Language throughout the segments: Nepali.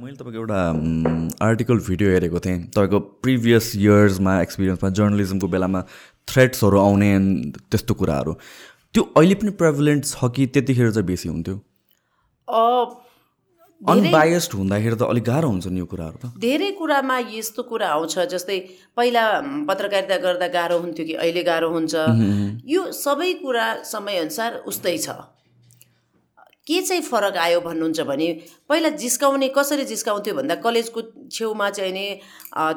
मैले तपाईँको एउटा आर्टिकल भिडियो हेरेको थिएँ। तपाईँको प्रिभियस इयर्समा एक्सपिरियन्समा जर्नलिजमको बेलामा थ्रेट्सहरू आउने त्यस्तो कुराहरू। त्यो अहिले पनि प्रेभलेन्ट छ कि त्यतिखेर चाहिँ बेसी हुन्थ्यो? अनबायस्ड हुँदाखेरि त अलिक गाह्रो हुन्छ नि यो कुराहरू त। धेरै कुरामा यस्तो कुरा आउँछ जस्तै पहिला पत्रकारिता गर्दा गाह्रो हुन्थ्यो कि अहिले गाह्रो हुन्छ। यो सबै कुरा समयअनुसार उस्तै छ। के चाहिँ फरक आयो भन्नुहुन्छ भने पहिला जिस्काउने कसरी जिस्काउँथ्यो भन्दा कलेजको छेउमा चाहिँ नि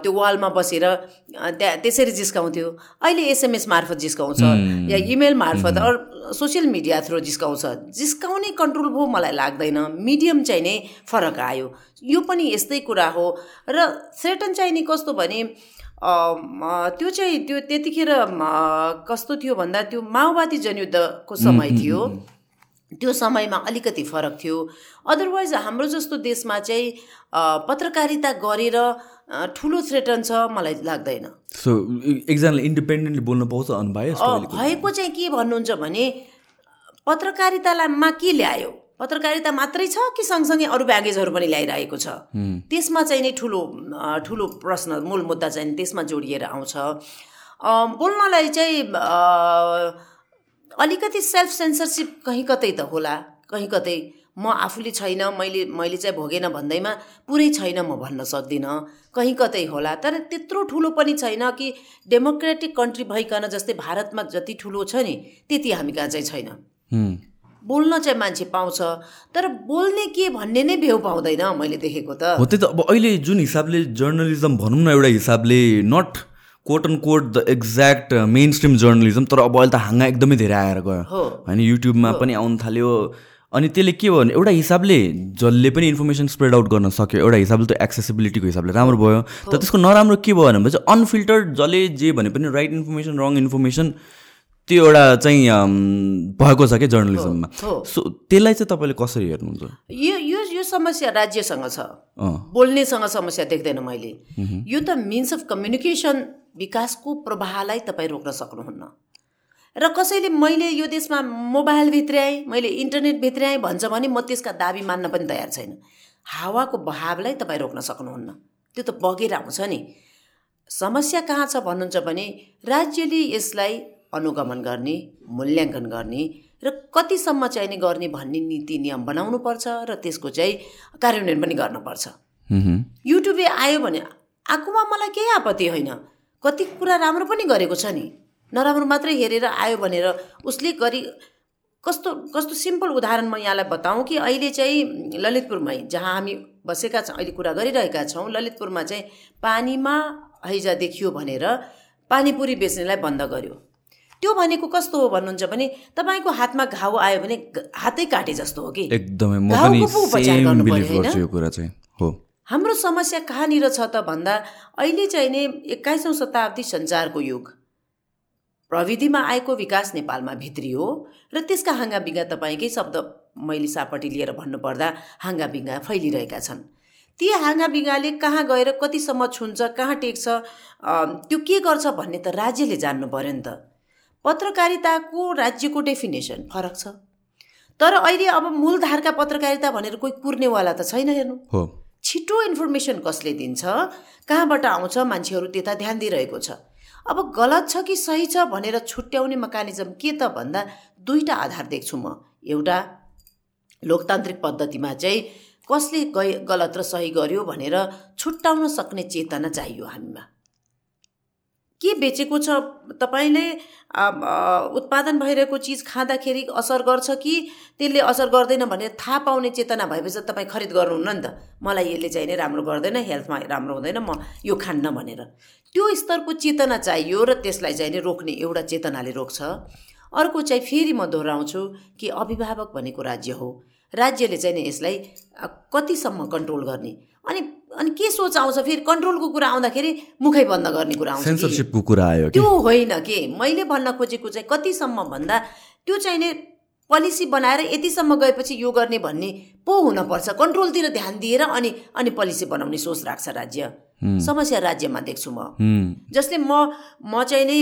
त्यो वालमा बसेर त्यहाँ त्यसरी जिस्काउँथ्यो। अहिले एसएमएस मार्फत जिस्काउँछ या इमेल मार्फत अरू सोसियल मिडिया थ्रु जिस्काउँछ। जिस्काउने कन्ट्रोल भयो मलाई लाग्दैन। मिडियम चाहिँ नै फरक आयो। यो पनि यस्तै कुरा हो। र थ्रेटन चाहिँ नि कस्तो भने त्यो चाहिँ त्यो त्यतिखेर कस्तो थियो भन्दा त्यो माओवादी जनयुद्धको समय थियो। त्यो समयमा अलिकति फरक थियो। अदरवाइज हाम्रो जस्तो देशमा चाहिँ पत्रकारिता गरेर ठुलो थ्रेटन छ मलाई लाग्दैन। सो एकजनाले इन्डिपेन्डेन्टली बोल्नु पाउँछ भएको चाहिँ के भन्नुहुन्छ भने पत्रकारितामा के ल्यायो? पत्रकारिता मात्रै छ कि सँगसँगै अरू ब्यागेजहरू पनि ल्याइरहेको छ? त्यसमा चाहिँ नै ठुलो ठुलो प्रश्न मूल मुद्दा चाहिँ त्यसमा जोडिएर आउँछ। बोल्नलाई चाहिँ अलिकति सेल्फ सेन्सरसिप कहीँ कतै त होला कहीँ कतै। म आफूले छैन मैले मैले चाहिँ भोगेन भन्दैमा पुरै छैन म भन्न सक्दिनँ कहीँ कतै होला। तर त्यत्रो ठुलो पनि छैन कि डेमोक्रेटिक कन्ट्री भइकन जस्तै भारतमा जति ठुलो छ नि त्यति हामी कहाँ चाहिँ छैन। बोल्न चाहिँ मान्छे पाउँछ तर बोल्ने के भन्ने नै भ्यू पाउँदैन मैले देखेको त। हो त्यही त। अब अहिले जुन हिसाबले जर्नलिजम भनौँ न एउटा हिसाबले not quote and quote the exact mainstream journalism तर अब अहिले त हाँगा एकदमै धेरै आएर गयो। होइन युट्युबमा पनि आउनु थाल्यो। अनि त्यसले के भयो भने एउटा हिसाबले जसले पनि इन्फर्मेसन स्प्रेड आउट गर्न सक्यो एउटा हिसाबले त एक्सेसिबिलिटीको हिसाबले राम्रो भयो। तर त्यसको नराम्रो के भयो भने चाहिँ अनफिल्टर्ड जसले जे भने पनि राइट इन्फर्मेसन रङ इन्फर्मेसन त्यो एउटा चाहिँ भएको छ क्या जर्नलिजममा सो त्यसलाई चाहिँ तपाईँले कसरी हेर्नुहुन्छ? यो यो यो समस्या राज्यसँग छ। बोल्नेसँग समस्या देख्दैन मैले। यो त मिन्स अफ कम्युनिकेसन विकासको प्रवाहलाई तपाईँ रोक्न सक्नुहुन्न। र कसैले मैले यो देशमा मोबाइल भित्र्याएँ मैले इन्टरनेट भित्र्याएँ भन्छ भने म त्यसका दाबी मान्न पनि तयार छैन। हावाको बहावलाई तपाईँ रोक्न सक्नुहुन्न। त्यो त बगेर आउँछ नि। समस्या कहाँ छ भन्नुहुन्छ भने राज्यले यसलाई अनुगमन गर्ने मूल्याङ्कन गर्ने र कतिसम्म चाहिने गर्ने भन्ने नीति नियम बनाउनु पर्छ र त्यसको चाहिँ कार्यान्वयन पनि गर्नुपर्छ। युट्युबले आयो भने आएकोमा मलाई केही आपत्ति होइन। कति कुरा राम्रो पनि गरेको छ नि। नराम्रो मात्रै हेरेर आयो भनेर उसले गरी कस्तो कस्तो सिम्पल उदाहरण म यहाँलाई बताउँ कि अहिले चाहिँ ललितपुरमै जहाँ हामी बसेका छौँ अहिले कुरा गरिरहेका छौँ ललितपुरमा चाहिँ पानीमा हैजा देखियो भनेर पानीपुरी बेच्नेलाई बन्द गर्यो। त्यो भनेको कस्तो हो भन्नुहुन्छ भने तपाईँको हातमा घाउ आयो भने हातै काटे जस्तो हो कि। एकदमै हो। हाम्रो समस्या कहाँनिर छ त भन्दा अहिले चाहिँ नि एक्काइसौँ शताब्दी सञ्चारको युग। प्रविधिमा आएको विकास नेपालमा भित्रियो र त्यसका हाँगाबिङ्गा तपाईँकै शब्द मैले सापट्टि लिएर भन्नुपर्दा हाँगाबिङ्गा फैलिरहेका छन्। ती हाँगाबिङ्गाले कहाँ गएर कतिसम्म छुन्छ कहाँ टेक्छ त्यो के गर्छ भन्ने त राज्यले जान्नु पऱ्यो नि त। पत्रकारिताको राज्यको डेफिनेसन फरक छ। तर अहिले अब मूलधारका पत्रकारिता भनेर कोही कुर्नेवाला त छैन हेर्नु। छिटो इन्फर्मेसन कसले दिन्छ? कहाँबाट आउँछ? मान्छेहरू त्यता ध्यान दिइरहेको छ। अब गलत छ कि सही छ भनेर छुट्याउने मेकानिजम के त भन्दा दुईवटा आधार देख्छु म। एउटा लोकतान्त्रिक पद्धतिमा चाहिँ कसले गलत र सही गर्यो भनेर छुट्याउन सक्ने चेतना चाहियो हामीमा। के बेचेको छ? तपाईँले उत्पादन भइरहेको चिज खाँदाखेरि असर गर्छ कि त्यसले असर गर्दैन भनेर थाहा पाउने चेतना भएपछि तपाईँ खरिद गर्नुहुन्न नि त। मलाई यसले चाहिँ नै राम्रो गर्दैन हेल्थमा राम्रो हुँदैन म यो खान्न भनेर। त्यो स्तरको चेतना चाहियो र त्यसलाई चाहिँ नै रोक्ने एउटा चेतनाले रोक्छ। अर्को चाहिँ फेरि म दोहोऱ्याउँछु कि अभिभावक भनेको राज्य हो। राज्यले चाहिँ नि यसलाई कतिसम्म कन्ट्रोल गर्ने? अनि अनि के सोच आउँछ फेरि? कन्ट्रोलको कुरा आउँदाखेरि मुखै बन्द गर्ने कुरा आउँछ सेन्सरसिपको कुरा आयो त्यो होइन के? मैले भन्न खोजेको चाहिँ कतिसम्म भन्दा त्यो चाहिँ नि पोलिसी बनाएर यतिसम्म गएपछि यो गर्ने भन्ने पो हुनपर्छ। कन्ट्रोलतिर ध्यान दिएर अनि अनि पोलिसी बनाउने सोच राख्छ राज्य। समस्या राज्यमा देख्छु म। जसले म म चाहिँ नै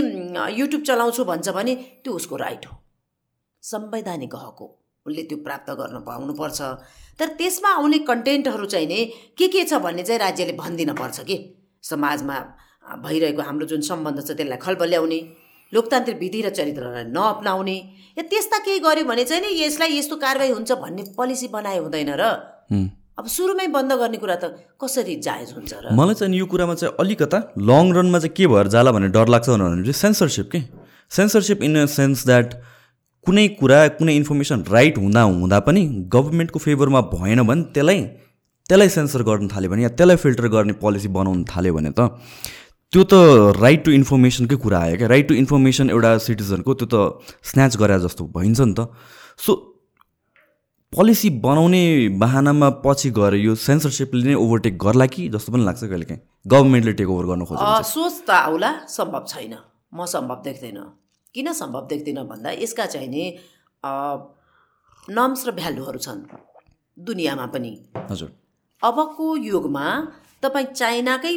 युट्युब चलाउँछु भन्छ भने त्यो उसको राइट हो। संवैधानिक हक हो। उसले त्यो प्राप्त गर्न पाउनुपर्छ। तर त्यसमा आउने कन्टेन्टहरू चाहिँ नि के के छ भन्ने चाहिँ राज्यले भनिदिन पर्छ कि? समाजमा भइरहेको हाम्रो जुन सम्बन्ध छ त्यसलाई खलबल्याउने लोकतान्त्रिक विधि र चरित्रलाई नअप्नाउने या त्यस्ता केही गर्यो भने चाहिँ नि यसलाई यस्तो कारवाही हुन्छ भन्ने पोलिसी बनाए हुँदैन र। अब सुरुमै बन्द गर्ने कुरा त कसरी जायज हुन्छ र? मलाई चाहिँ यो कुरामा चाहिँ अलिकता लङ रनमा चाहिँ के भएर जाला भन्ने डर लाग्छ भने चाहिँ सेन्सरसिप के? Censorship in a sense that कुनै कुरा कुनै इन्फर्मेसन राइट हुँदा हुँदा पनि गभर्मेन्टको फेभरमा भएन भने त्यसलाई त्यसलाई सेन्सर गर्न थाल्यो भने या त्यसलाई फिल्टर गर्ने पोलिसी बनाउनु थाल्यो भने त त्यो त राइट टु इन्फर्मेसनकै कुरा आयो क्या। राइट टु इन्फर्मेसन एउटा सिटिजनको त्यो त स्न्याच गरे जस्तो भइन्छ नि त। सो पोलिसी बनाउने बाहनामा पछि गएर यो सेन्सरसिपले नै ओभरटेक गर्ला कि जस्तो पनि लाग्छ कहिले काहीँ गभर्मेन्टले टेक ओभर गर्नु खोज्छ सोच त आउला सम्भव छैन। म सम्भव देख्दैन। किन सम्भव देख्दिनँ भन्दा यसका चाहिँ नि नर्म्स र भ्यालुहरू छन् दुनियाँमा पनि। हजुर। अबको युगमा तपाईँ चाइनाकै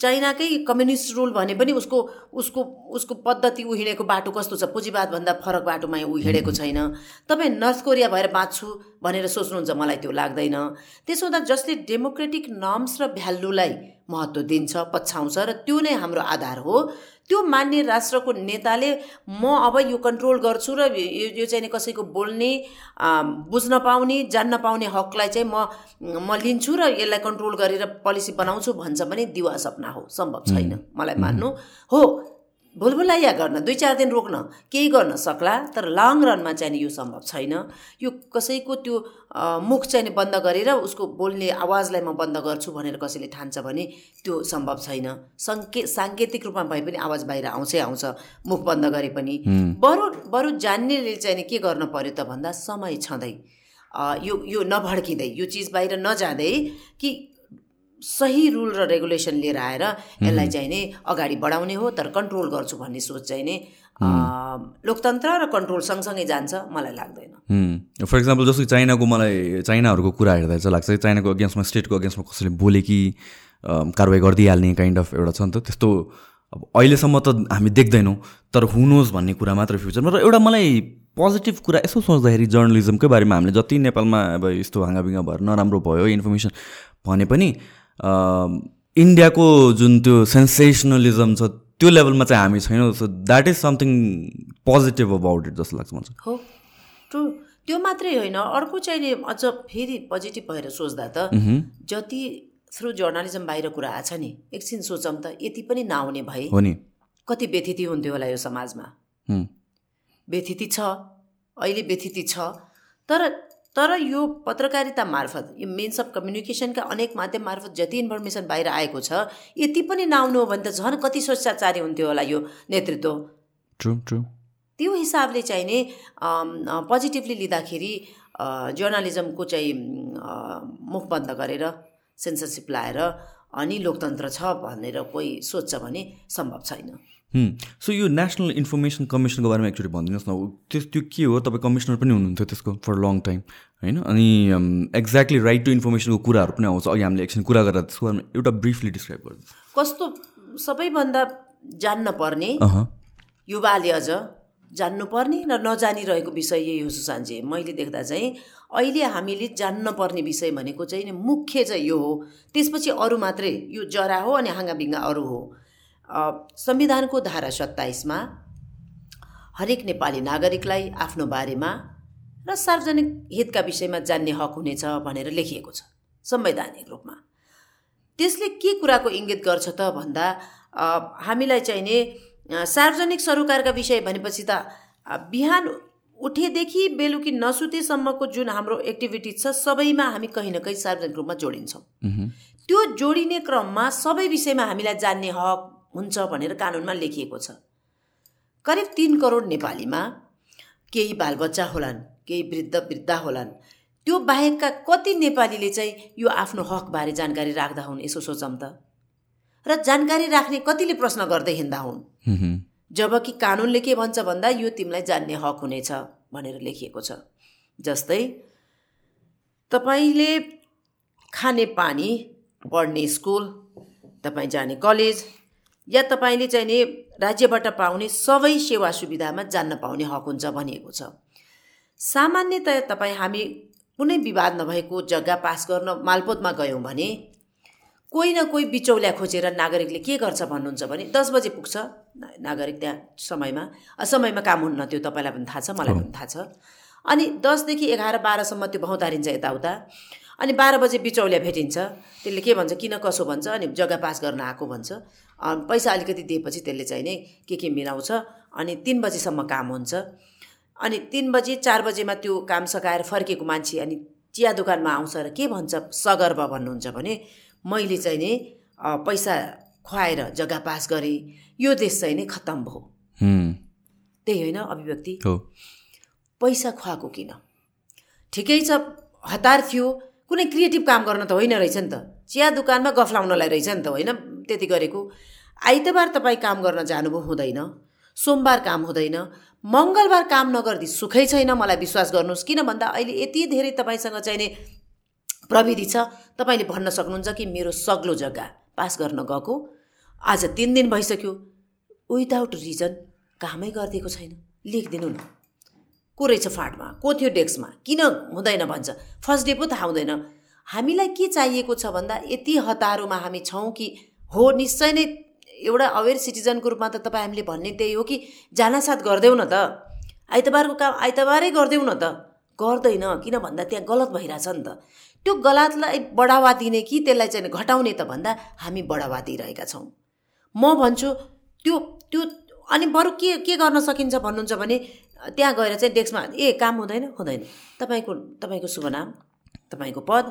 चाइनाकै कम्युनिस्ट रुल भने पनि उसको उसको उसको पद्धति ऊ हिँडेको बाटो कस्तो छ? पुँजीवादभन्दा फरक बाटोमा ऊ हिँडेको छैन। तपाईँ नर्थ कोरिया भएर बाँच्छु भनेर सोच्नुहुन्छ मलाई त्यो लाग्दैन। त्यसो हुँदा जसले डेमोक्रेटिक नर्म्स र भ्यालुलाई महत्त्व दिन्छ पछ्याउँछ र त्यो नै हाम्रो आधार हो। त्यो मान्ने राष्ट्रको नेताले म अब यो कन्ट्रोल गर्छु र यो चाहिँ कसैको बोल्ने बुझ्न पाउने जान्न पाउने हकलाई चाहिँ म म लिन्छु र यसलाई कन्ट्रोल गरेर पोलिसी बनाउँछु भन्छ भने दिवा सपना हो। सम्भव छैन। मलाई मान्नु हो। भुलभुलैया गर्न दुई चार दिन रोक्न केही गर्न सक्ला तर लङ रनमा चाहिँ यो सम्भव छैन। यो कसैको त्यो मुख चाहिँ बन्द गरेर उसको बोल्ने आवाजलाई म बन्द गर्छु भनेर कसैले ठान्छ भने त्यो सम्भव छैन। सङ्के साङ्केतिक रूपमा भए पनि आवाज बाहिर आउँछै आउँछ मुख बन्द गरे पनि। बरु बरु जान्नेले चाहिँ के गर्न पर्यो त भन्दा समय छँदै। यो यो नभड्किँदै यो चिज बाहिर नजाँदै कि सही रुल र रेगुलेसन लिएर आएर यसलाई चाहिँ नै अगाडि बढाउने हो तर कन्ट्रोल गर्छु भन्ने सोच चाहिँ नै लोकतन्त्र र कन्ट्रोल सँगसँगै जान्छ मलाई लाग्दैन। फर इक्जाम्पल जस्तो चाइनाको मलाई चाइनाहरूको कुरा हेर्दा चाहिँ लाग्छ चाइनाको अगेन्स्टमा स्टेटको अगेन्स्टमा कसैले बोले कि कारवाही गरिदिइहाल्ने काइन्ड अफ एउटा छ नि त त्यस्तो अब अहिलेसम्म त हामी देख्दैनौँ तर हुनुहोस् भन्ने कुरा मात्र फ्युचरमा र एउटा मलाई पोजिटिभ कुरा यसो सोच्दाखेरि जर्नलिजमकै बारेमा हामीले जति नेपालमा अब यस्तो हाँगाबिङ्गा भएर नराम्रो भयो इन्फर्मेसन भने पनि इन्डियाको जुन त्यो सेन्सेसनलिजम छ त्यो लेभलमा चाहिँ हामी छैनौँ। So that is something positive about it जस्तो लाग्छ मलाई। हो ट्रु त्यो मात्रै होइन अर्को चाहिँ अझ फेरि पोजिटिभ भएर सोच्दा त जति थ्रु जर्नलिजम बाहिर कुरा आछ नि एकछिन सोचौँ त यति पनि नआउने भए हो नि। कति व्यथिति हुन्थ्यो होला यो समाजमा। व्यथिति छ अहिले व्यथिति छ। तर तर यो पत्रकारिता मार्फत यो मेन्स अफ कम्युनिकेसनका अनेक माध्यम मार्फत जति इन्फर्मेसन बाहिर आएको छ यति पनि नआउनु हो भने त झन् कति स्वेच्छाचारी हुन्थ्यो होला यो नेतृत्व? ट्रु ट्रु त्यो हिसाबले चाहिँ नै पोजिटिभली लिँदाखेरि जर्नलिजमको चाहिँ मुख बन्द गरेर सेन्सरसिप लाएर अनि लोकतन्त्र छ भनेर कोही सोध्छ भने सम्भव छैन। सो यो नेसनल इन्फर्मेसन कमिसनको बारेमा एकचोटि भनिदिनुहोस् न। त्यो त्यो के हो? तपाईँ कमिसनर पनि हुनुहुन्थ्यो त्यसको फर लङ टाइम होइन? अनि एक्ज्याक्टली राइट टु इन्फर्मेसनको कुराहरू पनि आउँछ। अघि हामीले एकछिन कुरा गरेर त्यसको बारेमा एउटा ब्रिफली डिस्क्राइब गरिदिनु कस्तो सबैभन्दा जान्न पर्ने युवाले अझ जान्नुपर्ने र नजानिरहेको विषय यही हो सुशान्तजी मैले देख्दा चाहिँ अहिले हामीले जान्न पर्ने विषय भनेको चाहिँ मुख्य चाहिँ यो हो। त्यसपछि अरू मात्रै यो जरा हो अनि हाँगाबिङ्गा अरू हो। संविधानको धारा सत्ताइसमा हरेक नेपाली नागरिकलाई आफ्नो बारेमा र सार्वजनिक हितका विषयमा जान्ने हक हुनेछ भनेर लेखिएको छ संवैधानिक रूपमा। त्यसले के कुराको इङ्गित गर्छ त भन्दा हामीलाई चाहिने सार्वजनिक सरोकारका विषय भनेपछि त बिहान उठेदेखि बेलुकी नसुतेसम्मको जुन हाम्रो एक्टिभिटी छ सबैमा हामी कहीँ न कहीँ सार्वजनिक रूपमा जोडिन्छौँ। त्यो जोडिने क्रममा सबै विषयमा हामीलाई जान्ने हक हुन्छ भनेर कानुनमा लेखिएको छ। करिब तिन करोड नेपालीमा केही बालबच्चा होलान् केही वृद्ध वृद्धा होलान्। त्यो बाहेकका कति नेपालीले चाहिँ यो आफ्नो हकबारे जानकारी राख्दा हुन् यसो सोचौँ त। र जानकारी राख्ने कतिले प्रश्न गर्दै हिँड्दा हुन्? जबकि कानुनले के भन्छ भन्दा यो तिमीलाई जान्ने हक हुनेछ भनेर लेखिएको छ। जस्तै तपाईँले खाने पानी पढ्ने स्कुल तपाईँ जाने कलेज या तपाईँले चाहिँ नि राज्यबाट पाउने सबै सेवा सुविधामा जान्न पाउने हक हुन्छ भनिएको छ। सामान्यतया तपाईँ हामी कुनै विवाद नभएको जग्गा पास गर्न मालपोतमा गयौँ भने कोही न कोही बिचौल्या खोजेर नागरिकले के गर्छ भन्नुहुन्छ भने दस बजे पुग्छ। नागरिक त्यहाँ समयमा समयमा काम हुन्न त्यो तपाईँलाई पनि थाहा छ मलाई पनि थाहा छ। अनि दसदेखि एघार बाह्रसम्म त्यो भौतारिन्छ यताउता। अनि बाह्र बजे बिचौलिया भेटिन्छ। त्यसले के भन्छ किन कसो भन्छ अनि जग्गा पास गर्न आएको भन्छ। पैसा अलिकति दिएपछि त्यसले चाहिँ नै के के मिलाउँछ? अनि तिन बजीसम्म काम हुन्छ। अनि तिन बजी चार बजेमा त्यो काम सकाएर फर्केको मान्छे अनि चिया दोकानमा आउँछ र के भन्छ? सगर्व भन्नुहुन्छ भने मैले चाहिँ नि पैसा खुवाएर जग्गा पास गरेँ। यो देश चाहिँ नै खत्तम भयो। त्यही होइन अभिव्यक्ति। पैसा खुवाएको किन? ठिकै छ हतार थियो। कुनै क्रिएटिभ काम गर्न त होइन रहेछ नि त। चिया दोकानमा गफ लाउनलाई रहेछ नि त होइन? त्यति गरेको। आइतबार तपाईँ काम गर्न जानुभयो हुँदैन। सोमबार काम हुँदैन। मङ्गलबार काम नगर्दी सुखै छैन मलाई विश्वास गर्नुहोस्। किन भन्दा अहिले यति धेरै तपाईँसँग चाहिने प्रविधि छ। तपाईँले भन्न सक्नुहुन्छ कि मेरो सग्लो जग्गा पास गर्न गएको। आज तिन दिन भइसक्यो। विदाउट रिजन कामै गरिदिएको छैन। लेखिदिनु न। को रहेछ फाँटमा? को थियो डेस्कमा? किन हुँदैन भन्छ। फर्स्ट डे पो थाहा हुँदैन। हामीलाई के चाहिएको छ भन्दा यति हतारोमा हामी छौँ कि हो निश्चय नै एउटा अवेर सिटिजनको रूपमा त तपाईँ हामीले भन्ने त्यही हो कि जानासाथ गरिदेऊ न त। आइतबारको काम आइतबारै गरिदेऊ न त। गर्दैन किन भन्दा त्यहाँ गलत भइरहेछ नि त। त्यो गलतलाई बढावा दिने कि त्यसलाई चाहिँ घटाउने त भन्दा हामी बढावा दिइरहेका छौँ। म भन्छु त्यो त्यो अनि बरु के के गर्न सकिन्छ भन्नुहुन्छ भने त्यहाँ गएर चाहिँ डेस्कमा ए काम हुँदैन हुँदैन। तपाईँको तपाईँको शुभ नाम तपाईँको पद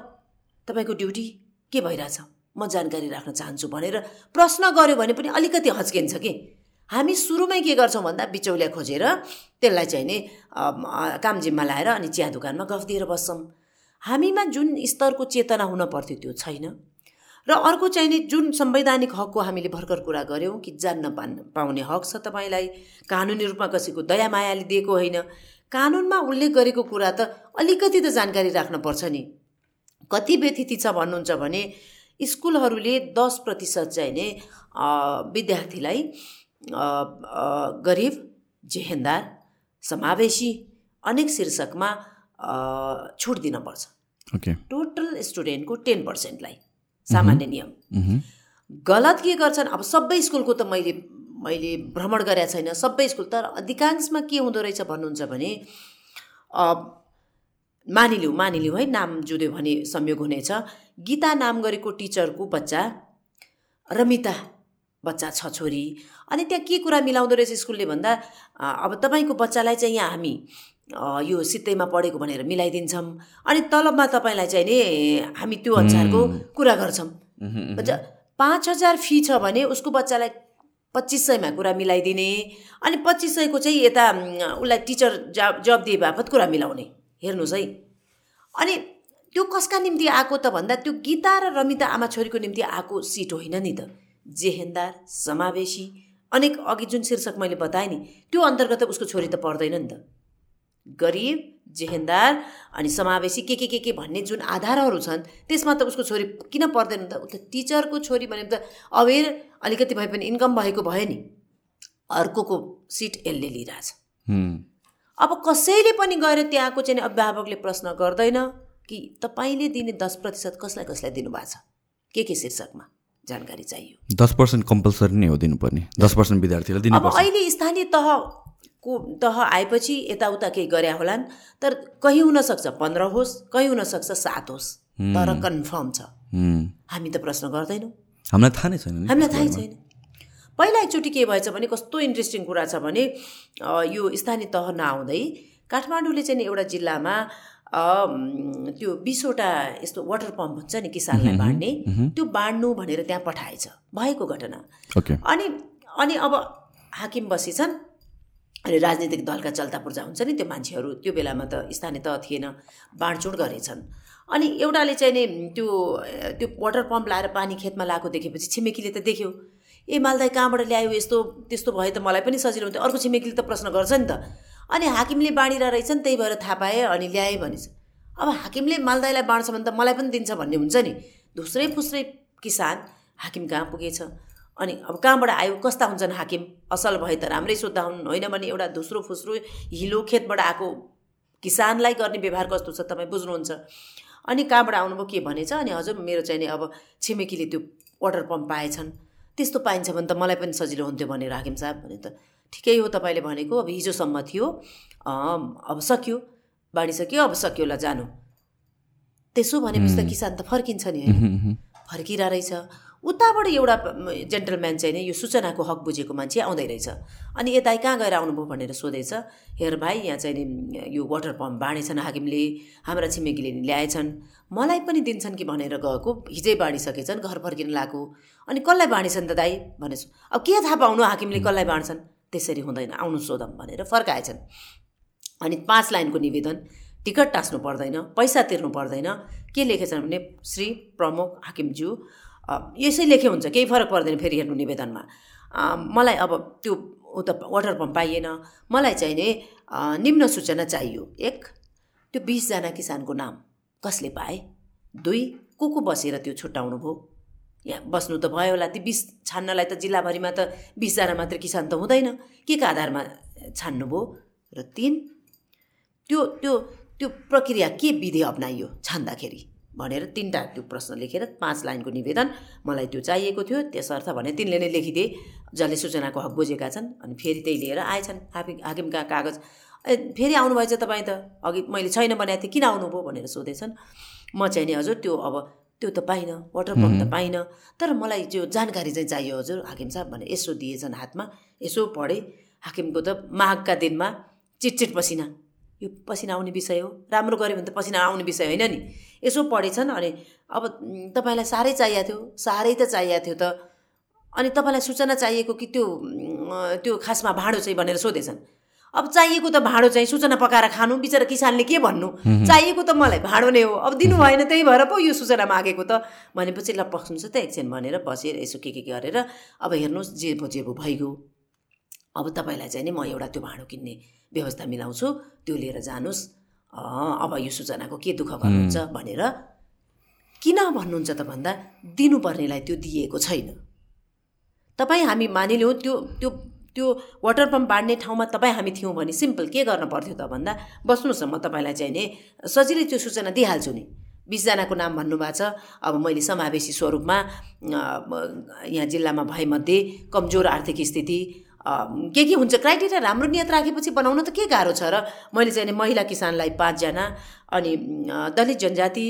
तपाईँको ड्युटी के भइरहेछ? म जानकारी राख्न चाहन्छु भनेर प्रश्न गऱ्यो भने पनि अलिकति हच्किन्छ कि। हामी सुरुमै के गर्छौँ भन्दा बिचौलिया खोजेर त्यसलाई चाहिँ नि काम जिम्मा लाएर अनि चिया दोकानमा गफ दिएर बस्छौँ। हामीमा जुन स्तरको चेतना हुन पर्थ्यो त्यो छैन। र अर्को चाहिँ नि जुन संवैधानिक हकको हामीले भर्खर कुरा गऱ्यौँ कि जान्न पाउने हक छ तपाईँलाई कानुनी रूपमा कसैको दया मायाले दिएको होइन। कानुनमा उल्लेख गरेको कुरा त अलिकति त जानकारी राख्नुपर्छ नि। कति व्यथिति छ भन्नुहुन्छ भने स्कुलहरूले दस प्रतिशत चाहिँ नै विद्यार्थीलाई गरिब जेहेन्दार समावेशी अनेक शीर्षकमा छुट दिनपर्छ ओके। टोटल स्टुडेन्टको टेन पर्सेन्टलाई सामान्य नियम। गलत के गर्छन्? अब सबै स्कुलको त मैले मैले भ्रमण गरेका छैन। सबै स्कुल तर अधिकांशमा के हुँदो रहेछ भन्नुहुन्छ भने मानिलिउँ मानिलिउँ है नाम जुद्यो भने संयोग हुनेछ। गीता नाम गरेको टिचरको बच्चा रमिता बच्चा छ छोरी। अनि त्यहाँ के कुरा मिलाउँदो रहेछ स्कुलले भन्दा अब तपाईँको बच्चालाई चाहिँ यहाँ हामी यो सित्तैमा पढेको भनेर मिलाइदिन्छौँ। अनि तलबमा तपाईँलाई चाहिँ नि हामी त्यो अनुसारको कुरा गर्छौँ। पाँच हजार फी छ भने उसको बच्चालाई पच्चिस सयमा कुरा मिलाइदिने। अनि पच्चिस सयको चाहिँ यता उसलाई टिचर जब जब दिए बापत कुरा मिलाउने। हेर्नुहोस् है। अनि त्यो कसका निम्ति आएको त भन्दा त्यो गीता र रमिता आमा छोरीको निम्ति आएको सिट होइन नि त। जेहेन्दार समावेशी अनेक अघि जुन शीर्षक मैले बताएँ नि त्यो अन्तर्गत उसको छोरी त पर्दैन नि त। गरिब जेहेन्दार अनि समावेशी के के के के भन्ने जुन आधारहरू छन् त्यसमा त उसको छोरी किन पर्दैन त? त टिचरको छोरी भने त अवेर अलिकति भए पनि इन्कम भएको भयो नि अर्कोको सिट यसले लिइरहेछ। अब कसैले पनि गएर त्यहाँको चाहिँ अभिभावकले प्रश्न गर्दैन कि तपाईँले दिने दस प्रतिशत कसलाई कसलाई दिनुभएको छ? के के शीर्षकमा जानकारी चाहियो? दस पर्सेन्ट कम्पलसरी नै हो दिनुपर्ने। दस पर्सेन्ट विद्यार्थीलाई दिनु अब अहिले स्थानीय तह को तह आएपछि यताउता केही गरे होलान् तर कहीँ हुनसक्छ पन्ध्र होस् कहीँ हुनसक्छ सात होस् तर कन्फर्म छ। हामी त प्रश्न गर्दैनौँ। हामीलाई थाहा नै छैन हामीलाई थाहै छैन। पहिला एकचोटि के भएछ भने कस्तो इन्ट्रेस्टिङ कुरा छ भने यो स्थानीय तह नआउँदै काठमाडौँले चाहिँ एउटा जिल्लामा त्यो बिसवटा यस्तो वाटर पम्प हुन्छ नि किसानलाई बाँड्ने त्यो बाँड्नु भनेर त्यहाँ पठाएछ। भएको घटना। अनि अनि अब हाकिम बसेछन् अनि राजनीतिक दलका चल्ता पूर्जा हुन्छ नि त्यो मान्छेहरू त्यो बेलामा त स्थानीय तह थिएन बाँडचुँड गरेछन्। अनि एउटाले चाहिँ नि त्यो त्यो वाटर पम्प लाएर पानी खेतमा लगाएको देखेपछि छिमेकीले त देख्यो। ए मालदाई कहाँबाट ल्यायो यस्तो त्यस्तो भयो त मलाई पनि सजिलो हुन्थ्यो। अर्को छिमेकीले त प्रश्न गर्छ नि त। अनि हाकिमले बाँडिरहेको रहेछन् त्यही भएर थाहा पाएँ अनि ल्याएँ भनेछ। अब हाकिमले मालदाईलाई बाँड्छ भने त मलाई पनि दिन्छ भन्ने हुन्छ नि। धुस्रै फुस्रै किसान हाकिम कहाँ पुगेछ? अनि अब कहाँबाट आयो? कस्ता हुन्छन् हाकिम? असल भए त राम्रै सोद्धा हुन् होइन भने एउटा धुस्रो फुस्रो हिलो खेतबाट आएको किसानलाई गर्ने व्यवहार कस्तो छ तपाईँ बुझ्नुहुन्छ? अनि कहाँबाट आउनुभयो के भनेछ? अनि हजुर मेरो चाहिँ नि अब छिमेकीले त्यो वाटर पम्प पाएछन्। त्यस्तो पाइन्छ भने त मलाई पनि सजिलो हुन्थ्यो भनेर हाकिम साहब भने त ठिकै हो तपाईँले भनेको अब हिजोसम्म थियो अब सक्यो बाँडिसक्यो अब सक्यो होला जानु। त्यसो भनेपछि त किसान त फर्किन्छ नि होइन। फर्किरहेको रहेछ उताबाट एउटा जेन्टलम्यान चाहिँ नि यो सूचनाको हक बुझेको मान्छे आउँदै रहेछ। अनि यता कहाँ गएर आउनुभयो भनेर सोधेछ हेर भाइ यहाँ चाहिँ नि यो वाटर पम्प बाँडेछन् हाकिमले हाम्रा छिमेकीले ल्याएछन्। मलाई पनि दिन्छन् कि भनेर गएको हिजै बाँडिसकेछन् घर फर्किन लगाएको अनि कसलाई बाँडेछन् त दाई? भनेछु अब के थाहा पाउनु हाकिमले कसलाई बाँड्छन्? त्यसरी हुँदैन आउनु सोधौँ भनेर फर्काएछन्। अनि पाँच लाइनको निवेदन टिकट टाँच्नु पर्दैन पैसा तिर्नु पर्दैन। के लेखेछन् भने श्री प्रमुख हाकिमज्यू यसै लेखे हुन्छ केही फरक पर्दैन फेरि हेर्नु निवेदनमा। मलाई अब त्यो उता वाटर पम्प पाइएन मलाई चाहिने निम्न सूचना चाहियो। एक त्यो बिसजना किसानको नाम कसले पाए? दुई को को बसेर त्यो छुट्याउनु भयो? यहाँ बस्नु त भयो होला ती बिस छान्नलाई त जिल्लाभरिमा त बिसजना मात्र किसान त हुँदैन। के को आधारमा छान्नुभयो र तिन त्यो त्यो त्यो प्रक्रिया के विधि अप्नाइयो छान्दाखेरि? भनेर तिनवटा त्यो प्रश्न लेखेर पाँच लाइनको निवेदन मलाई त्यो चाहिएको थियो। त्यसर्थ भने तिनले नै लेखिदिए। जसले सूचनाको हक बुझेका छन् अनि फेरि त्यही लिएर आएछन् हाकिम हाकिमका कागज। ए फेरि आउनुभएछ तपाईँ त? अघि मैले छैन बनाएको थिएँ किन आउनुभयो भनेर सोधेछन्। म चाहिँ नि हजुर त्यो अब त्यो त पाइनँ वाटर पम्प त पाइनँ। तर मलाई त्यो जानकारी चाहिँ चाहियो हजुर हाकिम साहब भने यसो दिएछन् हातमा। यसो पढेँ। हाकिमको त माघका दिनमा चिटचिट पसिना। यो पसिना आउने विषय हो। राम्रो गऱ्यो भने त पसिना आउने विषय होइन नि। यसो पढेछन् अनि अब तपाईँलाई साह्रै चाहिएको थियो। साह्रै त चाहिएको थियो त। अनि तपाईँलाई सूचना चाहिएको कि त्यो त्यो खासमा भाँडो चाहिँ भनेर सोधेछन्। अब चाहिएको त भाँडो चाहिँ सूचना पकाएर खानु। बिचरा किसानले के भन्नु? चाहिएको त मलाई भाँडो नै हो। अब दिनु भएन त्यही भएर पो यो सूचना मागेको त। भनेपछि ल पक्नुहोस् त एकछिन भनेर बसेर यसो के के गरेर अब हेर्नुहोस् जे भो जे भो भइगयो। अब तपाईँलाई चाहिँ नि म एउटा त्यो भाँडो किन्ने व्यवस्था मिलाउँछु त्यो लिएर जानुहोस् अब यो सूचनाको के दुःख गर्नुहुन्छ भनेर किन भन्नुहुन्छ त भन्दा दिनुपर्नेलाई त्यो दिएको छैन। तपाईँ हामी मानिलिउँ त्यो त्यो त्यो वाटर पम्प बाँड्ने ठाउँमा तपाईँ हामी थियौँ भने सिम्पल के गर्न पर्थ्यो त भन्दा बस्नुहोस् न म तपाईँलाई चाहिँ नि सजिलै त्यो सूचना दिइहाल्छु नि। बिसजनाको नाम भन्नुभएको छ। अब मैले समावेशी स्वरूपमा यहाँ जिल्लामा भएमध्ये कमजोर आर्थिक स्थिति के के हुन्छ? क्राइटेरिया राम्रो नियत राखेपछि बनाउन त के गाह्रो छ र मैले चाहिँ महिला किसानलाई पाँचजना अनि दलित जनजाति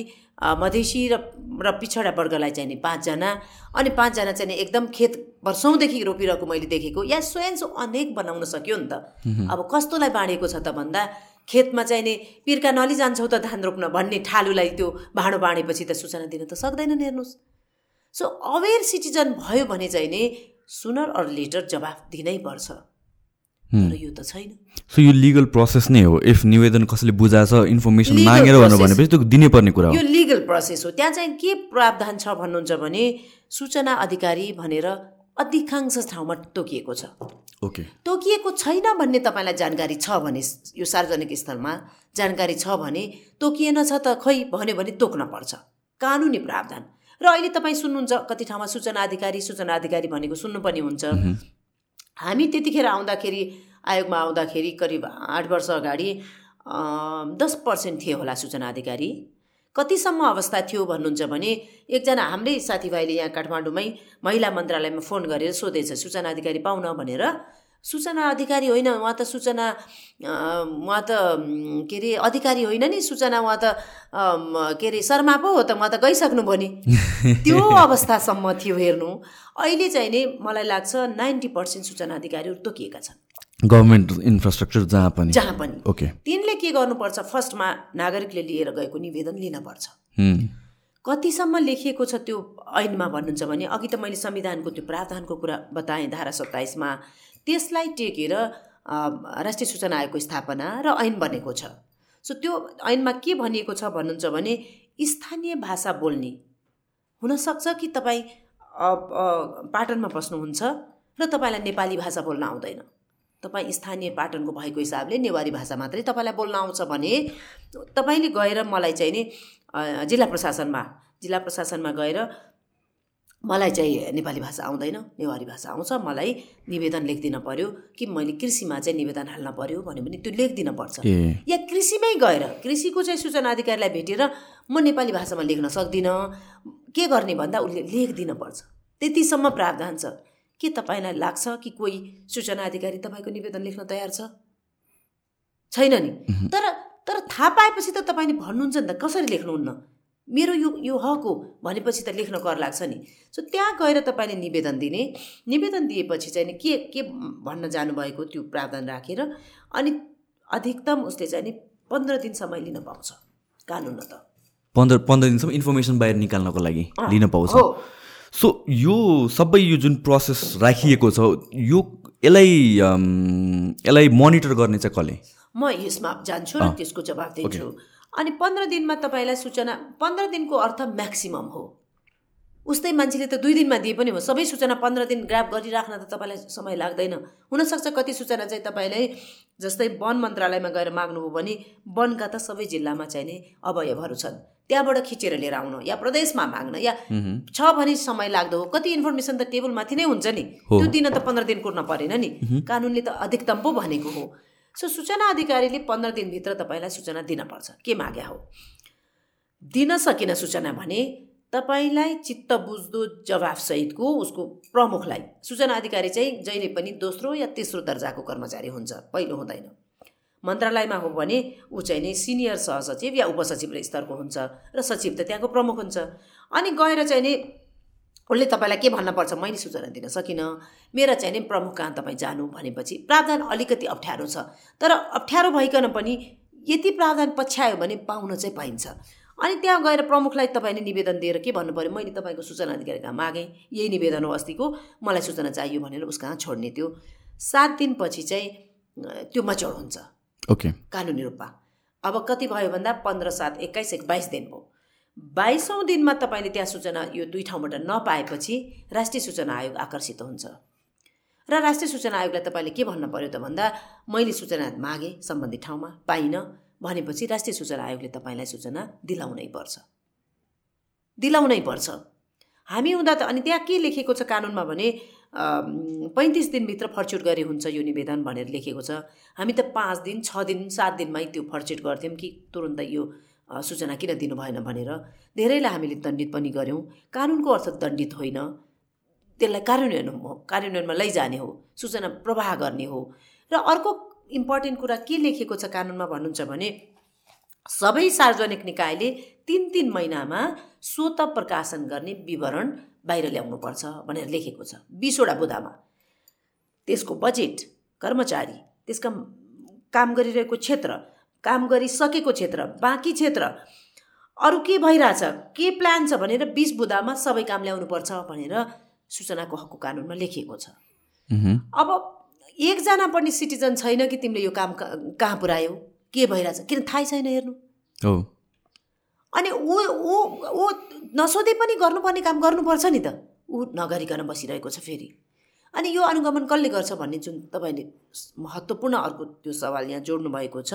मधेसी र र पिछडा वर्गलाई चाहिँ नि पाँचजना अनि पाँचजना चाहिँ नि एकदम खेत वर्षौँदेखि रोपिरहेको मैले देखेको। या स्वयं अनेक बनाउन सक्यो नि त। अब कस्तोलाई बाँडेको छ त भन्दा खेतमा चाहिँ नि पिर्का नलिजान्छौ त धान रोप्न भन्ने ठालुलाई त्यो भाँडो बाँडेपछि त सूचना दिन त सक्दैनन् हेर्नुहोस्। सो अवेर सिटिजन भयो भने चाहिँ नि सुनर अर लेटर जवाफ दिनै पर्छ। तर यो त छैन। सो यो लिगल प्रोसेस नै हो। इफ निवेदन कसैले बुझाएछ इन्फर्मेसन मागेर भनेपछि त्यो दिनै पर्ने कुरा हो। यो लिगल प्रोसेस हो। त्यहाँ चाहिँ के प्रावधान छ भन्नुहुन्छ भने सूचना अधिकारी भनेर अधिकांश ठाउँमा तोकिएको छ। ओके तोकिएको छैन भन्ने तपाईँलाई जानकारी छ भने यो सार्वजनिक स्थलमा जानकारी छ भने तोकिएन छ त खै भन्यो भने तोक्न पर्छ। कानुनी प्रावधान। र अहिले तपाईँ सुन्नुहुन्छ कति ठाउँमा सूचना अधिकारी सूचना अधिकारी भनेको सुन्नु पनि हुन्छ। हामी त्यतिखेर आउँदाखेरि आयोगमा आउँदाखेरि करिब आठ वर्ष अगाडि दस पर्सेन्ट थियो होला सूचना अधिकारी। कतिसम्म अवस्था थियो भन्नुहुन्छ भने एकजना हाम्रै साथीभाइले यहाँ काठमाडौँमै महिला मन्त्रालयमा फोन गरेर सोधेछ सूचना अधिकारी पाउन भनेर। सूचना अधिकारी होइन उहाँ त सूचना उहाँ त के अरे अधिकारी होइन नि सूचना उहाँ त के अरे शर्मा पो हो त उहाँ त गइसक्नुभयो नि। त्यो अवस्थासम्म थियो हेर्नु। अहिले चाहिँ नि मलाई लाग्छ नाइन्टी पर्सेन्ट सूचना अधिकारीहरू तोकिएका छन्। गभर्मेन्ट इन्फ्रास्ट्रक्चर जहाँ पनि। जहाँ पनि। ओके। तिनले के गर्नुपर्छ फर्स्टमा नागरिकले लिएर गएको निवेदन लिनपर्छ। कतिसम्म लेखिएको छ त्यो ऐनमा भन्नुहुन्छ भने अघि त मैले संविधानको त्यो प्रावधानको कुरा बताएँ धारा सत्ताइसमा। त्यसलाई टेकेर राष्ट्रिय सूचना आयोगको स्थापना र ऐन बनेको छ। सो त्यो ऐनमा के भनिएको छ भन्नुहुन्छ भने स्थानीय भाषा बोल्ने। हुनसक्छ कि तपाईँ पाटनमा बस्नुहुन्छ र तपाईँलाई नेपाली भाषा बोल्न आउँदैन? तपाईँ स्थानीय पाटनको भएको हिसाबले नेवारी भाषा मात्रै तपाईँलाई बोल्न आउँछ भने तपाईँले गएर मलाई चाहिँ नि जिल्ला प्रशासनमा जिल्ला प्रशासनमा गएर मलाई चाहिँ नेपाली भाषा आउँदैन नेवारी भाषा आउँछ। मलाई निवेदन लेखिदिन पर्यो कि मैले कृषिमा चाहिँ निवेदन हाल्न पर्यो भन्यो भने त्यो लेखिदिन पर्छ। या कृषिमै गएर कृषिको चाहिँ सूचना अधिकारीलाई भेटेर म नेपाली भाषामा लेख्न सक्दिनँ के गर्ने भन्दा उसले लेखिदिन पर्छ। त्यतिसम्म प्रावधान छ। के तपाईँलाई लाग्छ कि कोही सूचना अधिकारी तपाईँको निवेदन लेख्न तयार छ? छैन नि। तर तर थाहा पाएपछि त तपाईँले भन्नुहुन्छ नि त कसरी लेख्नुहुन्न? मेरो यो यो हक हो भनेपछि त लेख्न कर लाग्छ नि। सो त्यहाँ गएर तपाईँले निवेदन दिने। निवेदन दिएपछि चाहिँ नि के के भन्न जानुभएको त्यो प्रावधान राखेर अनि अधिकतम उसले चाहिँ नि पन्ध्र दिन समय लिन पाउँछ। कानुन त। पन्ध्र पन्ध्र दिनसम्म इन्फर्मेसन बाहिर निकाल्नको लागि लिन पाउँछ। सो यो सबै यो जुन प्रोसेस राखिएको छ यो यसलाई यसलाई मोनिटर गर्ने चाहिँ कसले? म यसमा जान्छु र त्यसको जवाब दिन्छु। अनि पन्ध्र दिनमा तपाईँलाई सूचना पन्ध्र दिनको अर्थ म्याक्सिमम हो। उस्तै मान्छेले त दुई दिनमा दिए पनि हो। सबै सूचना पन्ध्र दिन ग्राफ गरिराख्न त तपाईँलाई समय लाग्दैन। हुनसक्छ कति सूचना चाहिँ तपाईँले जस्तै वन मन्त्रालयमा गएर माग्नुभयो भने वनका त सबै जिल्लामा चाहिँ नि अवयवहरू छन्। त्यहाँबाट खिचेर लिएर आउनु या प्रदेशमा माग्न या छ भने समय लाग्दो हो। कति इन्फर्मेसन त टेबलमाथि नै हुन्छ नि। हो। त्यो दिन त पन्ध्र दिन कुर्न परेन नि। कानुनले त अधिकतम पो भनेको हो। सो सूचना अधिकारीले पन्ध्र दिनभित्र तपाईँलाई सूचना दिनपर्छ के माग्या हो? दिन सकिन सूचना भने तपाईँलाई चित्त बुझ्दो जवाफसहितको उसको प्रमुखलाई सूचना अधिकारी चाहिँ जहिले पनि दोस्रो या तेस्रो दर्जाको कर्मचारी हुन्छ। पहिलो हुँदैन। मन्त्रालयमा हो भने ऊ चाहिँ नि सिनियर सहसचिव या उपसचिव स्तरको हुन्छ र सचिव त त्यहाँको प्रमुख हुन्छ। अनि गएर चाहिँ नि उसले तपाईँलाई के भन्नपर्छ? मैले सूचना दिन सकिनँ। मेरा चाहिँ नि प्रमुख कहाँ तपाईँ जानु भनेपछि प्रावधान अलिकति अप्ठ्यारो छ। तर अप्ठ्यारो भइकन पनि यति प्रावधान पछ्यायो भने पाउन चाहिँ पाइन्छ। अनि त्यहाँ गएर प्रमुखलाई तपाईँले निवेदन दिएर के भन्नु पऱ्यो मैले तपाईँको सूचना अधिकारी कहाँ मागेँ? यही निवेदन हो अस्तिको। मलाई सूचना चाहियो भनेर उस कहाँ छोड्ने त्यो सात दिनपछि चाहिँ त्यो मचौड हुन्छ। ओके। कानुनी रूपमा। अब कति भयो भन्दा पन्ध्र सात एक्काइस एक बाइस दिन भयो। बाइसौँ दिनमा तपाईँले त्यहाँ सूचना यो दुई ठाउँबाट नपाएपछि राष्ट्रिय सूचना आयोग आकर्षित हुन्छ। र राष्ट्रिय सूचना आयोगलाई तपाईँले के भन्न पर्यो त भन्दा मैले सूचना मागेँ सम्बन्धित ठाउँमा पाइनँ भनेपछि राष्ट्रिय सूचना आयोगले तपाईँलाई सूचना दिलाउनै पर्छ। दिलाउनै पर्छ। हामी हुँदा त अनि त्यहाँ के लेखेको छ कानुनमा भने पैँतिस दिनभित्र फर्च्युट गरे हुन्छ यो निवेदन भनेर लेखेको छ। हामी त पाँच दिन छ दिन सात दिनमै त्यो फर्च्युट गर्थ्यौँ कि तुरन्तै यो सूचना किन दिनु भएन भनेर धेरैलाई हामीले दण्डित पनि गऱ्यौँ। कानुनको अर्थ दण्डित होइन। त्यसलाई कार्यान्वयन हो। कार्यान्वयनमा लैजाने हो। सूचना प्रवाह गर्ने हो। र अर्को इम्पोर्टेन्ट कुरा के लेखेको छ कानुनमा भन्नुहुन्छ भने सबै सार्वजनिक निकायले तिन तिन महिनामा स्वत प्रकाशन गर्ने विवरण बाहिर ल्याउनुपर्छ भनेर लेखेको छ। बिसवटा बुदामा। त्यसको बजेट कर्मचारी त्यसका काम गरिरहेको क्षेत्र काम गरिसकेको क्षेत्र बाँकी क्षेत्र। अरू के भइरहेछ? के प्लान छ भनेर बिस बुदामा सबै काम ल्याउनुपर्छ भनेर सूचनाको हकको कानुनमा लेखिएको छ। अब एकजना पनि सिटिजन छैन कि तिमीले यो काम कहाँ कहाँ पुऱ्यायौ? के भइरहेछ? किन थाहै छैन हेर्नु? हो। अनि ऊ ऊ ऊ नसोधे पनि गर्नुपर्ने काम गर्नुपर्छ नि त। ऊ नगरिकन बसिरहेको छ फेरि। अनि यो अनुगमन कसले गर्छ भन्ने जुन तपाईँले महत्त्वपूर्ण अर्को त्यो सवाल यहाँ जोड्नु भएको छ।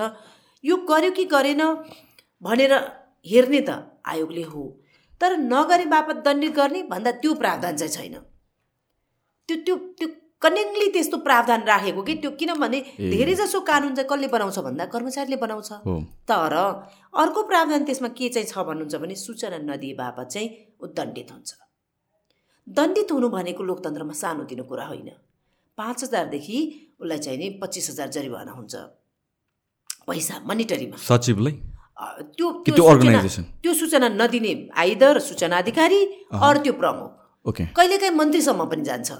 यो गर्यो कि गरेन भनेर हेर्ने त आयोगले हो। तर नगरे बापत दण्डित गर्ने भन्दा त्यो प्रावधान चाहिँ छैन। त्यो त्यो त्यो कनेक्टली त्यस्तो प्रावधान राखेको कि त्यो किनभने। धेरै जसो कानुन चाहिँ कसले बनाउँछ भन्दा कर्मचारीले बनाउँछ। तर अर्को प्रावधान त्यसमा के चाहिँ छ भन्नुहुन्छ भने सूचना नदिए बापत चाहिँ ऊ दण्डित हुन्छ। दण्डित हुनु भनेको लोकतन्त्रमा सानोतिनो कुरा होइन। पाँच हजारदेखि उसलाई चाहिँ नि पच्चिस हजार जरिवाना हुन्छ। पैसा मनिटरीमा सचिवलाई? त्यो त्यो अर्गनाइजेसन त्यो सूचना नदिने आइदर सूचना अधिकारी। अरू त्यो प्रमुख। ओके। कहिलेकाहीँ मन्त्रीसम्म पनि जान्छ।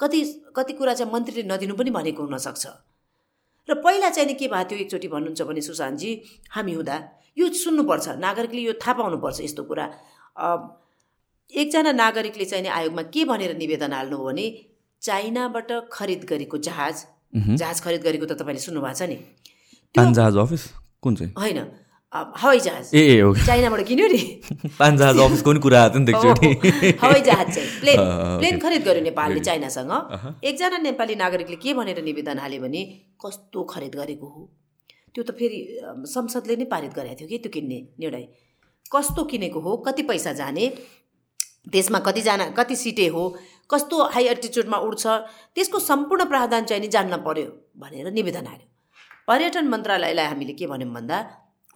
कति कति कुरा चाहिँ मन्त्रीले नदिनु पनि भनेको हुनसक्छ। र पहिला चाहिँ नि के भएको थियो एकचोटि भन्नुहुन्छ भने सुशान्तजी हामी हुँदा यो सुन्नुपर्छ। नागरिकले यो थाहा पाउनुपर्छ यस्तो कुरा। एकजना नागरिकले चाहिँ नि आयोगमा के भनेर निवेदन हाल्नु हो भने चाइनाबाट खरिद गरेको जहाज। जहाज खरिद गरेको त तपाईँले सुन्नुभएको छ नि। अफिस? कुन चाहिँ? होइन। अ, हवाई जहाज। ए चाइनाबाट किन्यो नि। अफिसको पनि कुरा आएको नि त एकचोटि। हो, हवाई जहाज चाहिँ। Plane plane. खरिद गर्यो नेपालले. चाइनासँग। एकजना नेपाली नागरिकले के भनेर निवेदन हाल्यो भने कस्तो खरिद गरेको हो? त्यो त फेरि संसदले नै पारित गरेको थियो कि त्यो किन्ने निर्णय। कस्तो किनेको हो? कति पैसा जाने? त्यसमा कतिजना कति सिटे हो? कस्तो हाई एल्टिच्युडमा उड्छ? त्यसको सम्पूर्ण प्रावधान चाहिँ नि जान्न पर्यो भनेर निवेदन आयो पर्यटन मन्त्रालयलाई हामीले के भन्यौँ भन्दा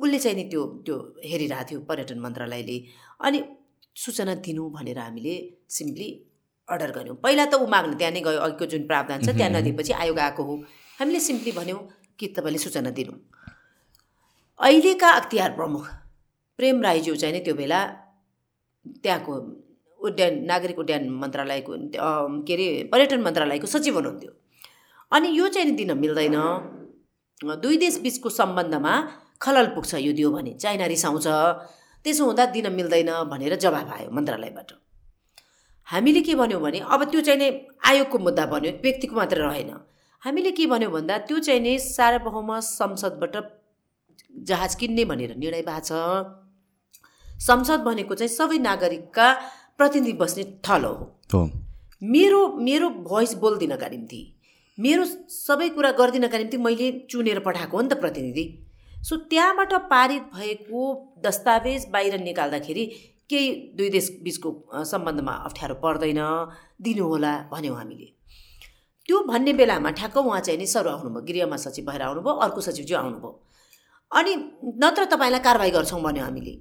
उसले चाहिँ नि त्यो त्यो हेरिरहेको थियो पर्यटन मन्त्रालयले अनि सूचना दिनु भनेर हामीले सिम्पली अर्डर गऱ्यौँ पहिला त ऊ माग्नु त्यहाँ नै गयो अघिको जुन प्रावधान छ त्यहाँ नदिएपछि आयोग आएको हो। हामीले सिम्पली भन्यौँ कि तपाईँले सूचना दिनु। अहिलेका अख्तियार प्रमुख प्रेम राईज्यू चाहिँ नि त्यो बेला त्यहाँको उद्यान नागरिक उद्यान मन्त्रालयको के अरे पर्यटन मन्त्रालयको सचिव हुनुहुन्थ्यो। अनि यो चाहिँ दिन मिल्दैन। दुई देश बिचको सम्बन्धमा खलल पुग्छ यो दियो भने। चाइना रिसाउँछ। त्यसो हुँदा दिन मिल्दैन भनेर जवाब आयो मन्त्रालयबाट। हामीले के भन्यौँ भने अब त्यो चाहिँ नै आयोगको मुद्दा बन्यो व्यक्तिको मात्र रहेन। हामीले के भन्यौँ भन्दा त्यो चाहिँ नै सार्वभौम संसदबाट जहाज किन्ने भनेर निर्णय भएको छ। संसद भनेको चाहिँ सबै नागरिकका प्रतिनिधि बस्ने थलो हो। मेरो मेरो भोइस बोलिदिनका निम्ति। मेरो सबै कुरा गरिदिनका निम्ति मैले चुनेर पठाएको हो नि त प्रतिनिधि। सो त्यहाँबाट पारित भएको दस्तावेज बाहिर निकाल्दाखेरि केही दुई देश बिचको सम्बन्धमा अप्ठ्यारो पर्दैन दिनुहोला भन्यौँ हामीले। त्यो भन्ने बेलामा ठ्याक्क उहाँ चाहिँ नि सर आउनुभयो गृहमा सचिव भएर आउनुभयो अर्को सचिवज्यू आउनुभयो। अनि नत्र तपाईँलाई कारवाही गर्छौँ भन्यो हामीले।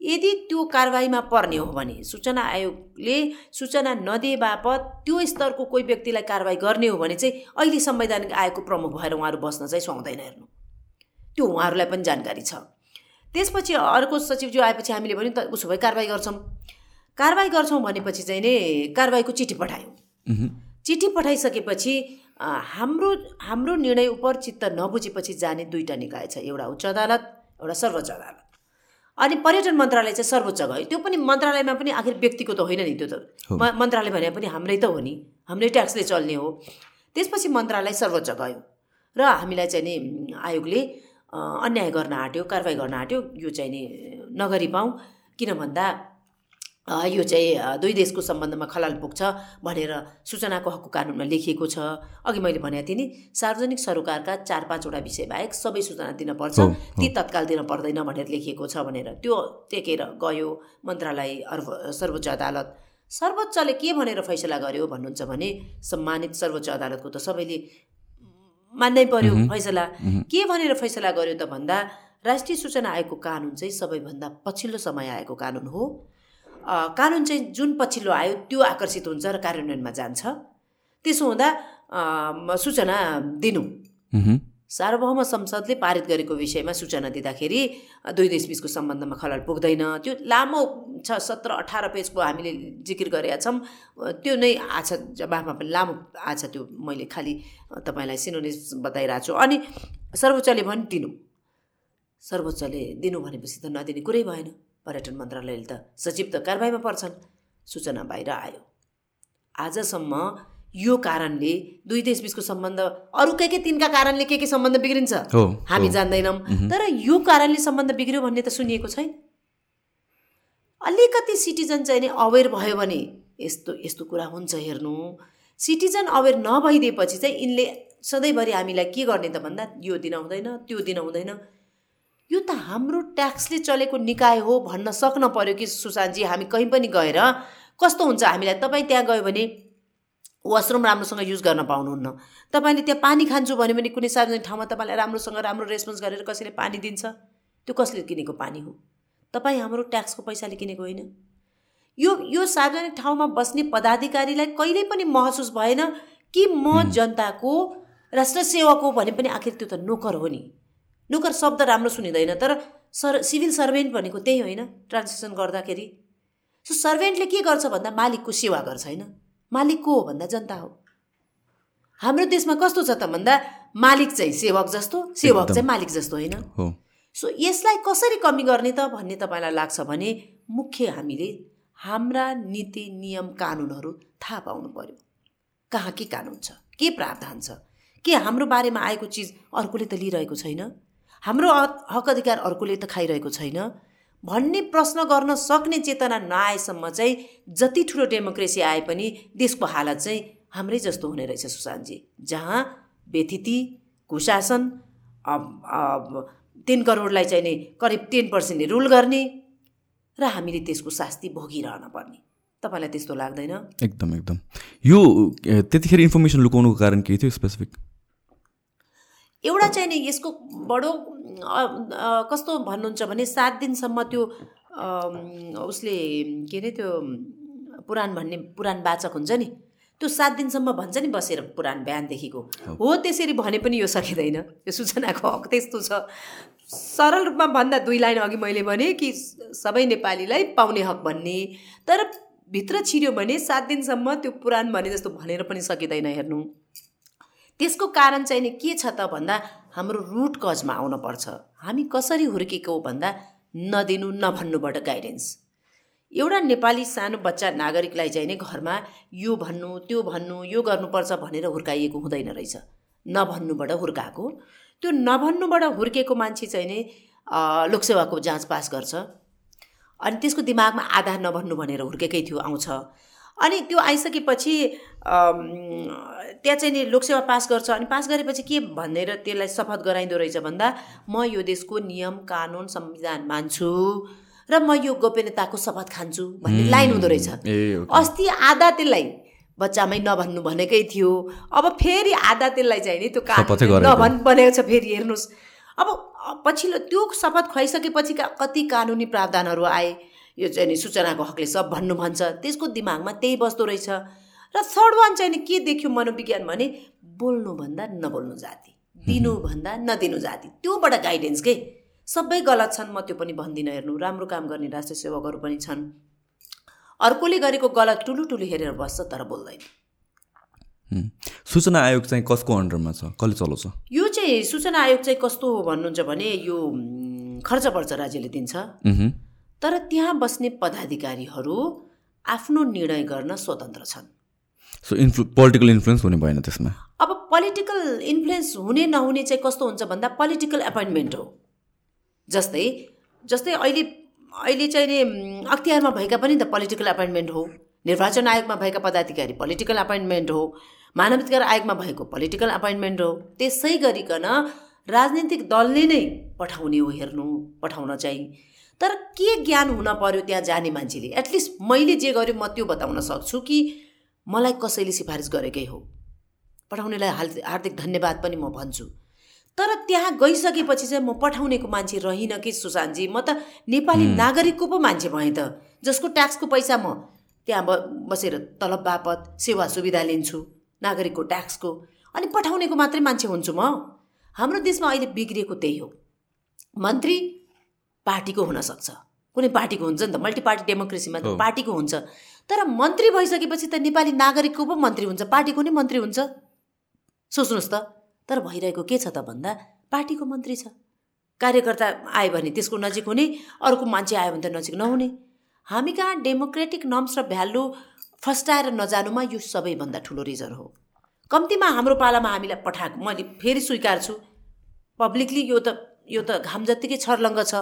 यदि त्यो कारवाहीमा पर्ने हो भने सूचना आयोगले सूचना नदिए बापत त्यो स्तरको कोही व्यक्तिलाई कारवाही गर्ने हो भने चाहिँ अहिले संवैधानिक आयोगको प्रमुख भएर उहाँहरू बस्न चाहिँ सुहाउँदैन हेर्नु। त्यो उहाँहरूलाई पनि जानकारी छ। त्यसपछि अर्को सचिवज्यू आएपछि हामीले भन्यौँ त उसो भए कारवाही गर्छौँ। कारवाही गर्छौँ भनेपछि चाहिँ नै कारवाहीको चिठी पठायौँ। चिठी पठाइसकेपछि हाम्रो हाम्रो निर्णय उप चित्त नबुझेपछि जाने दुईवटा निकाय छ। एउटा उच्च अदालत एउटा सर्वोच्च अदालत। अनि पर्यटन मन्त्रालय चाहिँ सर्वोच्च गयो त्यो पनि मन्त्रालयमा पनि आखिर व्यक्तिको त होइन नि त्यो त। मन्त्रालय भने पनि हाम्रै त हो नि। हाम्रै ट्याक्सले चल्ने हो। त्यसपछि मन्त्रालय सर्वोच्च गयो। र हामीलाई चाहिँ नि आयोगले अन्याय गर्न आँट्यो कारवाही गर्न आँट्यो। यो चाहिँ नि नगरी पाऊँ। किन भन्दा यो चाहिँ दुई देशको सम्बन्धमा खलाल पुग्छ भनेर सूचनाको हकको कानुनमा लेखिएको छ। अघि मैले भनेको थिएँ नि सार्वजनिक सरोकारका चार पाँचवटा विषय बाहेक सबै सूचना दिनपर्छ ती तत्काल दिन पर्दैन भनेर लेखिएको छ भनेर। त्यो टेकेर गयो मन्त्रालय सर्वोच्च अदालत। सर्वोच्चले के भनेर फैसला गर्यो भन्नुहुन्छ भने सम्मानित सर्वोच्च अदालतको त सबैले मान्नै पर्यो फैसला। के भनेर फैसला गर्यो त भन्दा राष्ट्रिय सूचना आयोगको कानुन चाहिँ सबैभन्दा पछिल्लो समय आएको कानुन हो। कानुन चाहिँ जुन पछिल्लो आयो त्यो आकर्षित हुन्छ र कार्यान्वयनमा जान्छ। त्यसो हुँदा सूचना दिनु। सार्वभौम संसदले पारित गरेको विषयमा सूचना दिँदाखेरि दुई देशबिचको सम्बन्धमा खलल पुग्दैन। त्यो लामो छ सत्र अठार पेजको हामीले जिकिर गरेका छौँ। त्यो नै आछ जवाफमा पनि लामो आछ त्यो मैले खालि तपाईँलाई सिनोनिस बताइरहेको छु। अनि सर्वोच्चले भने दिनु सर्वोच्चले दिनु भनेपछि त नदिने कुरै भएन। पर्यटन मन्त्रालयले त सचिव त कारवाहीमा पर्छन्। सूचना बाहिर आयो। आजसम्म यो कारणले दुई देशबिचको सम्बन्ध अरू के के तिनका कारणले के के सम्बन्ध बिग्रिन्छ हामी जान्दैनौँ। तर यो कारणले सम्बन्ध बिग्रियो भन्ने त सुनिएको छैन। अलिकति सिटिजन चाहिँ नि अवेर भयो भने यस्तो यस्तो कुरा हुन्छ हेर्नु। सिटिजन अवेर नभइदिएपछि चाहिँ यिनले सधैँभरि हामीलाई के गर्ने त भन्दा यो दिन हुँदैन त्यो दिन हुँदैन यो त हाम्रो ट्याक्सले चलेको निकाय हो भन्न सक्न पऱ्यो कि सुशान्तजी हामी कहीँ पनि गएर? कस्तो हुन्छ हामीलाई? तपाईँ त्यहाँ गयो भने वासरुम राम्रोसँग युज गर्न पाउनुहुन्न। तपाईँले त्यहाँ पानी खान्छु भन्यो भने कुनै सार्वजनिक ठाउँमा तपाईँलाई राम्रोसँग राम्रो रेस्पोन्स गरेर कसैले पानी दिन्छ? त्यो कसले किनेको पानी हो? तपाईँ हाम्रो ट्याक्सको पैसाले किनेको होइन। यो यो सार्वजनिक ठाउँमा बस्ने पदाधिकारीलाई कहिल्यै पनि महसुस भएन कि म जनताको राष्ट्र सेवक हो भने पनि आखिर त्यो त नोकर हो नि। नोकर शब्द राम्रो सुनिँदैन तर सर सिभिल सर्भेन्ट भनेको त्यही होइन ट्रान्जेक्सन गर्दाखेरि। सो सर्भेन्टले के गर्छ भन्दा मालिकको सेवा गर्छ होइन? मालिक को हो भन्दा जनता हो। हाम्रो देशमा कस्तो छ त भन्दा मालिक चाहिँ सेवक जस्तो सेवक चाहिँ मालिक जस्तो होइन? सो यसलाई कसरी कमी गर्ने त भन्ने तपाईँलाई लाग्छ भने मुख्य हामीले हाम्रा नीति नियम कानुनहरू थाहा पाउनु पर्यो। कहाँ के कानुन छ? के प्रावधान छ? के हाम्रो बारेमा आएको चिज अर्कोले त लिइरहेको छैन? हाम्रो हक अधिकार अर्कोले त खाइरहेको छैन। भन्ने प्रश्न गर्न सक्ने चेतना नआएसम्म चाहिँ जति ठुलो डेमोक्रेसी आए पनि देशको हालत चाहिँ हाम्रै जस्तो हुने रहेछ सुशान्तजी। जहाँ व्यथिति कुशासन तिन करोडलाई चाहिँ नि करिब टेन पर्सेन्टले रुल गर्ने र हामीले त्यसको शास्ति भोगिरहन पर्ने। तपाईँलाई त्यस्तो लाग्दैन? एकदम एकदम। यो त्यतिखेर इन्फर्मेसन लुकाउनुको कारण के थियो स्पेसिफिक? एउटा चाहिँ नि यसको बडो कस्तो भन्नुहुन्छ भने सात दिनसम्म त्यो उसले के अरे त्यो पुराण भन्ने पुराण वाचक हुन्छ नि त्यो सात दिनसम्म भन्छ नि बसेर पुराण बिहानदेखिको। हो त्यसरी भने पनि यो सकिँदैन यो सूचनाको हक त्यस्तो छ। सरल रूपमा भन्दा दुई लाइन अघि मैले भने कि सबै नेपालीलाई पाउने हक भन्ने तर भित्र छिर्यो भने सात दिनसम्म त्यो पुराण भने जस्तो भनेर पनि सकिँदैन हेर्नु। त्यसको कारण चाहिँ नि के छ त भन्दा हाम्रो रुट कजमा आउनुपर्छ। हामी कसरी हुर्केको भन्दा नदिनु नभन्नुबाट गाइडेन्स एउटा नेपाली सानो बच्चा नागरिकलाई चाहिँ नि घरमा यो भन्नु त्यो भन्नु यो गर्नुपर्छ भनेर हुर्काइएको हुँदैन रहेछ। नभन्नुबाट हुर्काएको। त्यो नभन्नुबाट हुर्केको मान्छे चाहिँ नि लोकसेवाको जाँच पास गर्छ। अनि त्यसको दिमागमा आधार नभन्नु भनेर हुर्केकै थियो आउँछ। अनि त्यो आइसकेपछि त्यहाँ चाहिँ नि लोकसेवा पास गर्छ। अनि पास गरेपछि के भनेर त्यसलाई शपथ गराइँदो रहेछ भन्दा म यो देशको नियम कानुन संविधान मान्छु र म यो गोपनीयताको शपथ खान्छु भन्ने लाइन हुँदो रहेछ। अस्ति आधा त्यसलाई बच्चामै नभन्नु भनेकै थियो। अब फेरि आधा त्यसलाई चाहिँ नि त्यो कानुन। नभन् बनेको छ फेरि हेर्नुहोस्। अब पछिल्लो त्यो शपथ खुवाइसकेपछि कति कानुनी प्रावधानहरू आए? यो चाहिँ नि सूचनाको हकले सब भन्नु भन्छ। त्यसको दिमागमा त्यही बस्दो रहेछ। र थर्ड वान चाहिँ नि के देख्यो मनोविज्ञान भने बोल्नुभन्दा नबोल्नु जाति दिनुभन्दा नदिनु जाति। त्योबाट गाइडेन्स के? सबै गलत छन् म त्यो पनि भन्दिनँ हेर्नु। राम्रो काम गर्ने राष्ट्र सेवकहरू पनि छन्। अर्कोले गरेको गलत ठुलो ठुलो हेरेर बस्छ तर बोल्दैन। सूचना आयोग चाहिँ कसको अन्डरमा छ? कसले चलाउँछ? यो चाहिँ सूचना आयोग चाहिँ कस्तो हो भन्नुहुन्छ भने यो खर्च पर्छ राज्यले दिन्छ। तर त्यहाँ बस्ने पदाधिकारीहरू आफ्नो निर्णय गर्न स्वतन्त्र छन्। सो इन्फ्लु पोलिटिकल इन्फ्लुएन्स हुने भएन त्यसमा? अब पोलिटिकल इन्फ्लुएन्स हुने नहुने चाहिँ कस्तो हुन्छ भन्दा पोलिटिकल एपोइन्टमेन्ट हो। जस्तै जस्तै अहिले अहिले चाहिँ नि अख्तियारमा भएका पनि त पोलिटिकल एपोइन्टमेन्ट हो। निर्वाचन आयोगमा भएका पदाधिकारी पोलिटिकल एपोइन्टमेन्ट हो। मानवाधिकार आयोगमा भएको पोलिटिकल एपोइन्टमेन्ट हो। त्यसै गरिकन राजनीतिक दलले नै पठाउने हो हेर्नु पठाउन चाहिँ। तर के ज्ञान हुन पर्यो त्यहाँ जाने मान्छेले? एटलिस्ट मैले जे गर्यो म त्यो बताउन सक्छु कि मलाई कसैले सिफारिस गरेकै हो? पठाउनेलाई हाल हार्दिक धन्यवाद पनि म भन्छु। तर त्यहाँ गइसकेपछि चाहिँ म पठाउनेको मान्छे रहिनँ कि सुशान्तजी? म त नेपाली नागरिकको पो मान्छे भएँ त। जसको ट्याक्सको पैसा म त्यहाँ ब बसेर तलब बापत सेवा सुविधा लिन्छु नागरिकको ट्याक्सको। अनि पठाउनेको मात्रै मान्छे हुन्छु म। हाम्रो देशमा अहिले बिग्रिएको त्यही हो। मन्त्री पार्टीको हुनसक्छ। कुनै पार्टीको हुन्छ नि त मल्टी पार्टी डेमोक्रेसीमा त। पार्टीको हुन्छ। तर मन्त्री भइसकेपछि त नेपाली नागरिकको पो मन्त्री हुन्छ पार्टीको नै मन्त्री हुन्छ। सोच्नुहोस् त तर भइरहेको के छ त भन्दा पार्टीको मन्त्री छ। कार्यकर्ता आयो भने त्यसको नजिक हुने अर्को मान्छे आयो भने त नजिक नहुने। हामी कहाँ डेमोक्रेटिक नर्म्स र भ्यालु फस्टाएर नजानुमा यो सबैभन्दा ठुलो रिजन हो। कम्तीमा हाम्रो पालामा हामीलाई पठाएको मैले फेरि स्वीकार्छु पब्लिकली यो त यो त घाम जत्तिकै छर्लङ्ग छ।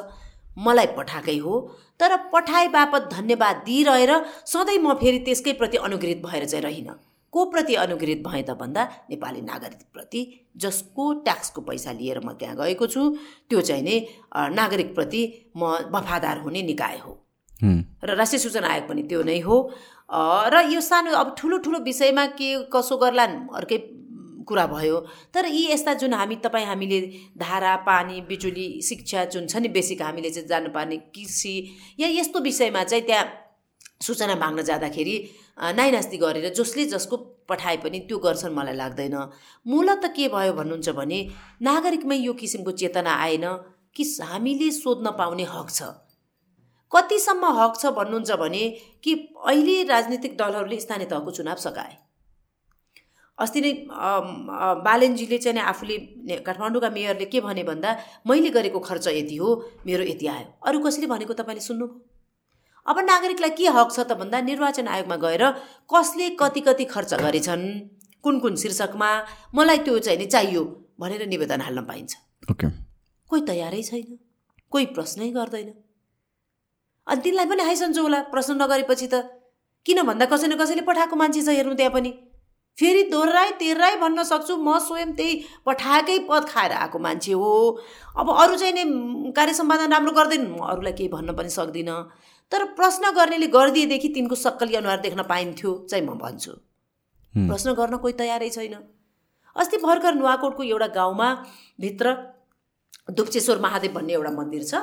मलाई पठाएकै हो। तर पठाए बापत धन्यवाद दिइरहेर सधैँ म फेरि त्यसकै प्रति अनुग्रहित भएर चाहिँ रहिनँ। को प्रति अनुग्रहित भएँ त भन्दा नेपाली नागरिकप्रति जसको ट्याक्सको पैसा लिएर म त्यहाँ गएको छु त्यो चाहिँ नै नागरिकप्रति म वफादार हुने निकाय हो। र राष्ट्रिय सूचना आयोग पनि त्यो नै हो। र यो सानो अब ठुलो ठुलो विषयमा के कसो गर्लान् अर्कै कुरा भयो। तर यी यस्ता जुन हामी तपाईँ हामीले धारा पानी बिजुली शिक्षा जुन छ नि बेसिक हामीले चाहिँ जानुपर्ने कृषि या यस्तो विषयमा चाहिँ त्यहाँ सूचना माग्न जाँदाखेरि नाइनास्ती गरेर जसले जसको पठाए पनि त्यो गर्छन् मलाई लाग्दैन। मूलत के भयो भन्नुहुन्छ भने नागरिकमै यो किसिमको चेतना आएन कि हामीले सोध्न पाउने हक छ। कतिसम्म हक छ भन्नुहुन्छ भने कि अहिले राजनीतिक दलहरूले स्थानीय तहको चुनाव सघाए। अस्ति नै बालेनजीले चाहिँ नि आफूले काठमाडौँका मेयरले के भने भन्दा मैले गरेको खर्च यति हो मेरो यति आयो। अरू कसैले भनेको तपाईँले सुन्नुभयो? अब नागरिकलाई के हक छ त भन्दा निर्वाचन आयोगमा गएर कसले कति कति खर्च गरेछन् कुन कुन शीर्षकमा मलाई त्यो चाहिँ नि चाहियो भनेर निवेदन हाल्न पाइन्छ। ओके। कोही तयारै छैन कोही प्रश्नै गर्दैन। अनि तिनलाई पनि हाइसन्चो होला प्रश्न नगरेपछि त किन भन्दा कसै न कसैले पठाएको मान्छे छ हेर्नु त्यहाँ पनि। फेरि दोहोऱ्याइ तेह्राइ भन्न सक्छु म स्वयं त्यही पठाएकै पद खाएर आएको मान्छे हो। अब अरू चाहिँ नि कार्य सम्पादन राम्रो गर्दैन। म अरूलाई केही भन्न पनि सक्दिनँ। तर प्रश्न गर्नेले गरिदिएदेखि तिनको सक्कली अनुहार देख्न पाइन्थ्यो चाहिँ म भन्छु। प्रश्न गर्न कोही तयारै छैन। अस्ति भर्खर नुवाकोटको एउटा गाउँमा भित्र दुप्चेश्वर महादेव भन्ने एउटा मन्दिर छ।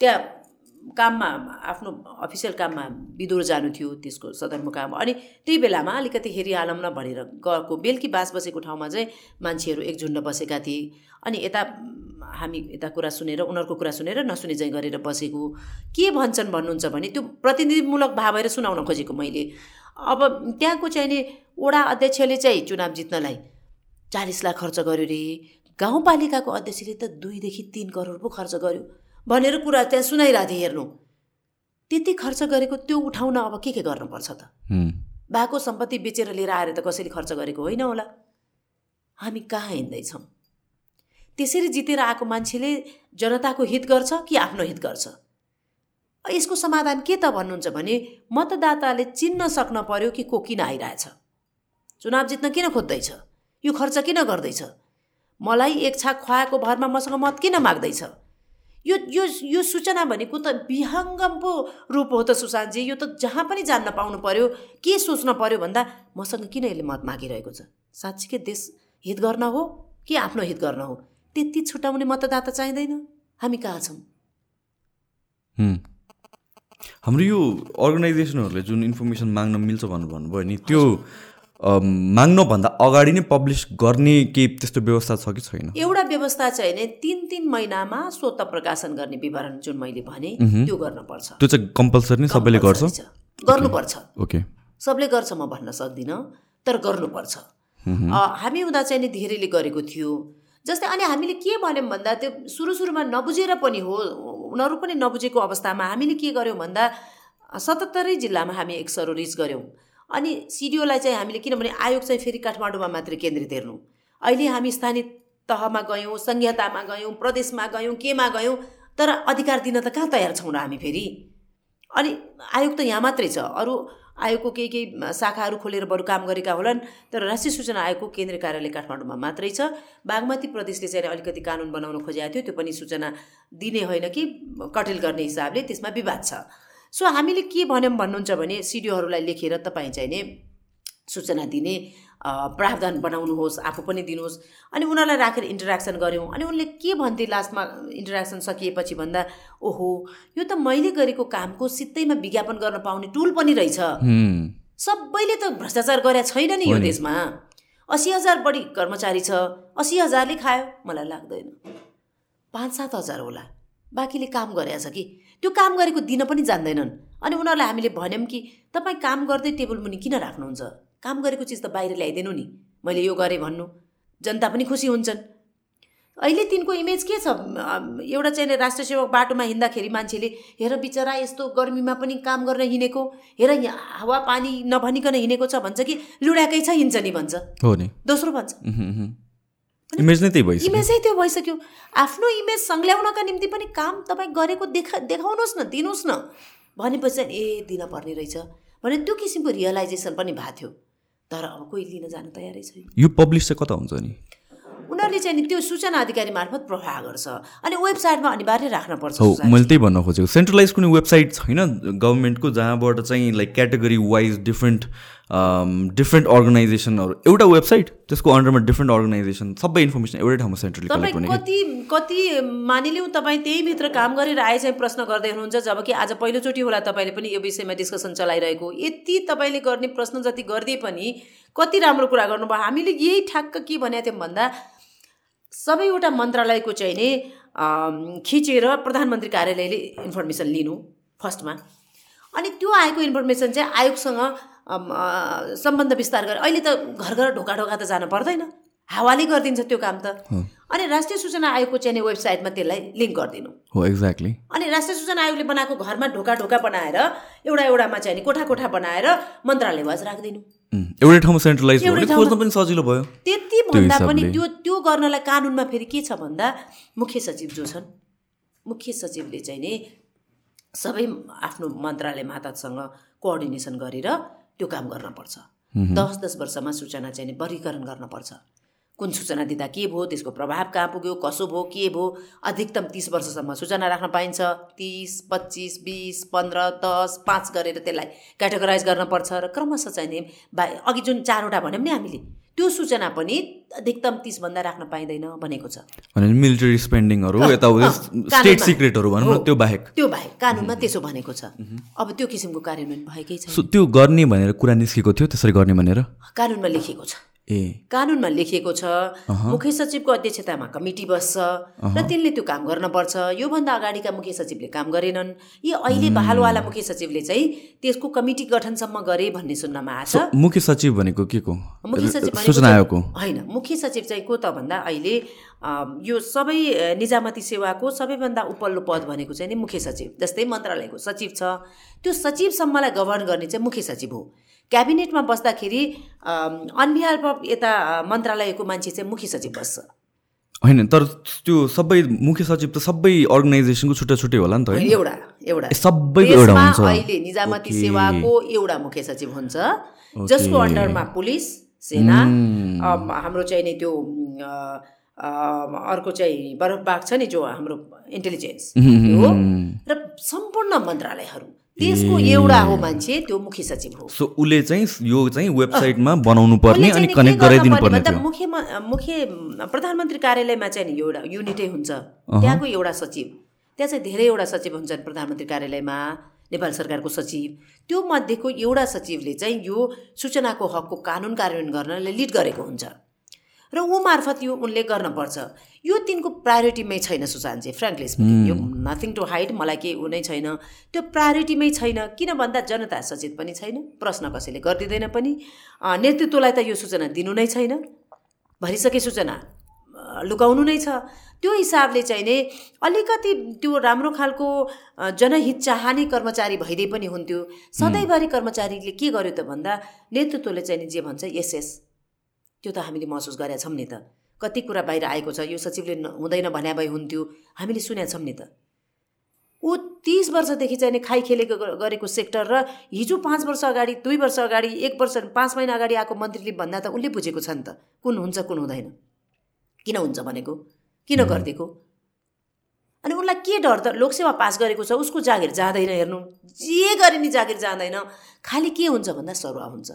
त्यहाँ काममा आफ्नो अफिसियल काममा विदुर जानु थियो त्यसको सदरमुकाम अनि त्यही बेलामा अलिकति हेरिहालौँ न भनेर गएको बेलुकी बास बसेको ठाउँमा चाहिँ मान्छेहरू एक झुन्ड बसेका थिए। अनि यता हामी यता कुरा सुनेर उनीहरूको कुरा सुनेर नसुने चाहिँ गरेर बसेको। के भन्छन् भन्नुहुन्छ भने त्यो प्रतिनिधिमूलक भएर सुनाउन खोजेको मैले। अब त्यहाँको चाहिँ नि वडा अध्यक्षले चाहिँ चुनाव जित्नलाई चालिस लाख खर्च गर्यो रे। गाउँपालिकाको अध्यक्षले त दुईदेखि तिन करोड पो खर्च गर्यो। भनेर कुरा त्यहाँ सुनाइरहेको थिएँ हेर्नु। त्यति खर्च गरेको त्यो उठाउन अब के के गर्नुपर्छ त। बाको सम्पत्ति बेचेर लिएर आएर त कसैले खर्च गरेको होइन होला। हामी कहाँ हिँड्दैछौँ? त्यसरी जितेर आएको मान्छेले जनताको हित गर्छ कि आफ्नो हित गर्छ? यसको समाधान के त भन्नुहुन्छ भने मतदाताले चिन्न सक्न पर्यो कि को किन आइरहेछ? चुनाव जित्न किन खोज्दैछ? यो खर्च किन गर्दैछ? मलाई एक छाक खुवाएको भरमा मसँग मत किन माग्दैछ? यो यो यो सूचना भनेको त विहङ्गम रूप हो त सुशान्तजी। यो त जहाँ पनि जान्न पाउनु पर्यो के सोच्न पर्यो भन्दा मसँग किन यसले मत मागिरहेको छ? साँच्चीकै देश हित गर्न हो कि आफ्नो हित गर्न हो? त्यति छुट्याउने मतदाता चाहिँदैन। हामी कहाँ छौँ। हाम्रो यो अर्गनाइजेसनहरूले जुन इन्फर्मेसन माग्न मिल्छ भनेर भन्नुभयो नि त्यो माग्नभन्दा अगाडि नै पब्लिस गर्ने केही त्यस्तो व्यवस्था छ कि छैन? एउटा व्यवस्था चाहिँ नि तिन तिन महिनामा स्वत प्रकाशन गर्ने विवरण जुन मैले भने त्यो गर्नुपर्छ। त्यो चाहिँ कम्पलसरी नै सबैले गर्छ। गर्नुपर्छ। ओके। सबले गर्छ म भन्न सक्दिनँ तर गर्नुपर्छ। हामी हुँदा चाहिँ नि धेरैले गरेको थियो। जस्तै अनि हामीले के भन्यौँ भन्दा त्यो सुरु सुरुमा नबुझेर पनि हो उनीहरू पनि नबुझेको अवस्थामा हामीले के गर्यौँ भन्दा सतहत्तरै जिल्लामा हामी एक सरो रिच गऱ्यौँ अनि सिडिओलाई चाहिँ हामीले किनभने आयोग चाहिँ फेरि काठमाडौँमा मात्रै केन्द्रित हेर्नु। अहिले हामी स्थानीय तहमा गयौँ सङ्घीयतामा गयौँ प्रदेशमा गयौँ केमा गयौँ तर अधिकार दिन त कहाँ तयार छौँ र हामी फेरि? अनि आयोग त यहाँ मात्रै छ। अरू आयोगको केही केही शाखाहरू खोलेर बरु काम गरेका होलान् तर राष्ट्रिय सूचना आयोगको केन्द्रीय कार्यालय काठमाडौँमा मात्रै छ। बागमती प्रदेशले चाहिँ अलिकति कानुन बनाउन खोजेको थियो त्यो पनि सूचना दिने होइन कि कटेल गर्ने हिसाबले त्यसमा विवाद छ। सो हामीले के भन्यौँ भन्नुहुन्छ भने सिडिओहरूलाई लेखेर तपाईँ चाहिँ नि सूचना दिने प्रावधान बनाउनुहोस् आफू पनि दिनुहोस्। अनि उनीहरूलाई राखेर इन्टरेक्सन गऱ्यौँ। अनि उनले के भन्थे लास्टमा इन्टरेक्सन सकिएपछि भन्दा ओहो यो त मैले गरेको कामको सित्तैमा विज्ञापन गर्न पाउने टुल पनि रहेछ। सबैले त भ्रष्टाचार गरेका छैन नि यो। देशमा। असी हजार बढी कर्मचारी छ असी हजारले खायो। मलाई लाग्दैन। पाँच सात हजार होला। बाँकीले काम गरेका छ कि? त्यो काम गरेको दिन पनि जान्दैनन्। अनि उनीहरूलाई हामीले भन्यौँ कि तपाईँ काम गर्दै टेबल मुनि किन राख्नुहुन्छ? काम गरेको चिज त बाहिर ल्याइदिनु नि। मैले यो गरेँ भन्नु। जनता पनि खुसी हुन्छन्। अहिले तिनको इमेज के छ? एउटा चाहिँ नि राष्ट्र सेवक बाटोमा हिँड्दाखेरि मान्छेले हेर बिचरा यस्तो गर्मीमा पनि काम गर्न हिँडेको। हेर हावा पानी नभनिकन हिँडेको छ भन्छ कि लुडाकै छ हिँड्छ नि भन्छ। हो नि। दोस्रो भन्छ। इमेज नै त्यही भइसक्यो। इमेजै त्यो भइसक्यो। आफ्नो इमेज सङ्ल्याउनका निम्ति पनि काम तपाईँ गरेको देखा देखाउनुहोस् न दिनुहोस् न। भनेपछि ए दिन पर्ने रहेछ। भने त्यो किसिमको रियलाइजेसन पनि भएको थियो। तर अब कोही लिन जान तयारै छैन। यो पब्लिस चाहिँ कता हुन्छ नि? उनीहरूले चाहिँ नि त्यो सूचना अधिकारी मार्फत प्रवाह गर्छ। अनि वेबसाइटमा अनिवार्य राख्नुपर्छ हो सूचना। मैले त्यही भन्न खोजेको। सेन्ट्रलाइज कुनै वेबसाइट छैन? गभर्मेन्टको जहाँबाट चाहिँ like category wise different different अर्गनाइजेसनहरू एउटा वेबसाइट त्यसको अन्डरमा डिफ्रेन्ट अर्गनाइजेसन सबै इन्फर्मेसन एउटै ठाउँमा सेन्ट्रली कलेक्ट हुने कति कति मानिलिउँ तपाईँ त्यहीभित्र काम गरेर आए चाहिँ प्रश्न गर्दै हुनुहुन्छ जब कि आज पहिलोचोटि होला तपाईँले पनि यो विषयमा डिस्कसन चलाइरहेको। यति तपाईँले गर्ने प्रश्न जति गरिदिए पनि कति राम्रो कुरा गर्नुभयो। हामीले यही ठ्याक्क के भनेको थियौँ भन्दा सबैवटा मन्त्रालयको चाहिँ नि खिचेर प्रधानमन्त्री कार्यालयले इन्फर्मेसन लिनु फर्स्टमा। अनि त्यो आएको इन्फर्मेसन चाहिँ आयोगसँग सम्बन्ध विस्तार गरेर अहिले त घर घर ढोका ढोका त जानु पर्दैन। हावाले गरिदिन्छ त्यो काम त। अनि राष्ट्रिय सूचना आयोगको चाहिँ नि वेबसाइटमा त्यसलाई लिङ्क गरिदिनु। हो एक्ज्याक्टली अनि राष्ट्रिय सूचना आयोगले बनाएको घरमा ढोका ढोका बनाएर एउटा एउटामा चाहिँ कोठा कोठा बनाएर मन्त्रालय वाज राखिदिनु। एउटै ठाउँमा सेन्ट्रलाइज खोज्न पनि सजिलो भयो। त्यति भन्दा पनि। त्यो त्यो गर्नलाई कानुनमा फेरि के छ भन्दा मुख्य सचिव जो छन् मुख्य सचिवले चाहिँ नि सबै आफ्नो मन्त्रालय मातासँग कोअर्डिनेसन गरेर त्यो काम गर्नपर्छ दस दस वर्षमा सूचना चाहिँ नि वर्गीकरण गर्नपर्छ कुन सूचना दिँदा के भयो त्यसको प्रभाव कहाँ पुग्यो कसो भयो के भयो अधिकतम तिस वर्षसम्म सूचना राख्न पाइन्छ। तिस पच्चिस बिस पन्ध्र दस पाँच गरेर त्यसलाई क्याटेगोराइज गर्न पर्छ र क्रमशः चाहिने बा अघि जुन चारवटा भन्यौँ नि हामीले त्यो सूचना पनि अधिकतम तिसभन्दा राख्न पाइँदैन भनेको छ। मिलिटरी स्पेन्डिङहरू स्टेट सिक्रेटहरू भनौँ न त्यो बाहेक। त्यो बाहेक कानुनमा त्यसो भनेको छ। अब त्यो किसिमको कार्यान्वयन भएकै सो त्यो गर्ने भनेर कुरा निस्केको थियो त्यसरी गर्ने भनेर? कानुनमा लेखिएको छ। ए। कानुनमा लेखिएको छ मुख्य सचिवको अध्यक्षतामा कमिटी बस्छ र तिनले त्यो काम गर्नपर्छ योभन्दा अगाडिका मुख्य सचिवले काम गरेनन्। यी अहिले बहालवाला मुख्य सचिवले चाहिँ त्यसको कमिटी गठनसम्म गरे भन्ने सुन्नमा आएको छ। मुख्य सचिव भनेको के को? मुख्य सचिव आयोगको। होइन मुख्य सचिव चाहिँ को त भन्दा अहिले यो सबै निजामती सेवाको सबैभन्दा उपल्लो पद भनेको चाहिँ नि मुख्य सचिव जस्तै मन्त्रालयको सचिव छ। त्यो सचिवसम्मलाई गभर्न गर्ने चाहिँ मुख्य सचिव हो। क्याबिनेटमा बस्दाखेरि अनबिहाल्फ अफ यता मन्त्रालयको मान्छे चाहिँ मुख्य सचिव बस्छ। होइन तर त्यो सबै मुख्य सचिव त सबै अर्गनाइजेसनको छुट्टा छुट्टै होला नि त एउटा एउटा। ए, सबैको एउटा हुन्छ। अहिले निजामती। सेवाको एउटा मुख्य सचिव हुन्छ जसको अन्डरमा पुलिस सेना हाम्रो चाहिँ नि त्यो अर्को चाहिँ बरफ बाग छ नि जो हाम्रो इन्टेलिजेन्स त्यो र सम्पूर्ण मन्त्रालयहरू। त्यसको एउटा हो मान्छे त्यो मुख्य सचिव हो। सो उसले चाहिँ यो चाहिँ वेबसाइटमा बनाउनु पर्ने अनि कनेक्ट गराइदिनु पर्ने थियो। मुख्य मुख्य प्रधानमन्त्री कार्यालयमा चाहिँ एउटा युनिटै हुन्छ। त्यहाँको एउटा सचिव। त्यहाँ चाहिँ धेरैवटा सचिव हुन्छन् प्रधानमन्त्री कार्यालयमा नेपाल सरकारको सचिव। त्यो मध्येको एउटा सचिवले चाहिँ यो सूचनाको हकको कानुन कार्यान्वयन गर्नले लिड गरेको हुन्छ। र ऊ मार्फत यो उनले गर्नुपर्छ। यो तिनको प्रायोरिटीमै छैन सुशान्त चाहिँ फ्रेङ्कली स्पिकिङ यो नथिङ टु हाइड मलाई केही ऊ नै छैन। त्यो प्रायोरिटीमै छैन किन भन्दा जनता सचेत पनि छैन प्रश्न कसैले गरिदिँदैन पनि। नेतृत्वलाई त यो सूचना दिनु नै छैन। भरिसके सूचना लुकाउनु नै छ। त्यो हिसाबले चाहिँ नै अलिकति त्यो राम्रो खालको जनहित चाहने कर्मचारी भइदिए पनि हुन्थ्यो। सधैँभरि कर्मचारीले के गर्यो त भन्दा नेतृत्वले चाहिँ नि जे भन्छ यस यस त्यो त हामीले महसुस गरेका छौँ नि त। कति कुरा बाहिर आएको छ यो सचिवले हुँदैन भन्या भए हुन्थ्यो हामीले सुनेका छौँ नि त। ऊ तिस वर्षदेखि चाहिँ खाइ खेलेको गरेको सेक्टर र हिजो पाँच वर्ष अगाडि दुई वर्ष अगाडि एक वर्ष पाँच महिना अगाडि आएको मन्त्रीले भन्दा त उसले बुझेको छ नि त कुन हुन्छ कुन हुँदैन। किन हुन्छ भनेको? किन गरिदिएको? अनि उनलाई के डर त? लोकसेवा पास गरेको छ उसको जागिर जाँदैन हेर्नु। जे गरे नि जागिर जाँदैन। खालि के हुन्छ भन्दा सरुवा हुन्छ।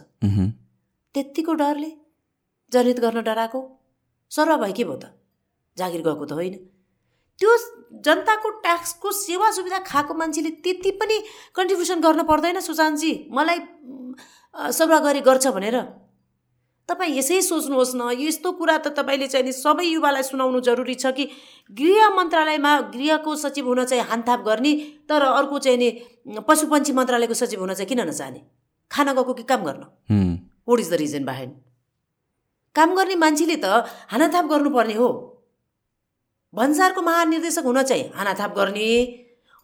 त्यत्तिको डरले। जनहित गर्न डराएको? सरुवा भयो के भयो त? जागिर गएको त होइन। त्यो जनताको ट्याक्सको सेवा सुविधा खाएको मान्छेले त्यति पनि कन्ट्रिब्युसन गर्न पर्दैन सुशान्तजी। मलाई सरुवा गरे गर्छ भनेर। तपाईँ यसै सोच्नुहोस् न यस्तो कुरा त तपाईँले चाहिँ नि सबै युवालाई सुनाउनु जरुरी छ कि गृह मन्त्रालयमा गृहको सचिव हुन चाहिँ हानथाप गर्ने तर अर्को चाहिँ नि पशुपन्छी मन्त्रालयको सचिव हुन चाहिँ किन नचाहने खान गएको कि काम गर्न। What is the reason behind काम गर्ने मान्छेले त हानाथाप गर्नुपर्ने हो। भन्सारको महानिर्देशक हुन चाहिँ हानाथाप गर्ने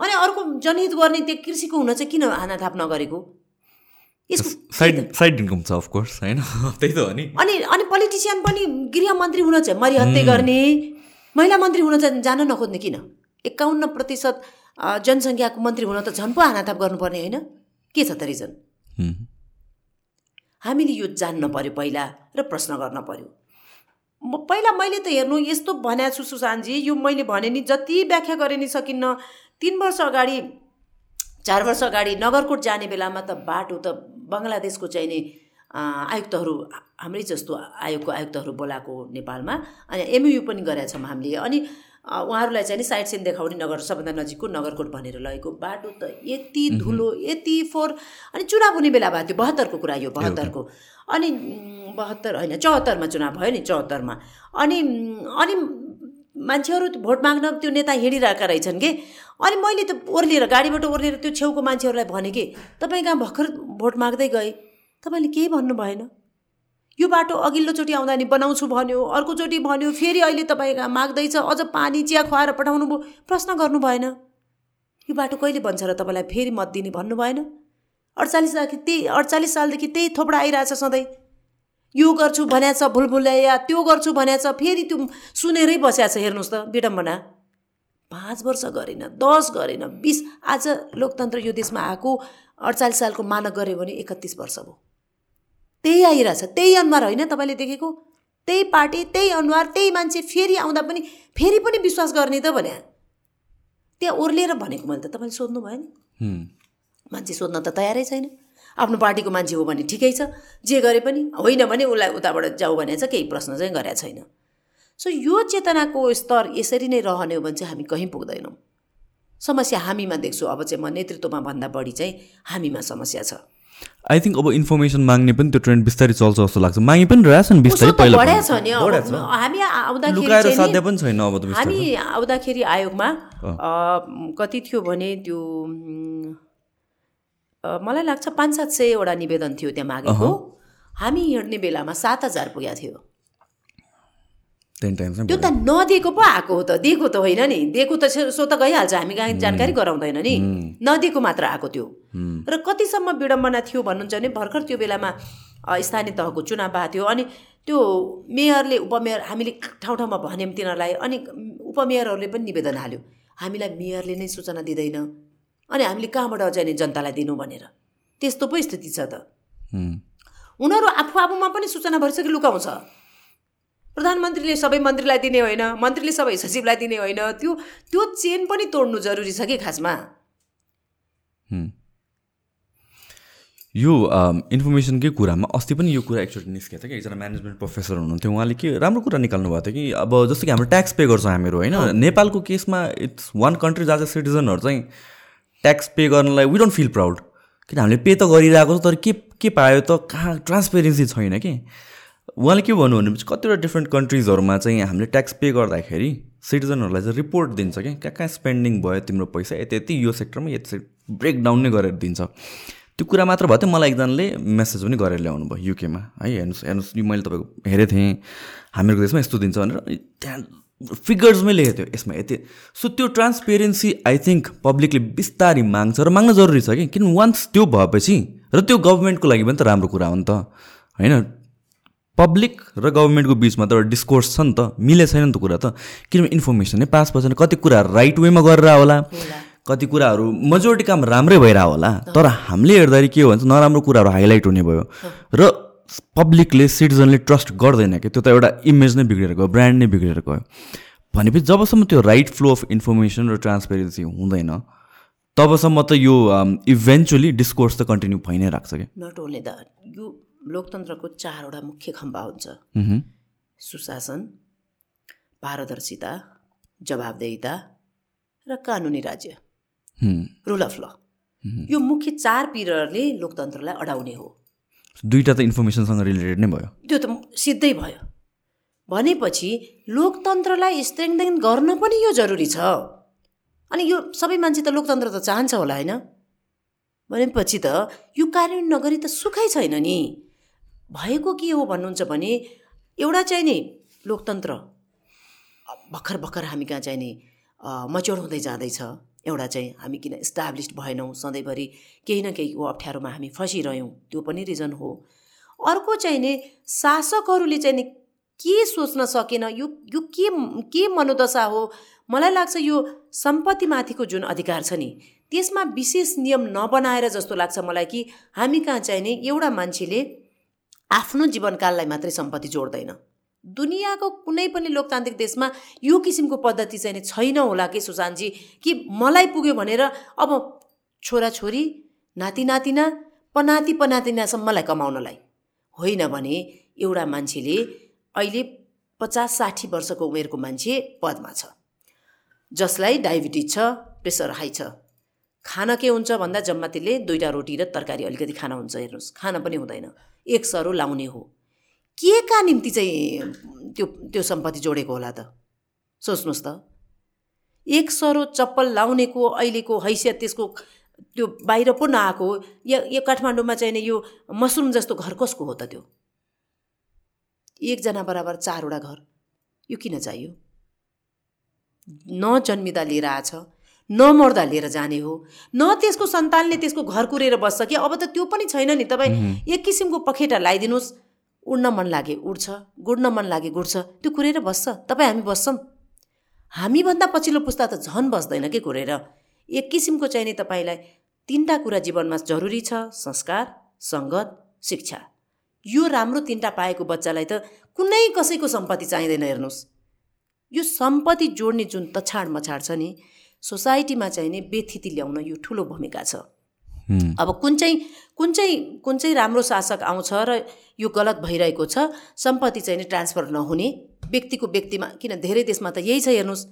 अनि अर्को जनहित गर्ने त्यो कृषिको हुन चाहिँ किन हानाथाप नगरेको? साइड साइड इन्कम छ अफकोर्स होइन? त्यही त हो नि। अनि अनि पोलिटिसियन पनि गृहमन्त्री हुन चाहिँ मरिहत्ते गर्ने महिला मन्त्री हुन चाहिँ जान नखोज्ने किन? एकाउन्न प्रतिशत जनसङ्ख्याको मन्त्री हुन त झन् पो हानाथाप गर्नुपर्ने होइन? के छ त रिजन। हामीले यो जान्न पर्यो पहिला। र प्रश्न गर्न पर्यो। म पहिला मैले त हेर्नु यस्तो भनेको छु सुशान्तजी यो मैले भने नि जति व्याख्या गरे नि सकिन्न। तिन वर्ष अगाडि चार वर्ष अगाडि नगरकोट जाने बेलामा त बाटो त बङ्गलादेशको चाहिँ नि अ, आयुक्तहरू हाम्रै जस्तो आयोगको आयुक्तहरू बोलाएको नेपालमा। अनि एमयु पनि गरेका छौँ हामीले। अनि उहाँहरूलाई चाहिँ नि साइड सिन देखाउने नगर सबभन्दा नजिकको नगरकोट भनेर लगेको बाटो त यति धुलो यति फोहोर। अनि चुनाव हुने बेला भएको थियो बहत्तरको कुरा यो बहत्तरको। अनि बहत्तर होइन चौहत्तरमा चुनाव भयो नि चौहत्तरमा। अनि अनि मान्छेहरू भोट माग्न त्यो नेता हिँडिरहेका रहेछन् कि? अनि मैले त ओर्लिएर गाडीबाट ओर्लिएर त्यो छेउको मान्छेहरूलाई भने कि तपाईँ कहाँ भर्खर भोट माग्दै गए? तपाईँले केही भन्नु भएन? यो बाटो अघिल्लोचोटि आउँदा नि बनाउँछु भन्यो अर्कोचोटि भन्यो फेरि अहिले तपाईँ कहाँ माग्दैछ? अझ पानी चिया खुवाएर पठाउनु भयो प्रश्न गर्नु भएन। यो बाटो कहिले बन्छ र तपाईँलाई फेरि मत दिने भन्नु भएन? अडचालिस सालदेखि त्यही अडचालिस सालदेखि त्यही थोपडा आइरहेछ सधैँ। यो गर्छु भनेको छ भुलभुलैया त्यो गर्छु भनेको छ फेरि त्यो सुनेरै बस्या छ हेर्नुहोस् त विडम्बना। पाँच वर्ष गरेन दस गरेन बिस आज लोकतन्त्र यो देशमा आएको अडचालिस सालको मानक गऱ्यो भने एकतिस वर्ष भयो। त्यही आइरहेछ त्यही अनुहार होइन तपाईँले देखेको? त्यही पार्टी त्यही अनुहार त्यही मान्छे फेरि आउँदा पनि फेरि पनि विश्वास गर्ने त भने त्यहाँ ओर्लिएर भनेको मैले त तपाईँले सोध्नु भयो नि मान्छे सोध्न त तयारै छैन। आफ्नो पार्टीको मान्छे हो भने ठिकै छ। जे गरे पनि होइन भने उसलाई उताबाट जाऊ भने चाहिँ केही प्रश्न चाहिँ गरेका छैन। सो यो चेतनाको स्तर यसरी नै रहने हो भने चाहिँ हामी कहीँ पुग्दैनौँ। समस्या हामीमा देख्छु। अब चाहिँ म नेतृत्वमा भन्दा बढी चाहिँ हामीमा समस्या छ। आई थिङ्क अब इन्फर्मेसन माग्ने पनि त्यो ट्रेन्ड बिस्तारै चल्छ जस्तो लाग्छ। मागी पनि रहेछ नि उसो बिस्तारै पहिला। हामी आउँदाखेरि पनि छैन अब हामी आउँदाखेरि आयोगमा कति थियो भने त्यो मलाई लाग्छ पाँच सात सयवटा निवेदन थियो त्यहाँ मागेको। हामी हिँड्ने बेलामा सात हजार पुगेको थियो। त्यो त नदिएको पो आएको हो त। दिएको त होइन नि। दिएको त सो त गइहाल्छ। हामी कहाँ जानकारी गराउँदैन नि। नदिएको मात्र आएको त्यो। र कतिसम्म विडम्बना थियो भन्नुहुन्छ भने भर्खर त्यो बेलामा स्थानीय तहको चुनाव भएको थियो। अनि त्यो मेयरले उपमेयर हामीले ठाउँ ठाउँमा भन्यौँ तिनीहरूलाई अनि उपमेयरहरूले पनि निवेदन हाल्यो। हामीलाई मेयरले नै सूचना दिँदैन। अनि हामीले कहाँबाट चाहिँ नि जनतालाई दिनु भनेर? त्यस्तो पो स्थिति छ त। उनीहरू आफू आफूमा पनि सूचना भइसकि लुकाउँछ प्रधानमन्त्रीले सबै मन्त्रीलाई दिने होइन मन्त्रीले सबै सचिवलाई दिने होइन त्यो त्यो चेन पनि तोड्नु जरुरी छ कि खासमा? यो इन्फर्मेसनकै कुरामा अस्ति पनि यो कुरा एकचोटि निस्केको थियो कि एकजना म्यानेजमेन्ट प्रोफेसर हुनुहुन्थ्यो। उहाँले के राम्रो कुरा निकाल्नु भएको थियो कि अब जस्तो कि हाम्रो ट्याक्स पे गर्छौँ हामीहरू होइन? नेपालको केसमा इट्स वान कन्ट्री जहाँ चाहिँ सिटिजनहरू चाहिँ ट्याक्स पे गर्नलाई वी डोन्ट फिल प्राउड किन हामीले पे त गरिरहेको छ तर के के पायो त? कहाँ ट्रान्सपेरेन्सी छैन कि? उहाँले के भन्नु भनेपछि कतिवटा डिफ्रेन्ट कन्ट्रिजहरूमा चाहिँ हामीले ट्याक्स पे गर्दाखेरि सिटिजनहरूलाई चाहिँ रिपोर्ट दिन्छ कि? कहाँ कहाँ स्पेन्डिङ भयो तिम्रो पैसा? यति यति यो सेक्टरमा यति ब्रेकडाउन नै गरेर दिन्छ। त्यो कुरा मात्र भयो थियो मलाई एकजनाले मेसेज पनि गरेर ल्याउनु भयो युकेमा है हेर्नुहोस् हेर्नुहोस् मैले तपाईँको हेरेको थिएँ। हामीहरूको देशमा यस्तो दिन्छ भनेर। त्यहाँ फिगर्समै लेखेको थियो यसमा यति। सो त्यो ट्रान्सपेरेन्सी आई थिङ्क पब्लिकले बिस्तारै माग्छ र माग्न जरुरी छ कि? किन वान्स त्यो भएपछि र त्यो गभर्मेन्टको लागि पनि त राम्रो कुरा हो नि त। होइन? पब्लिक र गभर्मेन्टको बिचमा त एउटा डिस्कोर्स छ नि त। मिले छैन नि त कुरा त। किनभने इन्फर्मेसन नै पास भएन कति कुरा राइट वेमा गरेर होला। कति कुराहरू मेजोरिटी काम राम्रै भइरहेको होला तर हामीले हेर्दाखेरि के हो भने चाहिँ नराम्रो कुराहरू हाइलाइट हुने भयो। र पब्लिकले सिटिजनले ट्रस्ट गर्दैन कि? त्यो त एउटा इमेज नै बिग्रेर गयो ब्रान्ड नै बिग्रेर गयो। भनेपछि जबसम्म त्यो राइट फ्लो अफ इन्फर्मेसन र ट्रान्सपेरेन्सी हुँदैन तबसम्म त यो इभेन्चुली डिस्कोर्स त कन्टिन्यू भइ नै राख्छ कि नट ओन्ली द्याट यो लोकतन्त्रको चारवटा मुख्य खम्बा हुन्छ। सुशासन पारदर्शिता जवाबदेहिता र कानुनी राज्य। रुल अफ ल यो मुख्य चार पिलरले लोकतन्त्रलाई अडाउने हो। दुईवटा त इन्फर्मेसनसँग रिलेटेड नै भयो। त्यो त सिद्धै भयो। भनेपछि लोकतन्त्रलाई स्ट्रेङ्थन गर्न पनि यो जरुरी छ। अनि यो सबै मान्छे त लोकतन्त्र त चाहन्छ होला होइन? भनेपछि त यो कार्यान्वयन नगरी त सुखै छैन नि। भएको के हो भन्नुहुन्छ भने एउटा चाहिँ नि लोकतन्त्र भर्खर भर्खर हामी कहाँ चाहिँ नि मच्योर हुँदै जाँदैछ। एउटा चाहिँ हामी किन इस्टाब्लिस्ड भएनौँ सधैँभरि केही न केही अप्ठ्यारोमा हामी फसिरह्यौँ त्यो पनि रिजन हो। अर्को चाहिँ नि शासकहरूले चाहिँ नि के सोच्न सकेन यो यो के के मनोदशा हो? मलाई लाग्छ यो सम्पत्तिमाथिको जुन अधिकार छ नि त्यसमा विशेष नियम नबनाएर जस्तो लाग्छ मलाई कि हामी कहाँ चाहिँ नि एउटा मान्छेले आफ्नो जीवनकाललाई मात्रै सम्पत्ति जोड्दैन। दुनियाँको कुनै पनि लोकतान्त्रिक देशमा यो किसिमको पद्धति चाहिँ छैन होला कि सुशान्तजी कि मलाई पुग्यो भनेर अब छोराछोरी नाति नातिना पनाति पनातिनासम्मलाई कमाउनलाई? होइन भने एउटा मान्छेले अहिले पचास साठी वर्षको उमेरको मान्छे पदमा छ जसलाई डायबिटिज छ प्रेसर हाई छ। खान के हुन्छ भन्दा जम्मा त्यसले दुईवटा रोटी र तरकारी अलिकति खाना हुन्छ हेर्नुहोस्। खाना पनि हुँदैन। एक सरो लाउने हो। के का निम्ति चाहिँ त्यो त्यो सम्पत्ति जोडेको होला त? सोच्नुहोस् त। एक सरो चप्पल लाउनेको अहिलेको हैसियत त्यसको त्यो बाहिर पो नआएको या यो काठमाडौँमा चाहिँ नि यो मसरुम जस्तो घर कसको हो त त्यो? एकजना बराबर चारवटा घर। यो किन चाहियो? न जन्मिँदा लिएर आछ न मर्दा लिएर जाने हो। न त्यसको सन्तानले त्यसको घर कुरेर बस्छ कि? अब त त्यो पनि छैन नि। तपाईँ एक किसिमको पखेटा लगाइदिनुहोस् उड्न मन लागे उड्छ गुड्न मन लागे गुड्छ। त्यो कुरेर बस्छ। तपाईँ हामी बस्छौँ। हामीभन्दा पछिल्लो पुस्ता त झन् बस्दैन कि कुरेर? एक किसिमको चाहिँ नि तपाईँलाई तिनवटा कुरा जीवनमा जरुरी छ। संस्कार सङ्गत शिक्षा। यो राम्रो तिनवटा पाएको बच्चालाई त कुनै कसैको सम्पत्ति चाहिँदैन हेर्नुहोस्। यो सम्पत्ति जोड्ने जुन तछाड मछाड छ नि सोसाइटीमा चाहिँ नि बेथिति ल्याउन यो ठुलो भूमिका छ। अब कुन चाहिँ कुन चाहिँ कुन चाहिँ राम्रो शासक आउँछ र यो गलत भइरहेको छ सम्पत्ति चाहिँ नि ट्रान्सफर नहुने व्यक्तिको व्यक्तिमा किन धेरै देशमा त यही छ हेर्नुहोस्।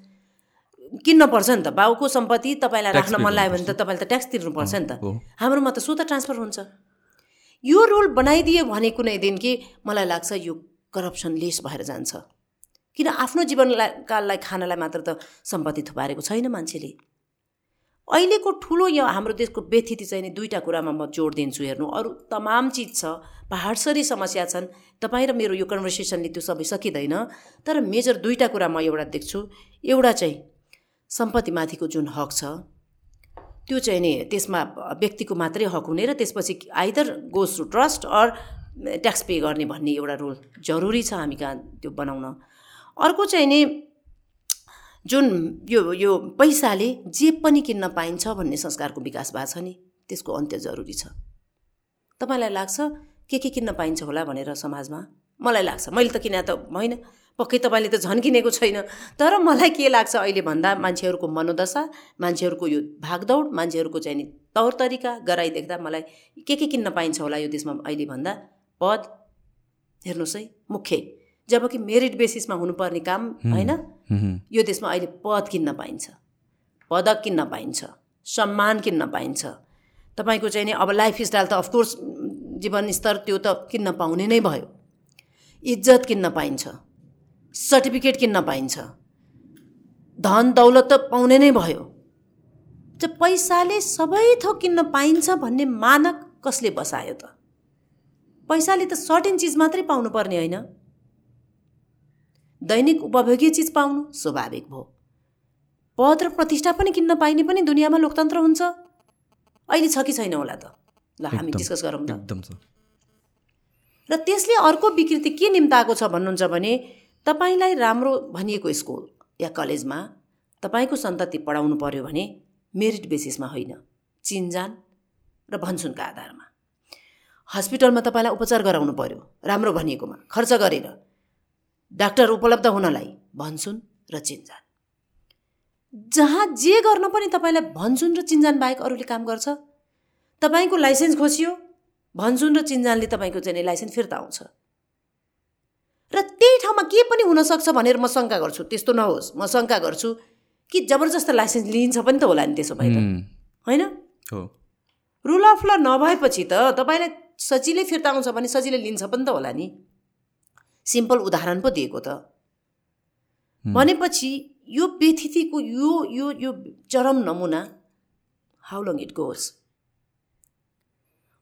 किन्न पर्छ नि त बाउको सम्पत्ति तपाईँलाई राख्न मन लाग्यो भने त तपाईँले त ट्याक्स तिर्नुपर्छ नि त। हाम्रोमा त स्वत ट्रान्सफर हुन्छ। यो रुल बनाइदियो भने कुनै दिन कि मलाई लाग्छ यो करप्सन लेस भएर जान्छ। किन आफ्नो जीवनलाई काललाई खानलाई मात्र त सम्पत्ति थुपारेको छैन मान्छेले। अहिलेको ठुलो यो हाम्रो देशको व्यथिति चाहिँ नि दुईवटा कुरामा म जोड दिन्छु हेर्नु। अरू तमाम चिज छ पहाडसरी समस्या छन्। तपाईँ र मेरो यो कन्भर्सेसनले त्यो सबै सकिँदैन। तर मेजर दुईवटा कुरा म एउटा देख्छु। एउटा चाहिँ सम्पत्तिमाथिको जुन हक छ त्यो चाहिँ नि त्यसमा व्यक्तिको मात्रै हक हुने र त्यसपछि either goes to trust or tax pay गर्ने भन्ने एउटा रुल जरुरी छ हामी कहाँ त्यो बनाउन। अर्को चाहिँ नि जुन यो यो पैसाले जे पनि किन्न पाइन्छ भन्ने संस्कारको विकास भएको छ नि त्यसको अन्त्य जरुरी छ। तपाईँलाई लाग्छ के के किन्न पाइन्छ होला भनेर समाजमा? मलाई लाग्छ। मैले त किने त होइन। पक्कै तपाईँले त झन् किनेको छैन। तर मलाई के लाग्छ अहिले भन्दा मान्छेहरूको मनोदशा मान्छेहरूको यो भागदौड मान्छेहरूको चाहिँ नि तौर तरिका गराइ देख्दा मलाई के के किन्न पाइन्छ होला यो देशमा अहिले भन्दा? पद हेर्नुहोस् है मुख्य। जबकि मेरिट बेसिसमा हुनुपर्ने काम होइन? यो देशमा अहिले पद किन्न पाइन्छ। पदक किन्न पाइन्छ। सम्मान किन्न पाइन्छ। तपाईँको चाहिँ नि अब लाइफ स्टाइल त अफकोर्स जीवनस्तर त्यो त किन्न पाउने नै भयो। इज्जत किन्न पाइन्छ। सर्टिफिकेट किन्न पाइन्छ। धन दौलत त पाउने नै भयो। पैसाले सबै थोक किन्न पाइन्छ भन्ने मानक कसले बसायो त? पैसाले त सर्टेन चिज मात्रै पाउनुपर्ने होइन। दैनिक उपभोग्य चिज पाउनु स्वाभाविक भयो। पद र प्रतिष्ठा पनि किन्न पाइने पनि दुनियाँमा लोकतन्त्र हुन्छ। अहिले छ कि छैन होला त? ल हामी डिस्कस गरौँ त। एकदम र त्यसले अर्को विकृति के निम्ताएको छ भन्नुहुन्छ भने तपाईँलाई राम्रो भनिएको स्कुल या कलेजमा तपाईँको सन्तति पढाउनु पर्यो भने मेरिट बेसिसमा होइन चिनजान र भनसुनका आधारमा। हस्पिटलमा तपाईँलाई उपचार गराउनु पर्यो राम्रो भनिएकोमा खर्च गरेर। डाक्टर उपलब्ध हुनलाई भनसुन र चिन्जान। जहाँ जे गर्न पनि तपाईँलाई भनसुन र चिन्जान बाहेक अरूले काम गर्छ तपाईँको लाइसेन्स खोसियो भनसुन र चिन्जानले तपाईँको चाहिँ लाइसेन्स फिर्ता आउँछ। र त्यही ठाउँमा के पनि हुनसक्छ भनेर म शङ्का गर्छु। त्यस्तो नहोस् म शङ्का गर्छु कि जबरजस्त लाइसेन्स लिइन्छ पनि त होला नि त्यसो भए त। होइन? हो। रुल अफ ल नभएपछि त तपाईँलाई सजिलै फिर्ता आउँछ भने सजिलै लिन्छ पनि त होला नि। सिम्पल उदाहरण पो दिएको त। भनेपछि यो व्यथितिको यो यो यो चरम नमुना हाउ लङ इट गोज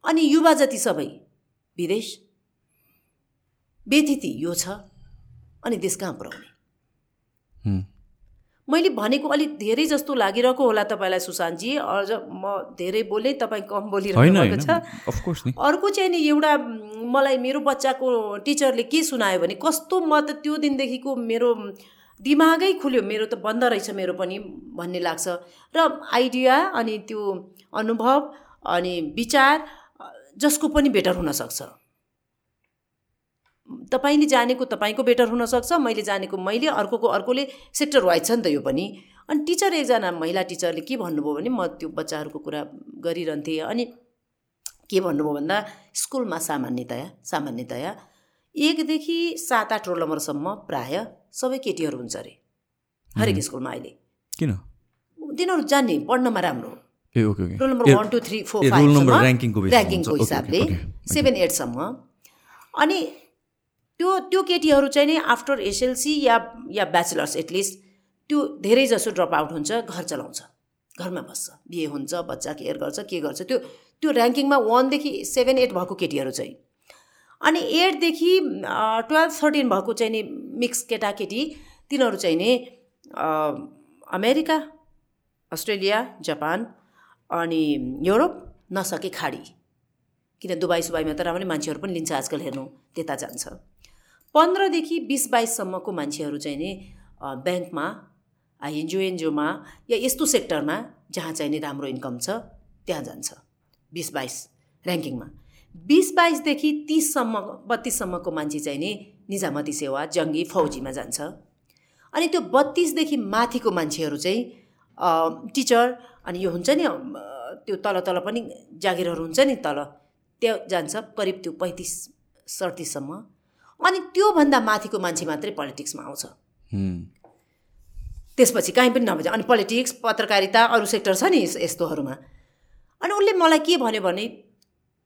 अनि युवा जति सबै विदेश व्यथिति यो छ अनि देश कहाँ पुऱ्याउने। मैले भनेको अलिक धेरै जस्तो लागिरहेको होला तपाईँलाई सुशान्तजी। अझ म धेरै बोलेँ तपाईँ कम भएको छ। अर्को चाहिँ नि एउटा मलाई मेरो बच्चाको टिचरले के सुनायो भने कस्तो म त त्यो दिनदेखिको मेरो दिमागै खुल्यो। मेरो त बन्द रहेछ मेरो पनि भन्ने लाग्छ। र आइडिया अनि त्यो अनुभव अनि विचार जसको पनि बेटर हुनसक्छ तपाईँले जानेको तपाईँको बेटर हुनसक्छ मैले जानेको मैले अर्कोको अर्कोले सेक्टर वाइज छ नि त यो पनि। अनि टिचर एकजना महिला टिचरले के भन्नुभयो भने म त्यो बच्चाहरूको कुरा गरिरहन्थेँ। अनि के भन्नुभयो भन्दा स्कुलमा सामान्यतया सामान्यतया एकदेखि सात आठ रोल नम्बरसम्म प्राय सबै केटीहरू हुन्छ अरे हरेक स्कुलमा अहिले। किन? तिनीहरू जान्ने पढ्नमा राम्रो ए okay okay. Roll number one two three four ऱ्याङ्किङको हिसाबले सेभेन एटसम्म अनि त्यो त्यो केटीहरू चाहिँ नि आफ्टर एसएलसी या या ब्याचलर्स एटलिस्ट त्यो धेरै जसो ड्रप आउट हुन्छ घर चलाउँछ घरमा बस्छ बिहे हुन्छ बच्चा केयर गर्छ के गर्छ त्यो त्यो ऱ्याङ्किङमा वानदेखि सेभेन एट भएको केटीहरू चाहिँ। अनि एटदेखि टुवेल्भ थर्टिन भएको चाहिँ नि मिक्स केटाकेटी तिनीहरू चाहिँ नि अमेरिका अस्ट्रेलिया जापान अनि युरोप नसके खाडी। किन दुबई सुबाईमा त राम्रै मान्छेहरू पनि लिन्छ आजकल हेर्नु त्यता जान्छ। पन्ध्रदेखि बिस बाइससम्मको मान्छेहरू चाहिँ नि ब्याङ्कमा एनजिओ एनजिओमा या यस्तो सेक्टरमा जहाँ चाहिँ नि राम्रो इन्कम छ त्यहाँ जान्छ। बिस बाइस ऱ्याङ्किङमा। बिस बाइसदेखि तिससम्म बत्तिससम्मको मान्छे चाहिँ नि निजामती सेवा जङ्गी फौजीमा जान्छ। अनि त्यो बत्तिसदेखि माथिको मान्छेहरू चाहिँ टिचर अनि यो हुन्छ नि त्यो तल तल पनि जागिरहरू हुन्छ नि तल त्यो जान्छ करिब त्यो पैँतिस सडतिससम्म। अनि त्योभन्दा माथिको मान्छे मात्रै पोलिटिक्समा आउँछ। त्यसपछि कहीँ पनि नभए अनि पोलिटिक्स पत्रकारिता अरू सेक्टर छ नि यस्तोहरूमा। अनि उसले मलाई के भन्यो भने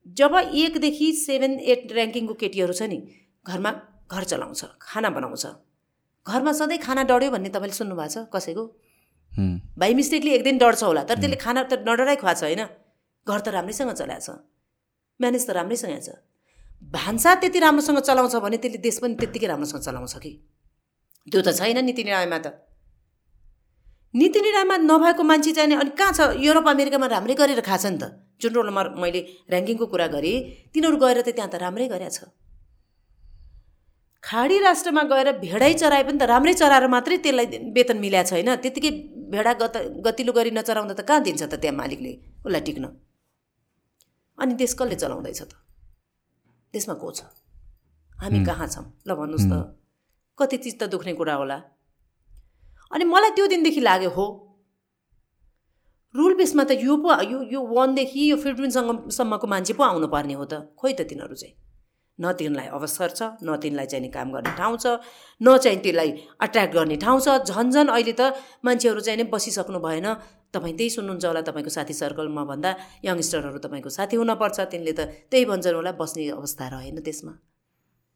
जब एकदेखि सेभेन एट ऱ्याङ्किङको केटीहरू छ नि घरमा घर चलाउँछ खाना बनाउँछ। घरमा सधैँ खाना डढ्यो भन्ने तपाईँले सुन्नुभएको छ कसैको? बाई मिस्टेकले एक दिन डढ्छ होला तर त्यसले खाना त नडराइ खुवाएको छ होइन। घर त राम्रैसँग चलाएको छ। म्यानेज त राम्रैसँग छ। भान्सा त्यति राम्रोसँग चलाउँछ भने त्यसले देश पनि त्यत्तिकै राम्रोसँग चलाउँछ कि? त्यो त छैन नीति निर्णयमा त। नीति निर्णयमा नभएको मान्छे चाहिँ अनि कहाँ छ? युरोप अमेरिकामा राम्रै गरेर खान्छ नि त। जुन रोलमा मैले ऱ्याङ्किङको कुरा गरेँ तिनीहरू गएर त त्यहाँ त राम्रै गरेछ खाडी राष्ट्रमा गएर भेडै चराए पनि त राम्रै चराएर मात्रै त्यसलाई वेतन मिल्याएको छैन। त्यत्तिकै भेडा गत गतिलो गरी नचराउँदा त कहाँ दिन्छ त त्यहाँ मालिकले? उसलाई टिक्न। अनि देश कसले चलाउँदैछ त? त्यसमा को छ। हामी कहाँ छौँ? ल भन्नुहोस् त। कति चित्त दुख्ने कुरा होला। अनि मलाई त्यो दिनदेखि लाग्यो हो। रुल बेसमा त यो पो यो यो वानदेखि यो फिफ्टिनसम्मको मान्छे पो आउनु पर्ने हो त। खोइ त तिनीहरू चाहिँ। न तिनलाई अवसर छ न तिनलाई चाहिँ काम गर्ने ठाउँ छ न चाहिँ त्यसलाई अट्र्याक्ट गर्ने ठाउँ छ। झन् झन् अहिले त मान्छेहरू चाहिँ नै बसिसक्नु भएन। तपाईँ त्यही सुन्नुहुन्छ होला तपाईँको साथी सर्कलमा भन्दा यङ्स्टरहरू तपाईँको साथी हुनपर्छ तिनले त त्यही भन्छन् होला बस्ने अवस्था रहेन त्यसमा।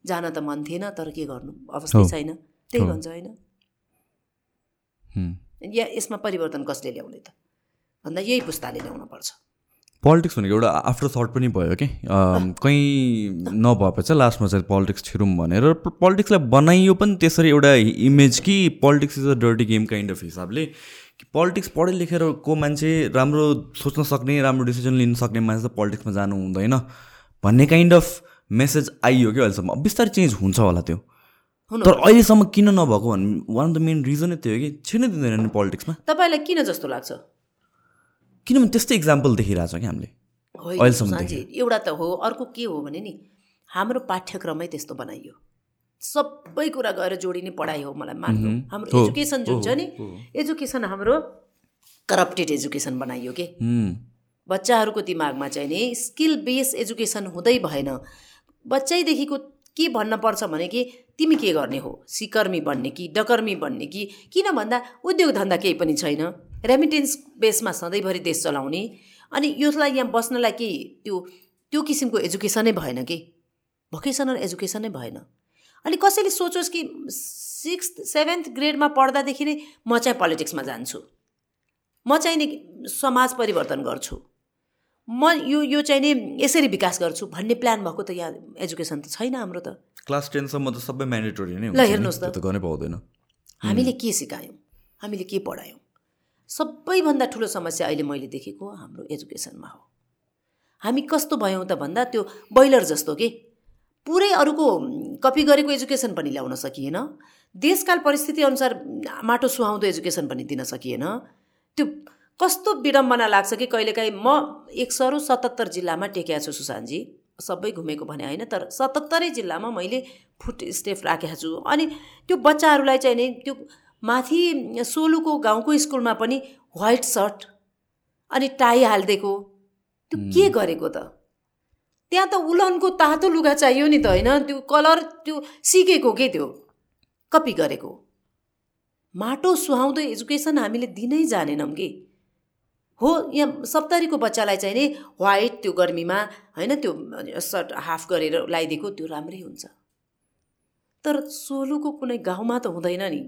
जान त मन थिएन तर के गर्नु? अवस्था छैन। त्यही भन्छ होइन। या यसमा परिवर्तन कसले ल्याउने त? भन्दा यही पुस्ताले ल्याउनुपर्छ। पोलिटिक्स भनेको एउटा आफ्टर थट पनि भयो कि। कहीँ नभएपछि लास्टमा चाहिँ पोलिटिक्स छिरौँ भनेर पोलिटिक्सलाई बनाइयो पनि त्यसरी एउटा इमेज कि politics is a dirty game kind of हिसाबले। पोलिटिक्स पढे लेखेर को मान्छे राम्रो सोच्न सक्ने राम्रो डिसिजन लिन सक्ने मान्छे त पोलिटिक्समा जानु हुँदैन भन्ने काइन्ड अफ मेसेज आइयो कि अहिलेसम्म। बिस्तारै चेन्ज हुन्छ होला त्यो। तर अहिलेसम्म किन नभएको भन्ने वान अफ द मेन रिजनै त्यो हो कि छिर्नै दिँदैन नि पोलिटिक्समा तपाईँलाई किन जस्तो लाग्छ? किनभने त्यस्तै इक्जाम्पल देखिरहेको छ कि हामीले। अहिलेसम्म एउटा त हो अर्को के हो भने नि हाम्रो पाठ्यक्रमै त्यस्तो बनाइयो। सबै कुरा गएर जोडिने पढाइ हो मलाई मान्नु। हाम्रो एजुकेसन जुन छ नि एजुकेसन हाम्रो करप्टेड एजुकेसन बनाइयो के? बच्चाहरूको दिमागमा चाहिँ नि स्किल बेस एजुकेसन हुँदै भएन। बच्चैदेखिको के भन्न पर्छ भने कि तिमी के गर्ने हो? सिकर्मी बन्ने कि डकर्मी बन्ने कि? किन भन्दा उद्योग धन्दा केही पनि छैन। रेमिटेन्स बेसमा सधैँभरि देश चलाउने। अनि यसलाई यहाँ बस्नलाई कि त्यो त्यो किसिमको एजुकेसनै भएन कि? भोकेसनल एजुकेसनै भएन। अनि कसैले सोचोस् कि सिक्स सेभेन्थ ग्रेडमा पढ्दादेखि नै म चाहिँ पोलिटिक्समा जान्छु। म चाहिँ नि समाज परिवर्तन गर्छु। म यो यो चाहिँ नि यसरी विकास गर्छु भन्ने प्लान भएको त यहाँ एजुकेसन त छैन हाम्रो त। क्लास टेनसम्म त सबै म्यान्डेटोरी नै ल हेर्नुहोस् त। गर्नै पाउँदैन। हामीले के सिकायौँ? हामीले के पढायौँ? सबैभन्दा ठुलो समस्या अहिले मैले देखेको हाम्रो एजुकेसनमा हो। हामी कस्तो भयौँ त भन्दा त्यो बैलर जस्तो के? पुरै अरूको कपी गरेको एजुकेसन पनि ल्याउन सकिएन। देशकाल परिस्थिति अनुसार माटो सुहाउँदो एजुकेसन पनि दिन सकिएन। त्यो कस्तो विडम्बना लाग्छ कि कहिलेकाहीँ म एक सरो सतहत्तर जिल्लामा टेकेको छु सुशान्तजी सबै घुमेको भने होइन तर सतहत्तरै जिल्लामा मैले फुट स्टेप राखेको छु। अनि त्यो बच्चाहरूलाई चाहिँ नि त्यो माथि सोलुको गाउँको स्कुलमा पनि व्हाइट सर्ट अनि टाई हालिदिएको। त्यो के गरेको त? त्यहाँ त उलनको तातो लुगा चाहियो नि त होइन? त्यो कलर त्यो सिकेको के त्यो? कपी गरेको। माटो सुहाउँदो एजुकेसन हामीले दिनै जानेनौँ कि। हो यहाँ सप्तरीको बच्चालाई चाहिँ नि व्हाइट त्यो गर्मीमा होइन? त्यो सर्ट हाफ गरेर लगाइदिएको त्यो राम्रै हुन्छ। तर सोलुको कुनै गाउँमा त हुँदैन नि।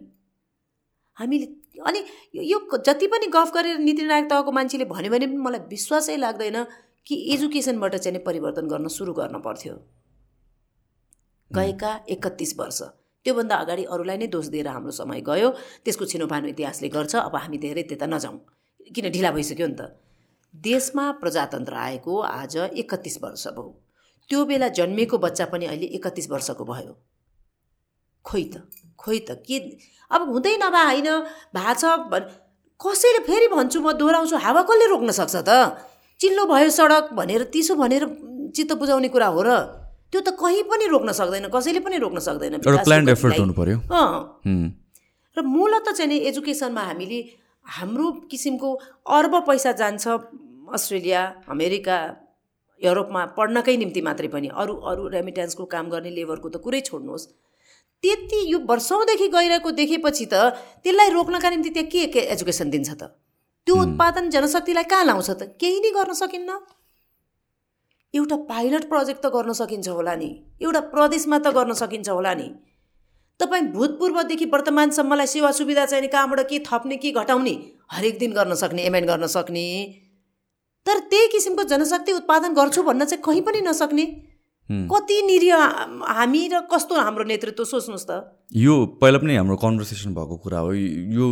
हामीले अनि यो जति पनि गफ गरेर नीति निर्णायक तहको मान्छेले भन्यो भने पनि मलाई विश्वासै लाग्दैन कि एजुकेसनबाट चाहिँ परिवर्तन गर्न सुरु गर्न पर्थ्यो। गएका एकतिस वर्ष। त्योभन्दा अगाडि अरूलाई नै दोष दिएर हाम्रो समय गयो। त्यसको छिनोफानो इतिहासले गर्छ अब हामी धेरै त्यता नजाउँ। किन ढिला भइसक्यो नि त। देशमा प्रजातन्त्र आएको आज एकतिस वर्ष भयो। त्यो बेला जन्मिएको बच्चा पनि अहिले एकतिस वर्षको भयो। खोइ त। खोइ त के अब हुँदै नभए होइन? भएको छ भन् कसैले फेरि भन्छु म दोहोऱ्याउँछु हावा कसले रोक्न सक्छ त? चिल्लो भयो सडक भनेर तिसो भनेर चित्त बुझाउने कुरा हो र। त्यो त कहीँ पनि रोक्न सक्दैन कसैले पनि रोक्न सक्दैन र मूलत चाहिँ नि एजुकेसनमा हामीले हाम्रो किसिमको अर्ब पैसा जान्छ अस्ट्रेलिया अमेरिका युरोपमा पढ्नकै निम्ति मात्रै पनि। अरू अरू रेमिटेन्सको काम गर्ने लेबरको त कुरै छोड्नुहोस्। त्यति यो वर्षौँदेखि गइरहेको देखेपछि त त्यसलाई रोक्नका निम्ति त्यहाँ के के एजुकेसन दिन्छ त? त्यो उत्पादन जनशक्तिलाई कहाँ लाउँछ त? केही नै गर्न सकिन्न। एउटा पाइलट प्रोजेक्ट त गर्न सकिन्छ होला नि। एउटा प्रदेशमा त गर्न सकिन्छ होला नि। तपाईँ भूतपूर्वदेखि वर्तमानसम्मलाई सेवा सुविधा चाहिने कहाँबाट के थप्ने के घटाउने हरेक दिन गर्न सक्ने एमएन गर्न सक्ने। तर त्यही किसिमको जनशक्ति उत्पादन गर्छु भन्न चाहिँ कहीँ पनि नसक्ने। कति निरीह हामी र कस्तो हाम्रो नेतृत्व सोच्नुहोस् त। यो पहिला पनि हाम्रो कन्भर्सेसन भएको कुरा हो। यो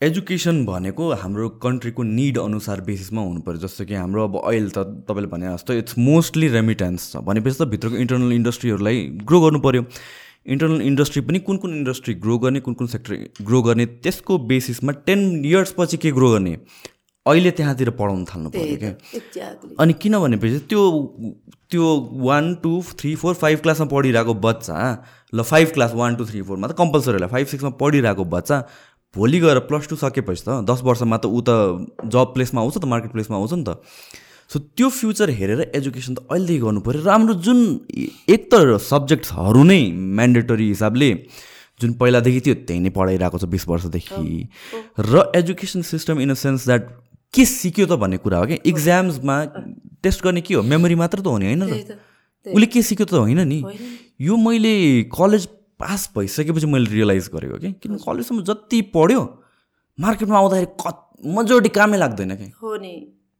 एजुकेसन भनेको हाम्रो कन्ट्रीको निड अनुसार बेसिसमा हुनु पऱ्यो जस्तो कि हाम्रो अब अहिले त तपाईँले भने जस्तो इट्स मोस्टली रेमिटेन्स छ। भनेपछि त भित्रको इन्टरनल इन्डस्ट्रीहरूलाई ग्रो गर्नु पऱ्यो इन्टरनल इन्डस्ट्री पनि कुन कुन इन्डस्ट्री ग्रो गर्ने कुन कुन सेक्टर ग्रो गर्ने त्यसको बेसिसमा टेन इयर्सपछि के ग्रो गर्ने? अहिले त्यहाँतिर पढाउनु थाल्नु पऱ्यो क्या? अनि किन भनेपछि त्यो त्यो one two three four five क्लासमा पढिरहेको बच्चा ल five class one two three फोरमा त कम्पलसरी होला। फाइभ सिक्समा पढिरहेको बच्चा भोलि गएर प्लस टू सकेपछि त दस वर्षमा त ऊ त जब प्लेसमा आउँछ त मार्केट प्लेसमा आउँछ नि त। सो त्यो फ्युचर हेरेर एजुकेसन त अहिलेदेखि गर्नु पऱ्यो र हाम्रो जुन एक त सब्जेक्ट्सहरू नै म्यान्डेटरी हिसाबले जुन पहिलादेखि थियो त्यही नै पढाइरहेको छ बिस वर्षदेखि। र education system in a sense that के सिक्यो त भन्ने कुरा हो क्या? इक्जाम्समा टेस्ट गर्ने के हो? मेमोरी मात्र त हो नि होइन त। उसले के सिक्यो त होइन नि। यो मैले कलेज पास भइसकेपछि मैले रियलाइज गरेको कि? किन कलेजसम्म जति पढ्यो मार्केटमा आउँदाखेरि कत मजोरी कामै लाग्दैन क्या। हो नि।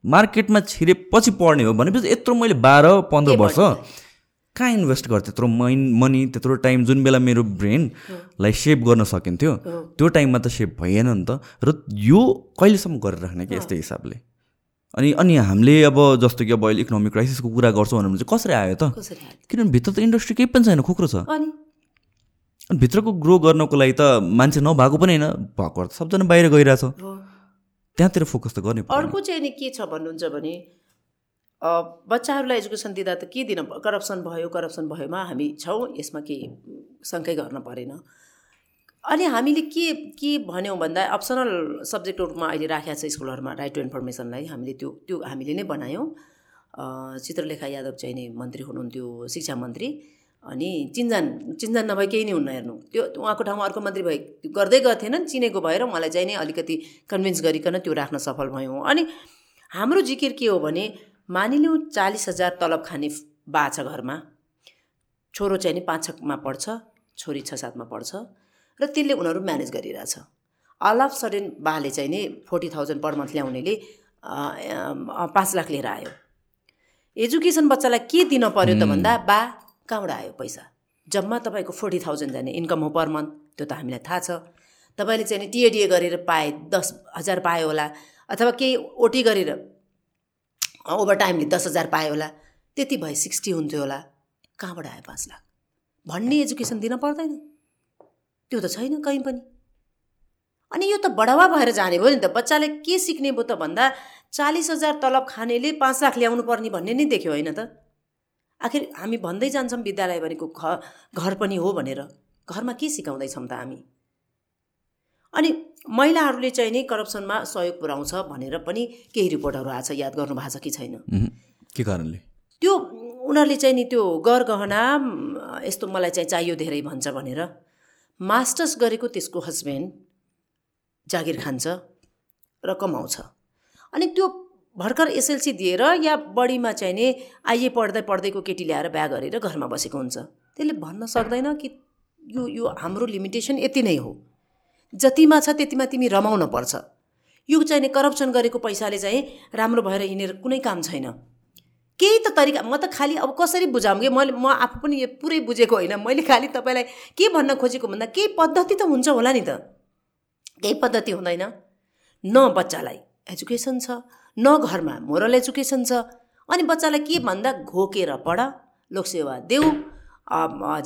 मार्केटमा छिरेपछि पढ्ने हो भनेपछि यत्रो मैले बाह्र पन्ध्र के वर्ष कहाँ इन्भेस्ट गर्थेँ? त्यत्रो मैन मनी त्यत्रो टाइम जुन बेला मेरो ब्रेनलाई सेप गर्न सकिन्थ्यो। त्यो टाइममा त सेप भइएन नि त। र यो कहिलेसम्म गरेर राख्ने कि यस्तै हिसाबले? अनि अनि हामीले अब जस्तो कि अब अहिले इकोनोमिक क्राइसिसको कुरा गर्छौँ भने चाहिँ कसरी आयो त? किनभने भित्र त इन्डस्ट्री केही पनि छैन खोक्रो छ। अनि? भित्रको ग्रो गर्नको लागि त मान्छे नभएको पनि होइन भएको त सबजना बाहिर गइरहेछ। त्यहाँतिर फोकस त गर्ने। अर्को चाहिँ नि के छ भन्नुहुन्छ भने बच्चाहरूलाई एजुकेसन दिँदा त के दिन करप्सन भयो करप्सन भयोमा हामी छौँ यसमा केही शङ्कै गर्न परेन। अनि हामीले के के भन्यौँ भन्दा अप्सनल सब्जेक्टहरूमा अहिले राखेको छ स्कुलहरूमा राइट टु इन्फर्मेसनलाई हामीले त्यो त्यो हामीले नै बनायौँ। चित्रलेखा यादव चाहिँ नै मन्त्री हुनुहुन्थ्यो शिक्षा मन्त्री। अनि चिन्जान चिन्जान नभए केही नै हुन्न हेर्नु। त्यो उहाँको ठाउँमा अर्को मन्त्री भए गर्दै गर्थेनन् चिनेको भएर मलाई चाहिँ नै अलिकति कन्भिन्स गरिकन त्यो राख्न सफल भयौँ। अनि हाम्रो जिकिर के हो भने मानिलिउँ चालिस हजार तलब खाने बा छ घरमा। छोरो चाहिँ नि पाँच छमा पढ्छ छोरी छ सातमा पढ्छ र त्यसले उनीहरू म्यानेज गरिरहेछ। अल अफ सडन बाले चाहिँ नि फोर्टी थाउजन्ड पर मन्थ ल्याउनेले पाँच लाख लिएर आयो। एजुकेसन बच्चालाई के दिन पर्यो त भन्दा बा कहाँबाट आयो पैसा। जम्मा तपाईँको फोर्टी थाउजन्ड जाने इन्कम हो पर मन्थ त्यो त हामीलाई थाहा छ। तपाईँले चाहिँ नि टिएडिए गरेर पाए दस हजार पायो होला अथवा केही ओटी गरेर ओभर टाइमले दस हजार पायो होला। त्यति भए सिक्सटी हुन्थ्यो होला। कहाँबाट आयो पाँच लाख? भन्ने एजुकेसन दिन पर्दैन। त्यो त छैन कहीँ पनि। अनि यो त बढावा भएर जाने भयो नि त। बच्चाले के सिक्ने भयो त भन्दा चालिस हजार तलब खानेले पाँच लाख ल्याउनु पर्ने भन्ने नै देख्यो होइन त। आखिर हामी भन्दै जान्छौँ विद्यालय भनेको घर पनि हो भनेर। घरमा के सिकाउँदैछौँ त हामी? अनि महिलाहरूले चाहिँ नै करप्सनमा सहयोग पुऱ्याउँछ भनेर पनि केही रिपोर्टहरू आएको छ याद गर्नु भएको छ कि छैन? के कारणले? त्यो उनीहरूले चाहिँ नि त्यो गरगहना यस्तो मलाई चाहिँ चाहियो धेरै भन्छ भनेर मास्टर्स गरेको त्यसको हस्बेन्ड जागिर खान्छ र कमाउँछ। अनि त्यो भर्खर एसएलसी दिएर या बढीमा चाहिँ नि आइए पढ्दै पढ्दैको केटी ल्याएर बिहा गरेर घरमा बसेको हुन्छ। त्यसले भन्न सक्दैन कि यो यो हाम्रो लिमिटेसन यति नै हो। जतिमा छ त्यतिमा तिमी रमाउन पर्छ। यो चाहिँ करप्सन गरेको पैसाले चाहिँ राम्रो भएर हिँडेर कुनै काम छैन। केही त तरिका म त खालि अब कसरी बुझाउँ कि मैले म आफू पनि यो पुरै बुझेको होइन। मैले खालि तपाईँलाई के भन्न खोजेको भन्दा केही पद्धति त हुन्छ होला नि त। केही पद्धति हुँदैन। न बच्चालाई एजुकेसन छ न घरमा मोरल एजुकेसन छ। अनि बच्चालाई के भन्दा घोकेर पढ लोकसेवा देऊ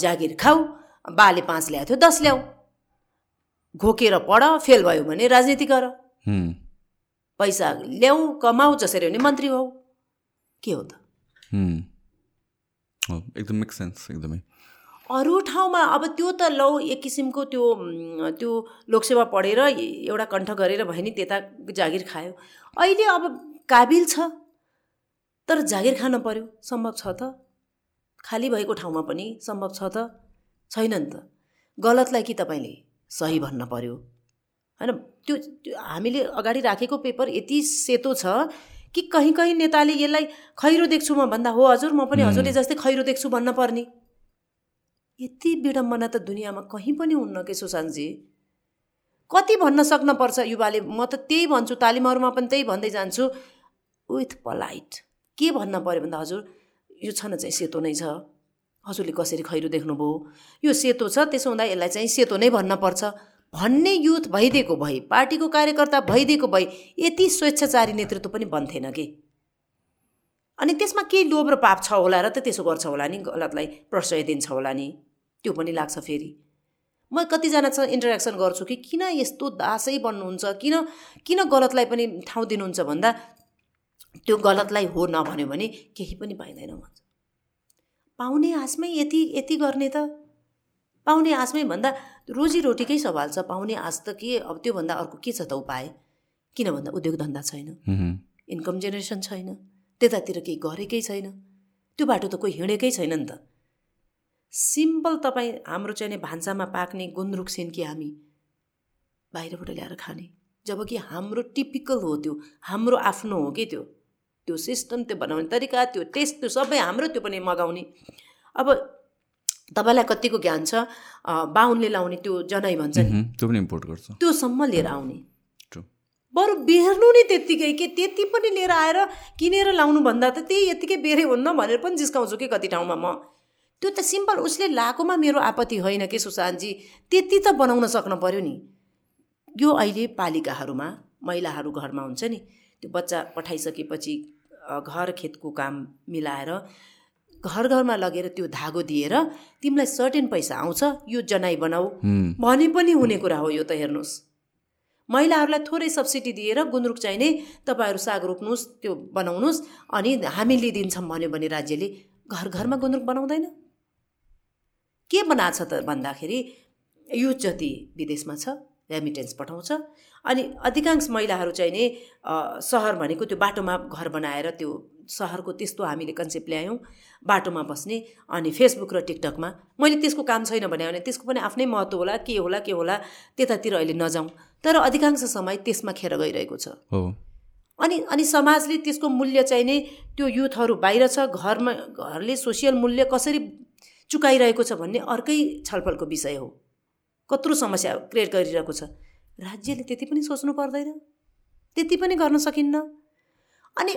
जागिर खाऊ बाले पाँच ल्याएको थियो दस ल्याऊ। घोकेर पढ फेल भयो भने राजनीति गर। पैसा ल्याऊ कमाऊ जसरी भने मन्त्री हौ। के हो त? एकदम मेक सेन्स एकदमै। अरू ठाउँमा अब त्यो त लौ एक किसिमको त्यो त्यो लोकसेवा पढेर एउटा कण्ठ गरेर भयो नि त्यता जागिर खायो। अहिले अब काबिल छ तर जागिर खान पर्यो। सम्भव छ त? खाली भएको ठाउँमा पनि सम्भव छ त? छैन नि त। गलतलाई कि तपाईँले? सही भन्न पर्यो। होइन त्यो हामीले अगाडि राखेको पेपर यति सेतो छ कि कहीँ कहीँ नेताले यसलाई खैरो देख्छु म भन्दा हो हजुर म पनि हजुरले जस्तै खैरो देख्छु भन्न पर्ने। यति विडम्बना त दुनियाँमा कहीँ पनि हुन्न के सुशान्तजी कति भन्न सक्न पर्छ युवाले? म त त्यही भन्छु तालिमहरूमा पनि त्यही भन्दै जान्छु। विथ पलाइट के भन्न पऱ्यो भन्दा हजुर यो छन चाहिँ सेतो नै छ। हजुरले कसरी खैरो देख्नुभयो? यो सेतो छ त्यसो हुँदा यसलाई चाहिँ सेतो नै भन्न पर्छ। भन्ने युथ भइदिएको भए पार्टीको कार्यकर्ता भइदिएको भए यति स्वेच्छाचारी नेतृत्व पनि बन्थेन कि? अनि त्यसमा केही लोभ र पाप छ होला र त त्यसो गर्छ होला नि? गलतलाई प्रश्रय दिन्छ होला नि? त्यो पनि लाग्छ फेरि। म कतिजनासँग इन्टरेक्सन गर्छु कि किन यस्तो दासै बन्नुहुन्छ? किन किन गलतलाई पनि ठाउँ दिनुहुन्छ भन्दा? त्यो गलतलाई हो नभन्यो भने केही पनि पाइँदैन भन्छ। पाउने आशमै यति यति गर्ने त? पाउने आशमै भन्दा रोजीरोटीकै सवाल छ। पाउने आश त के? अब त्योभन्दा अर्को के छ त उपाय? किन भन्दा उद्योग धन्दा छैन। इन्कम जेनेरेसन छैन। त्यतातिर केही गरेकै छैन। त्यो बाटो त कोही हिँडेकै छैन नि त। सिम्पल तपाईँ हाम्रो चाहिँ नि भान्सामा पाक्ने गुन्द्रुक सिन्की हामी? बाहिरबाट ल्याएर खाने। जबकि हाम्रो टिपिकल हो त्यो। हाम्रो आफ्नो हो कि त्यो? त्यो सिस्टम त्यो बनाउने तरिका त्यो टेस्ट त्यो सबै हाम्रो त्यो पनि मगाउने। अब तपाईँलाई कतिको ज्ञान छ? बाहुनले लाउने त्यो जनै भन्छ नि त्यो पनि इम्पोर्ट गर्छ। त्योसम्म लिएर आउने. बरु बेर्नु नि त्यत्तिकै के त्यति पनि लिएर आएर किनेर लाउनु भन्दा त त्यही यत्तिकै बेरे हुन्न भनेर पनि जिस्काउँछु कि कति ठाउँमा म। त्यो त सिम्पल उसले लाएकोमा मेरो आपत्ति होइन कि सुशान्तजी? त्यति त बनाउन सक्नु पर्यो नि। यो अहिले पालिकाहरूमा महिलाहरू घरमा हुन्छ नि। त्यो बच्चा पठाइसकेपछि घर खेतको काम मिलाएर घर घरमा लगेर त्यो धागो दिएर तिमीलाई सर्टेन पैसा आउँछ यो जनाइ बनाऊ। भने पनि हुने कुरा हो यो त हेर्नुहोस्। महिलाहरूलाई थोरै सब्सिडी दिएर गुन्द्रुक चाहिने तपाईँहरू साग रोप्नुहोस् त्यो बनाउनुहोस् अनि हामीले दिन्छौँ भन्यो भने राज्यले घर घरमा गुन्द्रुक बनाउँदैन। के बनाएको छ त भन्दाखेरि युथ जति विदेशमा छ रेमिटेन्स पठाउँछ अनि अधिकांश महिलाहरू चाहिँ नि सहर भनेको त्यो बाटोमा घर बनाएर त्यो सहरको त्यस्तो हामीले कन्सेप्ट ल्यायौँ बाटोमा बस्ने अनि फेसबुक र टिकटकमा मैले त्यसको काम छैन भने भने त्यसको पनि आफ्नै महत्त्व होला के होला के होला त्यतातिर अहिले नजाउँ। तर अधिकांश समय त्यसमा खेर गइरहेको छ। हो। अनि अनि समाजले त्यसको मूल्य चाहिँ नै त्यो युथहरू बाहिर छ घरमा घरले सोसियल मूल्य कसरी चुकाइरहेको छ भन्ने अर्कै छलफलको विषय हो। कत्रो समस्या क्रिएट गरिरहेको छ। राज्यले त्यति पनि सोच्नु पर्दैन। त्यति पनि गर्न सकिन्न। अनि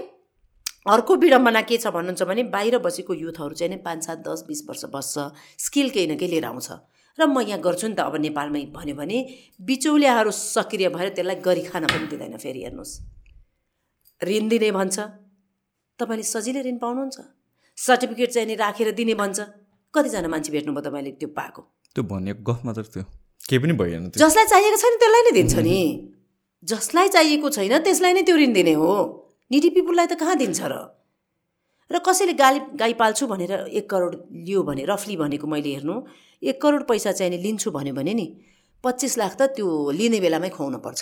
अर्को विडम्बना के छ भन्नुहुन्छ भने बाहिर बसेको युथहरू चाहिँ नि पाँच सात दस बिस वर्ष बस्छ। स्किल केही न केही लिएर आउँछ। र म यहाँ गर्छु नि त अब नेपालमै भन्यो भने बिचौलियाहरू सक्रिय भएर त्यसलाई गरी खान पनि दिँदैन फेरि हेर्नुहोस्। ऋण दिने भन्छ। तपाईँले सजिलै ऋण पाउनुहुन्छ। सर्टिफिकेट चाहिँ नि राखेर दिने भन्छ। कतिजना मान्छे भेट्नुभयो तपाईँले त्यो पाएको? त्यो भनेको गफ मात्र थियो। केही पनि भएन जसलाई चाहिएको छैन त्यसलाई नै दिन्छ नि। जसलाई चाहिएको छैन त्यसलाई नै त्यो ऋण दिने हो। निडी पिपुललाई त कहाँ दिन्छ र? र कसैले गाई गाई पाल्छु भनेर एक करोड लियो भने रफली भनेको मैले हेर्नु एक करोड पैसा चाहिँ नि लिन्छु भन्यो भने नि पच्चिस लाख त त्यो लिने बेलामै खुवाउन पर्छ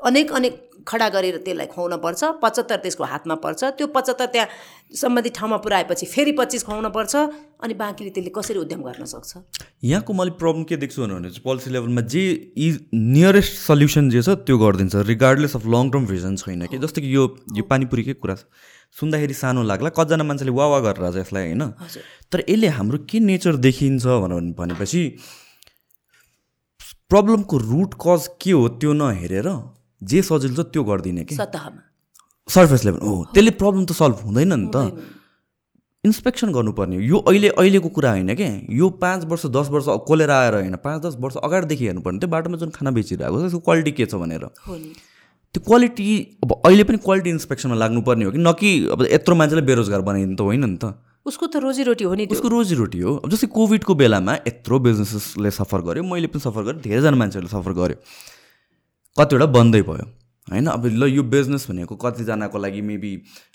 अनेक अनेक खडा गरेर त्यसलाई खुवाउन पर्छ पचहत्तर त्यसको हातमा पर्छ। त्यो पचहत्तर त्यहाँ सम्बन्धित ठाउँमा पुऱ्याएपछि फेरि पच्चिस खुवाउन पर्छ अनि बाँकीले त्यसले कसरी उद्यम गर्न सक्छ? यहाँको मैले प्रब्लम के देख्छु भने चाहिँ पोलिसी लेभलमा जे इ नियरेस्ट सल्युसन जे छ त्यो गरिदिन्छ regardless of long term vision छैन कि। जस्तो कि यो यो पानीपुरीकै कुरा छ। सुन्दाखेरि सानो लाग्ला कतिजना मान्छेले वा वा गरेर यसलाई होइन? तर यसले हाम्रो के नेचर देखिन्छ भनेर भनेपछि प्रब्लमको रुट कज के हो त्यो नहेरेर जे सजिलो छ त्यो गरिदिने कि? सतहमा सर्फेस लेभल हो त्यसले प्रब्लम त सल्भ हुँदैन नि त। इन्सपेक्सन गर्नुपर्ने। यो अहिले अहिलेको कुरा होइन क्या यो पाँच वर्ष दस वर्ष कोलेर आएर होइन पाँच दस वर्ष अगाडिदेखि हेर्नुपर्ने। त्यो बाटोमा जुन खाना बेचिरहेको छ त्यसको क्वालिटी के छ भनेर। हो नि। त्यो क्वालिटी अब अहिले पनि क्वालिटी इन्सपेक्सनमा लाग्नुपर्ने हो कि? न कि अब यत्रो मान्छेलाई बेरोजगार बनाइदिनु त होइन नि त। उसको त रोजीरोटी हो नि उसको रोजीरोटी हो। अब जस्तै कोभिडको बेलामा यत्रो बिजनेसेसले सफर गर्यो। मैले पनि सफर गरेँ। धेरैजना मान्छेहरूले सफर गर्यो। कतिवटा बन्दै भयो। होइन अब ल यो बिजनेस भनेको कतिजनाको लागि मेबी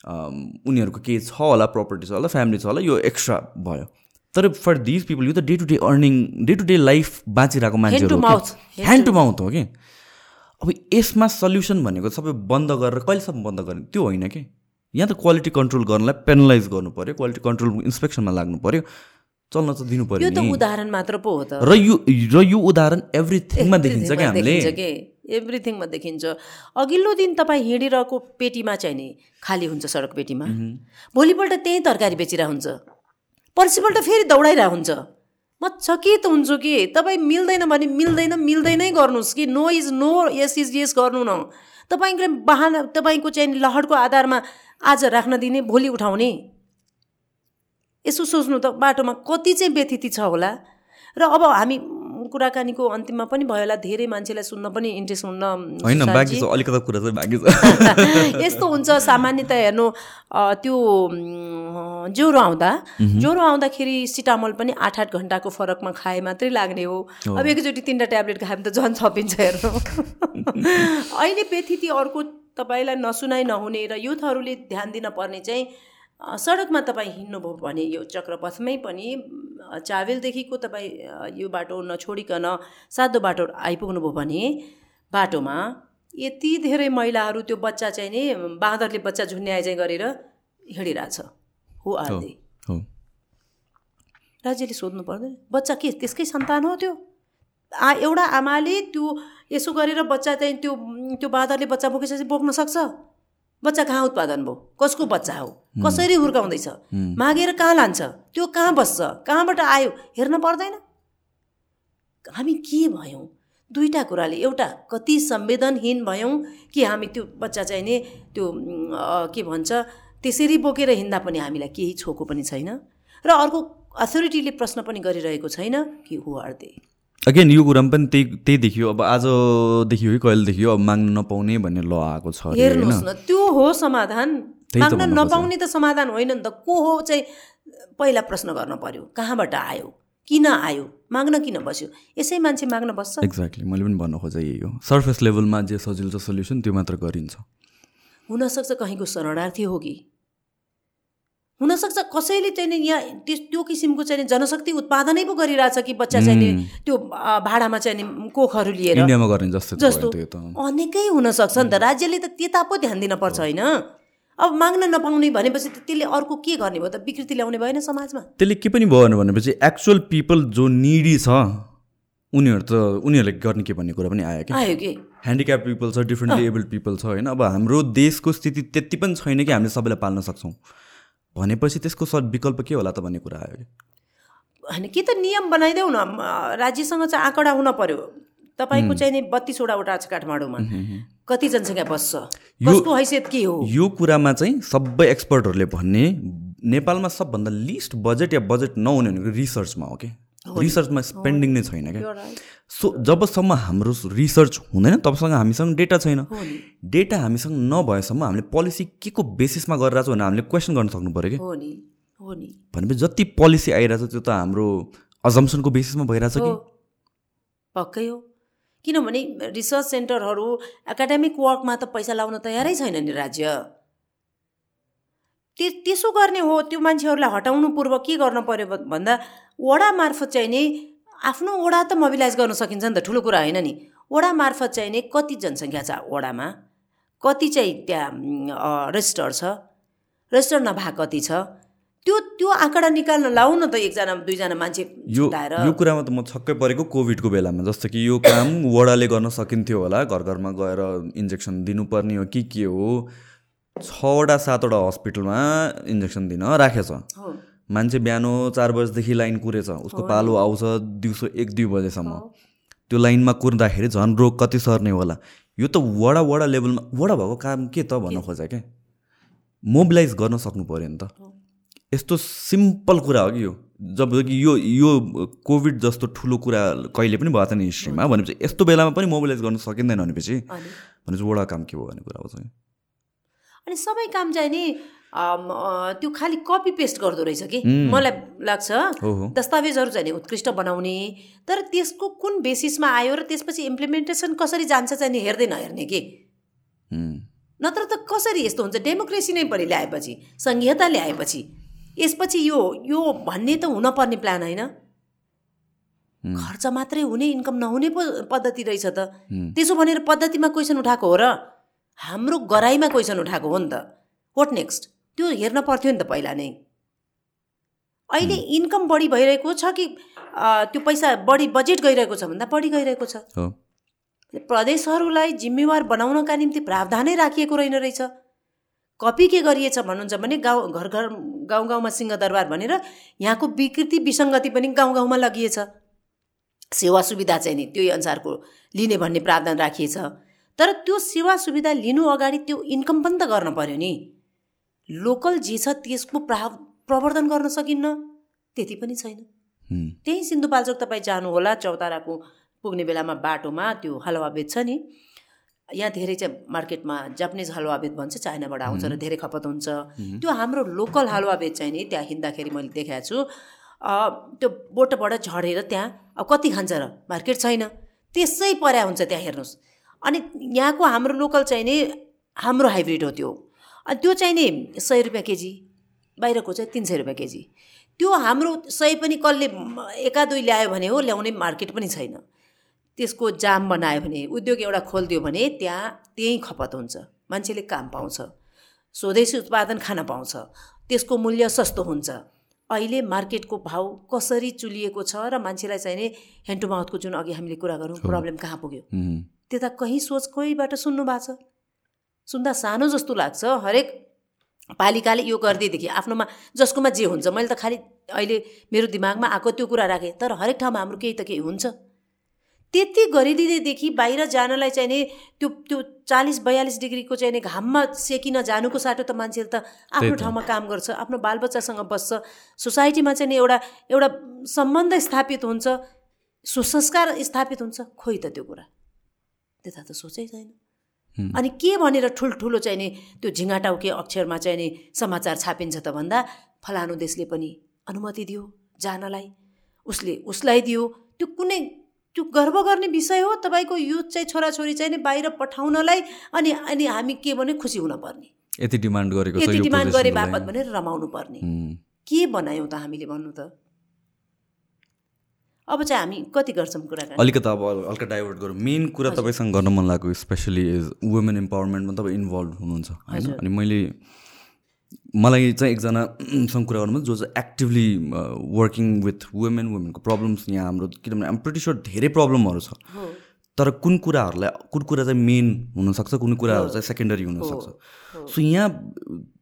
उनीहरूको केही छ होला प्रपर्टी छ होला फ्यामिली छ होला यो एक्स्ट्रा भयो। तर फर दिज पिपल यो त day to day earning day to day life बाँचिरहेको मान्छेहरू. ह्यान्ड टु माउथ हो कि? अब यसमा सल्युसन भनेको सबै बन्द गरेर कहिलेसम्म बन्द गर्ने? त्यो होइन कि? यहाँ त क्वालिटी कन्ट्रोल गर्नलाई पेनलाइज गर्नु पऱ्यो क्वालिटी कन्ट्रोल इन्सपेक्सनमा लाग्नु पऱ्यो चल्न त दिनु पऱ्यो उदाहरण मात्र पो हो त। र यो र यो उदाहरण एभ्रिथिङमा देखिन्छ क्या हामीले? एभ्रिथिङमा देखिन्छ। अघिल्लो दिन तपाईँ हिँडिरहेको पेटीमा चाहिँ नि खाली हुन्छ सडक पेटीमा। भोलिपल्ट त्यहीँ तरकारी बेचिरहेको हुन्छ। पर्सिपल्ट फेरि दौडाइरहेको हुन्छ। म चकित हुन्छु कि तपाईँ मिल्दैन भने मिल्दैन मिल्दैनै गर्नुहोस् कि। No is no yes is yes गर्नु न। तपाईँले बाहना तपाईँको चाहिँ लहरको आधारमा आज राख्न दिने भोलि उठाउने। यसो सोच्नु त बाटोमा कति चाहिँ व्यथिति छ होला। र अब हामी कुराकानीको अन्तिममा पनि भयो होला। धेरै मान्छेलाई सुन्न पनि इन्ट्रेस्ट हुन्न होइन सुशान्तजी। बाँकी छ अलिकता कुरा चाहिँ बाँकी छ। यस्तो हुन्छ सामान्यतया हेर्नु त्यो ज्वरो आउँदा। ज्वरो आउँदाखेरि सिटामल पनि आठ आठ घन्टाको फरकमा खाए मात्रै लाग्ने हो। अब एकैचोटि तिनवटा ट्याब्लेट खायो भने त झन् छपिन्छ हेर्नु। अहिले व्यथिति अर्को तपाईँलाई नसुनाइ नहुने र युथहरूले ध्यान दिन पर्ने चाहिँ सडकमा तपाईँ हिँड्नुभयो भने यो चक्रपथमै पनि अ, चावेलदेखिको तपाईँ यो बाटो नछोडिकन सातो बाटो आइपुग्नुभयो भने बाटोमा यति धेरै महिलाहरू त्यो बच्चा चाहिँ नि बाँदरले बच्चा झुन्याए चाहिँ गरेर हिँडिरहेछ। हो आदि। राज्यले सोध्नु पर्दैन। बच्चा के त्यसकै सन्तान हो त्यो? आ एउटा आमाले त्यो यसो गरेर बच्चा चाहिँ त्यो त्यो बाँदरले बच्चा बोकेपछि बोक्न सक्छ? बच्चा कहाँ उत्पादन भयो? कसको बच्चा हो? कसरी हुर्काउँदैछ? मागेर कहाँ लान्छ? त्यो कहाँ बस्छ? कहाँबाट आयो? हेर्न पर्दैन। हामी के भयौँ? दुईवटा कुराले एउटा कति संवेदनहीन भयौँ कि हामी त्यो बच्चा चाहिँ नि त्यो के भन्छ त्यसरी बोकेर हिँड्दा पनि हामीलाई केही छोको पनि छैन। र अर्को अथोरिटीले प्रश्न पनि गरिरहेको छैन कि हु आर दे अगेन यो कुरामा पनि त्यही त्यही देखियो। अब आजदेखि हो कि कहिले देखियो अब माग्न नपाउने भन्ने ल आएको छ हेर्नुहोस् न त्यो हो समाधान। माग्न। नपाउने त समाधान होइन नि त। को हो चाहिँ पहिला प्रश्न गर्न पर्यो? कहाँबाट आयो? किन आयो? माग्न किन बस्यो? यसै मान्छे माग्न बस्छ। एक्ज्याक्टली मैले पनि भन्न खोजेँ यही हो। सर्फेस लेभलमा जे सजिलो छ सल्युसन त्यो मात्र गरिन्छ। हुनसक्छ कहीँको शरणार्थी हो कि? हुनसक्छ। कसैले चाहिँ नि यहाँ त्यस त्यो किसिमको चाहिँ नि जनशक्ति उत्पादनै पो गरिरहेछ कि बच्चा चाहिँ नि त्यो भाडामा चाहिँ नि कोखहरू लिएर। इन्डियामा गर्ने जस्तै भयो अनेकै हुनसक्छ। नि त राज्यले त त्यता पो ध्यान दिन पर्छ होइन। अब माग्न नपाउने भनेपछि त त्यसले अर्को के गर्ने भयो त? विकृति ल्याउने भएन समाजमा। त्यसले के पनि भएन भनेपछि एक्चुअल पिपल जो निडी छ उनीहरू त उनीहरूले गर्ने के भन्ने कुरा पनि आयो क्या आयो कि। ह्यान्डिक्याप पिपल छ डिफ्रेन्टली एबल्ड पिपल छ होइन? अब हाम्रो देशको स्थिति त्यति पनि छैन कि हामीले सबैलाई पाल्न सक्छौँ। भनेपछि त्यसको स विकल्प के होला त भन्ने कुरा आयो कि होइन के त नियम बनाइदेऊ न? राज्यसँग चाहिँ आँकडा हुन पर्यो। तपाईँको चाहिँ नि बत्तिसवटा वटा छ काठमाडौँमा। कति जनसङ्ख्या बस्छ? कसको हैसियत के हो? यो कुरामा चाहिँ सबै एक्सपर्टहरूले भन्ने नेपालमा सबभन्दा लिस्ट बजेट या बजेट नहुने भनेको रिसर्चमा हो कि रिसर्चमा स्पेन्डिङ नै छैन क्या. सो जबसम्म हाम्रो रिसर्च हुँदैन तबसँग हामीसँग डेटा छैन। डेटा हामीसँग नभएसम्म हामीले पोलिसी के को बेसिसमा गरिरहेको छ भनेर हामीले क्वेसन गर्न सक्नु पऱ्यो कि भनेपछि जति पोलिसी आइरहेछ त्यो त हाम्रो अजम्सनको बेसिसमा भइरहेछ कि। पक्कै हो। किनभने रिसर्च सेन्टरहरू एकाडेमिक वर्कमा त पैसा लाउन तयारै छैन नि राज्य। त्यसो गर्ने हो त्यो मान्छेहरूलाई हटाउनु पूर्व के गर्न पर्यो भन्दा वडा मार्फत चाहिँ नि आफ्नो वडा त मोबिलाइज गर्न सकिन्छ नि त ठुलो कुरा होइन नि। वडा मार्फत चाहिँ नि कति जनसङ्ख्या छ वडामा? कति चाहिँ त्यहाँ रेजिस्टर छ? रेजिस्टर नभए कति छ? त्यो त्यो आँकडा निकाल्न लाउ न त एकजना दुईजना मान्छे यो यो कुरामा त म छक्कै परेको कोभिडको बेलामा जस्तो कि यो काम वडाले गर्न सकिन्थ्यो होला घर घरमा गएर इन्जेक्सन दिनुपर्ने हो कि के हो? छवटा सातवटा हस्पिटलमा इन्जेक्सन दिन राखेछ। मान्छे बिहान चार बजीदेखि लाइन कुरेछ। उसको पालो आउँछ दिउँसो एक दुई बजेसम्म। त्यो लाइनमा कुर्दाखेरि झन् रोग कति सर्ने होला। यो त वडा वडा लेभलमा वडा भएको काम के त भन्न खोजेँ क्या मोबिलाइज गर्न सक्नु पऱ्यो नि त। यस्तो सिम्पल कुरा हो कि यो। जब कि यो यो कोभिड जस्तो ठुलो कुरा कहिले पनि भएको छैन हिस्ट्रीमा। भनेपछि यस्तो बेलामा पनि मोबिलाइज गर्न सकिँदैन भनेपछि भनेपछि वडा काम के भयो भन्ने कुरा आउँछ अनि सबै काम चाहिँ नि त्यो खालि कपी पेस्ट गर्दो रहेछ कि. मलाई लाग्छ। दस्तावेजहरू चाहिँ उत्कृष्ट बनाउने। तर त्यसको कुन बेसिसमा आयो र त्यसपछि इम्प्लिमेन्टेसन कसरी जान्छ चाहिँ नि हेर्दै नहेर्ने कि? नत्र त कसरी यस्तो हुन्छ? डेमोक्रेसी नै पनि ल्याएपछि सङ्घीयता ल्याएपछि यसपछि यो यो भन्ने त हुनपर्ने प्लान होइन। खर्च मात्रै हुने इन्कम नहुने पो पद्धति रहेछ त। त्यसो भनेर पद्धतिमा क्वेसन उठाएको हो र। हाम्रो गराइमा क्वेसन उठाएको हो नि त। वाट नेक्स्ट त्यो हेर्न पर्थ्यो नि त पहिला नै। अहिले इन्कम बढी भइरहेको छ कि त्यो पैसा बढी बजेट गइरहेको छ भन्दा बढी गइरहेको छ? प्रदेशहरूलाई जिम्मेवार बनाउनका निम्ति प्रावधानै राखिएको रहेन रहेछ। कपी के गरिएछ भन्नुहुन्छ भने गाउँ घर घर गाउँ गाउँमा सिंहदरबार भनेर यहाँको विकृति विसङ्गति पनि गाउँ गाउँमा लगिएछ। सेवा सुविधा चाहिँ नि त्यही अनुसारको लिने भन्ने प्रावधान राखिएछ। तर त्यो सेवा सुविधा लिनु अगाडि त्यो इन्कम पनि त गर्न पर्यो नि। लोकल जे छ त्यसको प्रा प्रवर्धन गर्न सकिन्न। त्यति पनि छैन। त्यही सिन्धुपाल्चोक तपाईँ जानुहोला चौताराको पुग्ने बेलामा बाटोमा त्यो हलवा बेच्छ नि। यहाँ धेरै चाहिँ मार्केटमा जापानिज हलवा बेद भन्छ चाइनाबाट आउँछ र धेरै खपत हुन्छ। त्यो हाम्रो लोकल हलवा बेद चाहिँ नि त्यहाँ हिँड्दाखेरि मैले देखाएको छु। त्यो बोटोबाट झरेर त्यहाँ अब कति खान्छ र? मार्केट छैन। त्यसै पर्या हुन्छ त्यहाँ हेर्नुहोस्। अनि यहाँको हाम्रो लोकल चाहिँ नि हाम्रो हाइब्रिड हो त्यो। अनि त्यो चाहिँ नि सय रुपियाँ केजी बाहिरको चाहिँ तिन सय रुपियाँ केजी। त्यो हाम्रो सय पनि कसले एका दुई ल्यायो भने हो ल्याउने मार्केट पनि छैन। त्यसको जाम बनायो भने उद्योग एउटा खोलिदियो भने त्यहाँ त्यहीँ खपत हुन्छ। मान्छेले काम पाउँछ। स्वदेशी उत्पादन खान पाउँछ। त्यसको मूल्य सस्तो हुन्छ। अहिले मार्केटको भाउ कसरी चुलिएको छ र मान्छेलाई चाहिने ह्यान्ड टु माउथको जुन अघि हामीले कुरा गरौँ प्रब्लम कहाँ पुग्यो? त्यता कहीँ सोच कोहीबाट सुन्नु भएको छ। सुन्दा सानो जस्तो लाग्छ हरेक पालिकाले यो गरिदिएदेखि आफ्नोमा जसकोमा जे हुन्छ मैले त खालि अहिले मेरो दिमागमा आएको त्यो कुरा राखेँ तर हरेक ठाउँमा हाम्रो केही त केही हुन्छ। त्यति गरिदिँदैदेखि बाहिर जानलाई चाहिँ नि त्यो त्यो चालिस बयालिस डिग्रीको चाहिँ नि घाममा सेकिन जानुको साटो त मान्छेले त आफ्नो ठाउँमा काम गर्छ आफ्नो बालबच्चासँग बस्छ। सोसाइटीमा चाहिँ नि एउटा एउटा सम्बन्ध स्थापित हुन्छ सुसंस्कार स्थापित हुन्छ। खोइ त त्यो कुरा। त्यता त सोचै छैन। अनि के भनेर ठुल्ठुलो चाहिँ नि त्यो झिङ्गाटाउके अक्षरमा चाहिँ नि समाचार छापिन्छ त भन्दा फलानु देशले पनि अनुमति दियो जानलाई। उसले उसलाई दियो। त्यो कुनै त्यो गर्व गर्ने विषय हो तपाईँको युथ चाहिँ छोराछोरी चाहिँ नि बाहिर पठाउनलाई अनि अनि हामी के भने खुसी हुनपर्ने यति डिमान्ड गरेको यति डिमान्ड गरे बापत भनेर रमाउनु पर्ने। के बनायौँ त हामीले भन्नु त? अब चाहिँ हामी कति गर्छौँ कुरा अलिकति अब हल्का डाइभर्ट गरौँ। मेन कुरा तपाईँसँग गर्न मन लागेको स्पेसली इज वुमेन इम्पावरमेन्टमा तपाईँ इन्भल्भ हुनुहुन्छ होइन? अनि मैले मलाई चाहिँ एकजनासँग कुरा गर्नु जो चाहिँ एक्टिभली वर्किङ विथ वुमेन वुमेनको प्रब्लम्स यहाँ हाम्रो किनभने आम प्रिटी स्योर धेरै प्रब्लमहरू छ। तर कुन कुराहरूलाई कुन कुरा चाहिँ मेन हुनसक्छ कुन कुराहरू चाहिँ सेकेन्डरी हुनसक्छ? सो यहाँ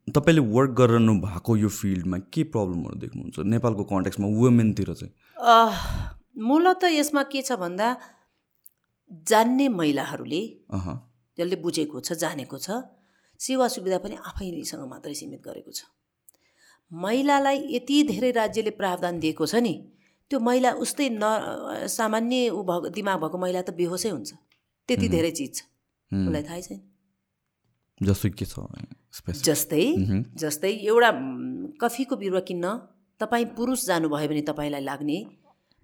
तपाईँले वर्क गरिरहनु भएको यो फिल्डमा के प्रब्लमहरू देख्नुहुन्छ? नेपालको कन्टेक्समा वुमेनतिर चाहिँ। मूलत यसमा के छ भन्दा जान्ने महिलाहरूले जसले बुझेको छ जानेको छ सेवा सुविधा पनि आफैसँग मात्रै सीमित गरेको छ। महिलालाई यति धेरै राज्यले प्रावधान दिएको छ नि त्यो महिला उस्तै न सामान्य ऊ भएको दिमाग भएको महिला त बेहोसै हुन्छ। त्यति धेरै चिज छ। उसलाई थाहै छैन। जस्तै के छ जस्तै जस्तै एउटा कफीको बिरुवा किन्न तपाईँ पुरुष जानुभयो भने तपाईँलाई लाग्ने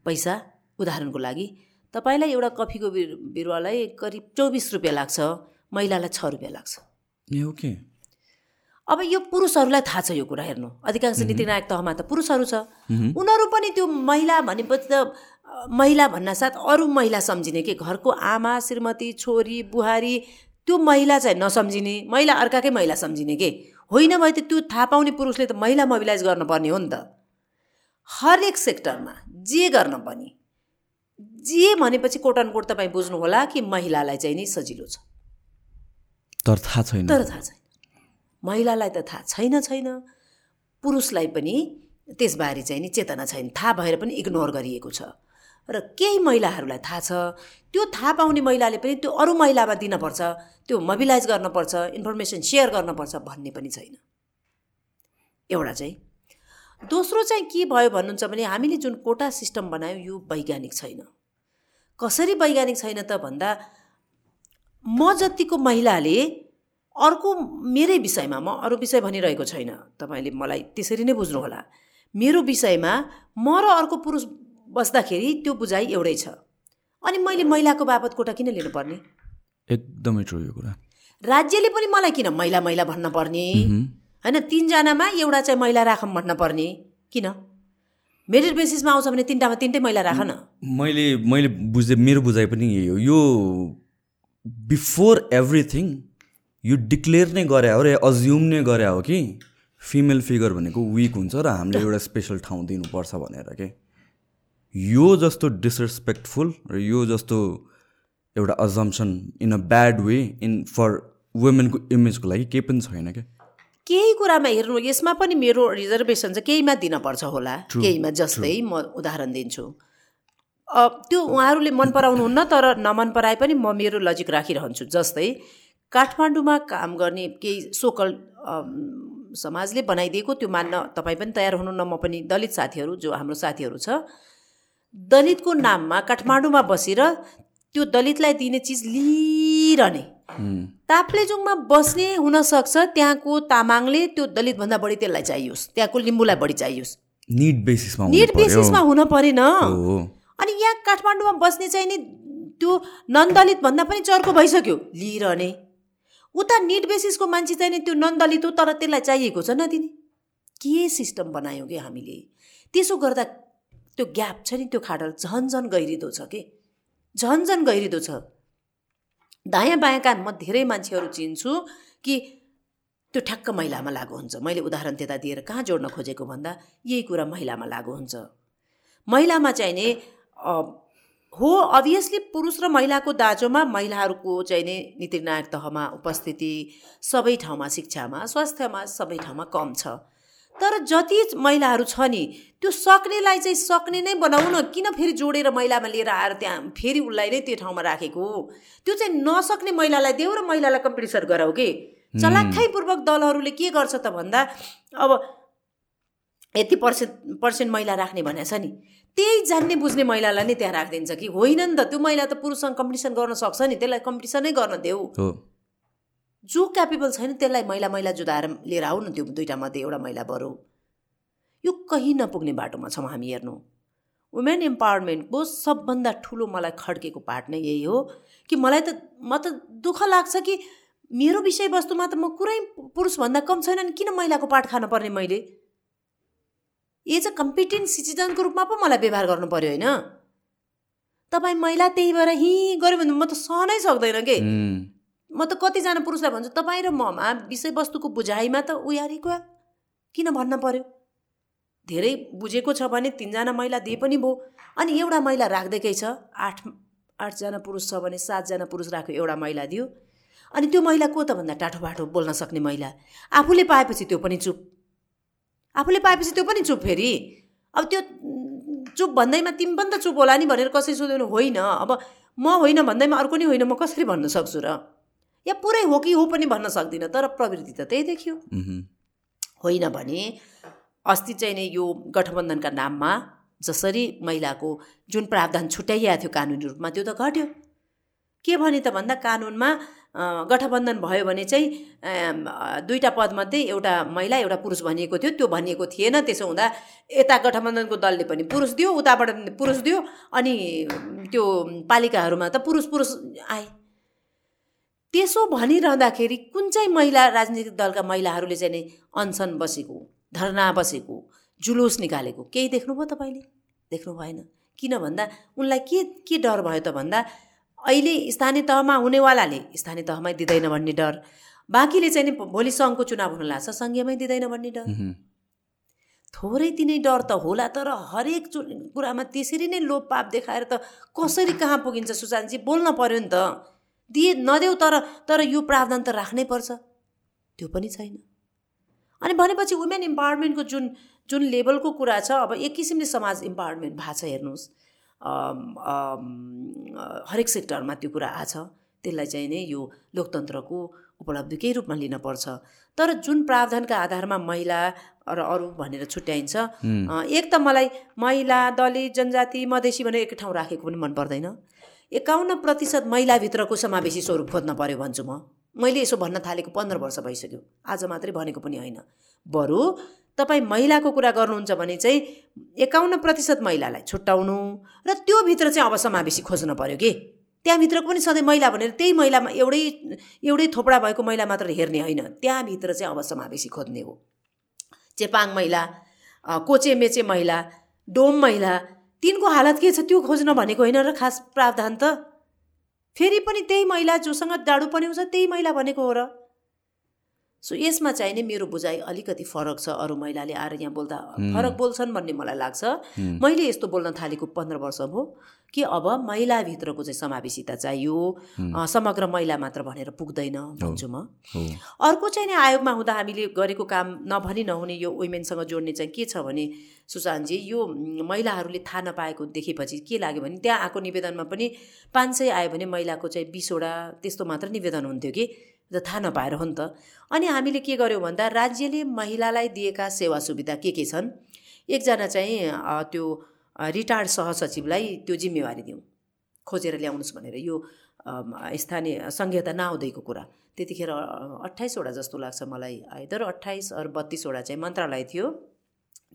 पैसा उदाहरणको लागि तपाईँलाई एउटा कफीको बिरुवालाई करिब चौबिस रुपियाँ लाग्छ महिलालाई छ रुपियाँ लाग्छ। ओके अब यो पुरुषहरूलाई थाहा छ यो कुरा हेर्नु। अधिकांश नीतिनायक तहमा त पुरुषहरू छ। उनीहरू पनि त्यो महिला भनेपछि त महिला भन्नासाथ अरू महिला सम्झिने कि? घरको आमा श्रीमती छोरी बुहारी त्यो महिला चाहिँ नसम्झिने महिला अर्काकै महिला सम्झिने के? होइन भए त त्यो थाहा पाउने पुरुषले त महिला मोबिलाइज गर्नुपर्ने हो नि त। हरेक सेक्टरमा जे गर्न पनि जे भनेपछि कोट कोट तपाईँ बुझ्नुहोला कि महिलालाई चाहिँ नि सजिलो छ। तर थाहा छैन। तर थाहा छैन। महिलालाई त थाहा छैन छैन। पुरुषलाई पनि त्यसबारे चाहिँ नि चेतना छैन। थाहा भएर पनि इग्नोर गरिएको छ। र केही महिलाहरूलाई थाहा छ। त्यो थाहा पाउने महिलाले पनि त्यो अरू महिलामा दिनपर्छ त्यो मोबिलाइज गर्नुपर्छ इन्फर्मेसन सेयर गर्नुपर्छ भन्ने पनि छैन। एउटा चाहिँ दोस्रो चाहिँ के भयो भन्नुहुन्छ भने हामीले जुन कोटा सिस्टम बनायौँ यो वैज्ञानिक छैन। कसरी वैज्ञानिक छैन त भन्दा म जतिको महिलाले अर्को मेरै विषयमा म अरू विषय भनिरहेको छैन। तपाईँले मलाई त्यसरी नै बुझ्नुहोला। मेरो विषयमा म र अर्को पुरुष बस्दाखेरि त्यो बुझाइ एउटै छ। अनि मैले महिलाको बाबत कोटा किन लिनुपर्ने? एकदमै ट्रु यो कुरा। राज्यले पनि मलाई किन महिला महिला भन्न पर्ने? होइन तिनजनामा एउटा चाहिँ महिला राखौँ भन्न पर्ने। किन? मेरिट बेसिसमा आउँछ भने तिनवटामा तिनटै महिला राख न। मैले मैले बुझे मेरो बुझाइ पनि यही हो। यो बिफोर एभ्रिथिङ यो डिक्लेयर नै गरे हो र अज्युम नै गरे हो कि फिमेल फिगर भनेको विक हुन्छ र हामीले एउटा स्पेसल ठाउँ दिनुपर्छ भनेर के? यो जस्तो डिसरेस्पेक्टफुल र यो जस्तो एउटा assumption in a bad way in for वुमेनको इमेजको लागि केही पनि छैन क्या? केही कुरामा हेर्नु यसमा पनि मेरो रिजर्भेसन चाहिँ केहीमा दिनपर्छ होला। केहीमा जस्तै म उदाहरण दिन्छु। त्यो उहाँहरूले मन पराउनुहुन्न तर नमन पराए पनि म मेरो लजिक राखिरहन्छु। जस्तै काठमाडौँमा काम गर्ने केही सोकल समाजले बनाइदिएको त्यो मान्न तपाईँ पनि तयार हुनुहुन्न म पनि दलित साथीहरू जो हाम्रो साथीहरू छ दलितको नाममा काठमाडौँमा बसेर त्यो दलितलाई दिने चिज लिइरहने। ताप्लेजुङमा बस्ने हुनसक्छ त्यहाँको तामाङले त्यो दलितभन्दा बढी त्यसलाई चाहियोस् त्यहाँको लिम्बूलाई बढी चाहियोस्। निड बेसिसमा निड बेसिसमा हुन परेन। अनि यहाँ काठमाडौँमा बस्ने चाहिँ नि त्यो नन दलित भन्दा पनि चर्को भइसक्यो लिइरहने। उता निड बेसिसको मान्छे चाहिँ नि त्यो नन दलित हो तर त्यसलाई चाहिएको छ नदिने के सिस्टम बनायौँ कि हामीले? त्यसो गर्दा त्यो ग्याप छ नि त्यो खाडल झन झन गहिरिँदो छ कि? झन झन गहिरिँदो छ। दायाँ बायाँका म धेरै मान्छेहरू चिन्छु कि त्यो ठ्याक्क महिलामा लागु हुन्छ। मैले उदाहरण त्यता दिएर कहाँ जोड्न खोजेको भन्दा यही कुरा महिलामा लागु हुन्छ। महिलामा चाहिँ नि हो अभियसली पुरुष र महिलाको दाजोमा महिलाहरूको चाहिँ नि नीति निर्णायक तहमा उपस्थिति सबै ठाउँमा शिक्षामा स्वास्थ्यमा सबै ठाउँमा कम छ। तर जति महिलाहरू छ नि त्यो सक्नेलाई चाहिँ सक्ने नै बनाउन किन फेरि जोडेर महिलामा लिएर आएर त्यहाँ फेरि उसलाई नै त्यो ठाउँमा राखेको? त्यो चाहिँ नसक्ने महिलालाई देऊ र महिलालाई कम्पिटिसन गराऊ कि? चलाखाइपूर्वक दलहरूले के गर्छ त भन्दा अब यति पर्सेन्ट पर्सेन्ट महिला राख्ने भनेको छ नि त्यही जान्ने बुझ्ने महिलालाई नै त्यहाँ राखिदिन्छ कि? होइन नि त त्यो महिला त पुरुषसँग कम्पिटिसन गर्न सक्छ नि त्यसलाई कम्पिटिसनै गर्न देऊ। जो क्यापेबल छैन त्यसलाई मैला मैला जुदाएर लिएर आऊ न त्यो दुइटा मध्ये एउटा मैला बरौ। यो कहीँ नपुग्ने बाटोमा छौँ हामी हेर्नु। वुमेन इम्पावरमेन्टको सबभन्दा ठुलो मलाई खड्केको पार्ट नै यही हो कि मलाई त म त दुःख लाग्छ कि मेरो विषयवस्तुमा त म कुरै पुरुषभन्दा कम छैन नि किन महिलाको पाठ खान पर्ने मैले? एज अ कम्पिटेन्ट सिटिजनको रूपमा पो मलाई व्यवहार गर्नु पऱ्यो होइन? तपाईँ महिला त्यही भएर हि गऱ्यो भने म त सहनै सक्दैन कि? म त कतिजना पुरुषलाई भन्छु तपाईँ र ममा विषयवस्तुको बुझाइमा त उयारीको किन भन्न पर्यो? धेरै बुझेको छ भने तिनजना महिला दिए पनि भयो अनि एउटा महिला राख्दैकै छ आठ आठजना पुरुष छ भने सातजना पुरुष राख्यो एउटा महिला दियो। अनि त्यो महिला को त भन्दा टाठो बाठो बोल्न सक्ने महिला आफूले पाएपछि त्यो पनि चुप। आफूले पाएपछि त्यो पनि चुप फेरि? अब त्यो चुप भन्दैमा तिमी पनि त चुप होला नि भनेर कसरी सोध्यो होइन। अब म होइन भन्दैमा अर्को नि होइन म कसरी भन्न सक्छु र? या पुरै हो कि हो पनि भन्न सक्दिनँ तर प्रवृत्ति त त्यही देखियो। होइन भने अस्ति चाहिँ नै यो गठबन्धनका नाममा जसरी महिलाको जुन प्रावधान छुट्याइएको थियो कानुनी रूपमा त्यो त घट्यो। के भने त भन्दा कानुनमा गठबन्धन भयो भने चाहिँ दुईवटा पदमध्ये एउटा महिला एउटा पुरुष भनिएको थियो। त्यो भनिएको थिएन त्यसो हुँदा यता गठबन्धनको दलले पनि पुरुष दियो उताबाट पुरुष दियो अनि त्यो पालिकाहरूमा त पुरुष पुरुष आए। त्यसो भनिरहँदाखेरि कुन चाहिँ महिला राजनीतिक दलका महिलाहरूले चाहिँ नै अनसन बसेको धरना बसेको जुलुस निकालेको केही देख्नुभयो तपाईँले? देख्नु भएन किन भन्दा उनलाई के के डर भयो त भन्दा अहिले स्थानीय तहमा हुनेवालाले स्थानीय तहमै दिँदैन भन्ने डर। बाँकीले चाहिँ नि भोलि सङ्घको चुनाव हुन लाग्छ सङ्घीयमै दिँदैन भन्ने डर। थोरै तिनै डर त होला तर हरेक कुरामा त्यसरी नै लोपपाप देखाएर त कसरी कहाँ पुगिन्छ सुशान्तजी? बोल्न पर्यो नि त। दिए नदेऊ तर तर यो प्रावधान त राख्नै पर्छ। त्यो पनि छैन। अनि भनेपछि वुमेन इम्पावरमेन्टको जुन जुन लेभलको कुरा छ अब एक किसिमले समाज इम्पावरमेन्ट भएको छ हेर्नुहोस्। हरेक सेक्टरमा त्यो कुरा आछ। त्यसलाई चाहिँ नै यो लोकतन्त्रको उपलब्धिकै रूपमा लिनपर्छ तर जुन प्रावधानका आधारमा महिला र अरू भनेर छुट्याइन्छ एक त मलाई महिला दलित जनजाति मधेसी भनेर एक ठाउँ राखेको पनि मन पर्दैन। एकाउन्न प्रतिशत महिलाभित्रको समावेशी स्वरूप खोज्न पर्यो भन्छु म। मैले यसो भन्न थालेको पन्ध्र वर्ष भइसक्यो। आज मात्रै भनेको पनि होइन। बरु तपाईँ महिलाको कुरा गर्नुहुन्छ भने चाहिँ एकाउन्न प्रतिशत महिलालाई छुट्याउनु र त्योभित्र चाहिँ अब समावेशी खोज्न पर्यो कि? त्यहाँभित्रको पनि सधैँ महिला भनेर त्यही महिलामा एउटै एउटै थोपडा भएको महिला मात्र हेर्ने होइन। त्यहाँभित्र चाहिँ अब समावेशी खोज्ने हो। चेपाङ महिला कोचे मेचे महिला डोम महिला तिनको हालत के छ त्यो खोज्न भनेको होइन र खास प्रावधान त? फेरि पनि त्यही महिला जोसँग डाडु पनि हुन्छ त्यही महिला भनेको हो र। सो यसमा चाहिँ नि मेरो बुझाइ अलिकति फरक छ अरू महिलाले आएर यहाँ बोल्दा। फरक बोल्छन् भन्ने मलाई लाग्छ। मैले यस्तो बोल्न थालेको पन्ध्र वर्ष भयो कि अब महिलाभित्रको चाहिँ समावेशिता चाहियो। समग्र महिला मात्र भनेर पुग्दैन भन्छु म। अर्को चाहिँ नि आयोगमा हुँदा हामीले गरेको काम नभनी नहुने यो वुमेनसँग जोड्ने चाहिँ के छ भने सुशान्तजी यो महिलाहरूले थाहा नपाएको देखेपछि के लाग्यो भने त्यहाँ आएको निवेदनमा पनि पाँच सय आयो भने महिलाको चाहिँ बिसवटा त्यस्तो मात्र निवेदन हुन्थ्यो कि। त थाहा नपाएर हो नि त। अनि हामीले के गर्यौँ भन्दा राज्यले महिलालाई दिएका सेवा सुविधा के के छन्? एकजना चाहिँ त्यो रिटायर्ड सहसचिवलाई त्यो जिम्मेवारी दिउँ। खोजेर ल्याउनुहोस् भनेर यो स्थानीय सङ्घीयता नआउँदैको कुरा। त्यतिखेर अट्ठाइसवटा जस्तो लाग्छ मलाई। आइदर अट्ठाइस अरू बत्तिसवटा चाहिँ मन्त्रालय थियो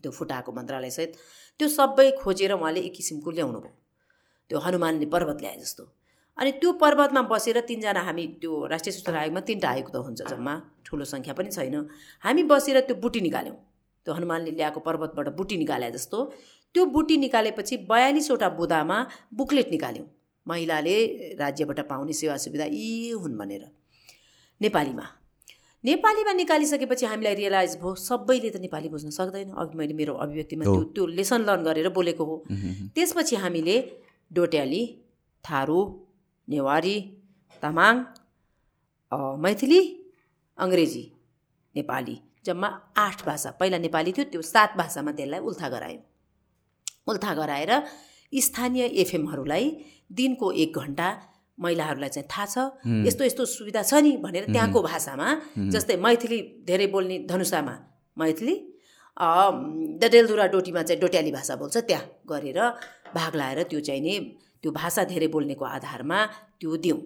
त्यो फुटाएको मन्त्रालयसहित त्यो सबै खोजेर उहाँले एक किसिमको ल्याउनु भयो त्यो हनुमानले पर्वत ल्याए जस्तो। अनि त्यो पर्वतमा बसेर तिनजना हामी त्यो राष्ट्रिय सूचना आयोगमा तिनवटा आयोग त हुन्छ जम्मा। ठुलो सङ्ख्या पनि छैन। हामी बसेर त्यो बुटी निकाल्यौँ। त्यो हनुमानले ल्याएको पर्वतबाट बुटी निकाले जस्तो। त्यो बुटी निकालेपछि बयालिसवटा बुदामा बुकलेट निकाल्यौँ। महिलाले राज्यबाट पाउने सेवा सुविधा यी हुन् भनेर। नेपालीमा। नेपालीमा निकालिसकेपछि हामीलाई रियलाइज भयो सबैले त नेपाली बुझ्न सक्दैन। अघि मैले मेरो अभिव्यक्तिमा त्यो त्यो लेसन लर्न गरेर बोलेको हो। त्यसपछि हामीले डोट्याली थारू नेवारी तामाङ मैथिली अङ्ग्रेजी नेपाली। जम्मा आठ भाषा पहिला नेपाली थियो त्यो सात भाषामा त्यसलाई उल्था गरायौँ उल्था गराएर स्थानीय एफएमहरूलाई दिनको एक घन्टा महिलाहरूलाई चाहिँ थाहा छ। यस्तो यस्तो सुविधा छ नि भनेर त्यहाँको भाषामा जस्तै मैथिली धेरै बोल्ने धनुषामा मैथिली डडेलधुरा डोटीमा चाहिँ डोट्याली भाषा बोल्छ त्यहाँ गरेर भाग लाएर त्यो चाहिँ नि त्यो भाषा धेरै बोल्नेको आधारमा त्यो दिउँ।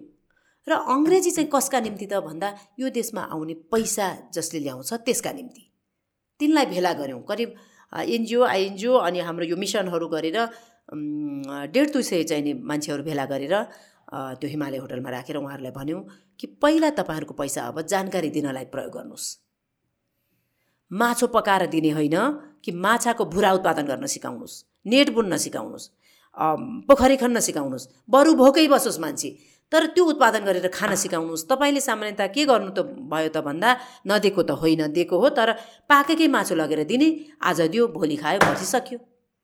र अङ्ग्रेजी चाहिँ कसका निम्ति त भन्दा यो देशमा आउने पैसा जसले ल्याउँछ त्यसका निम्ति। तिनलाई भेला गऱ्यौँ। करिब एनजिओ आइएनजिओ अनि हाम्रो यो मिसनहरू गरेर डेढ दुई सय चाहिने मान्छेहरू भेला गरेर त्यो हिमालय होटलमा राखेर उहाँहरूलाई भन्यौँ कि पहिला तपाईँहरूको पैसा अब जानकारी दिनलाई प्रयोग गर्नुहोस्। माछो पकाएर दिने होइन कि माछाको भुरा उत्पादन गर्न सिकाउनुहोस्। नेट बुन्न सिकाउनुहोस्। पोखरी खन्न सिकाउनुहोस् बरु भोकै बसोस् मान्छे। तर त्यो उत्पादन गरेर खान सिकाउनुहोस् तपाईँले सामान्यतः के गर्नु त भयो त भन्दा नदिएको त होइन दिएको हो तर पाकेकै मासु लगेर दिने आज दियो भोलि खायो पर्सि सक्यो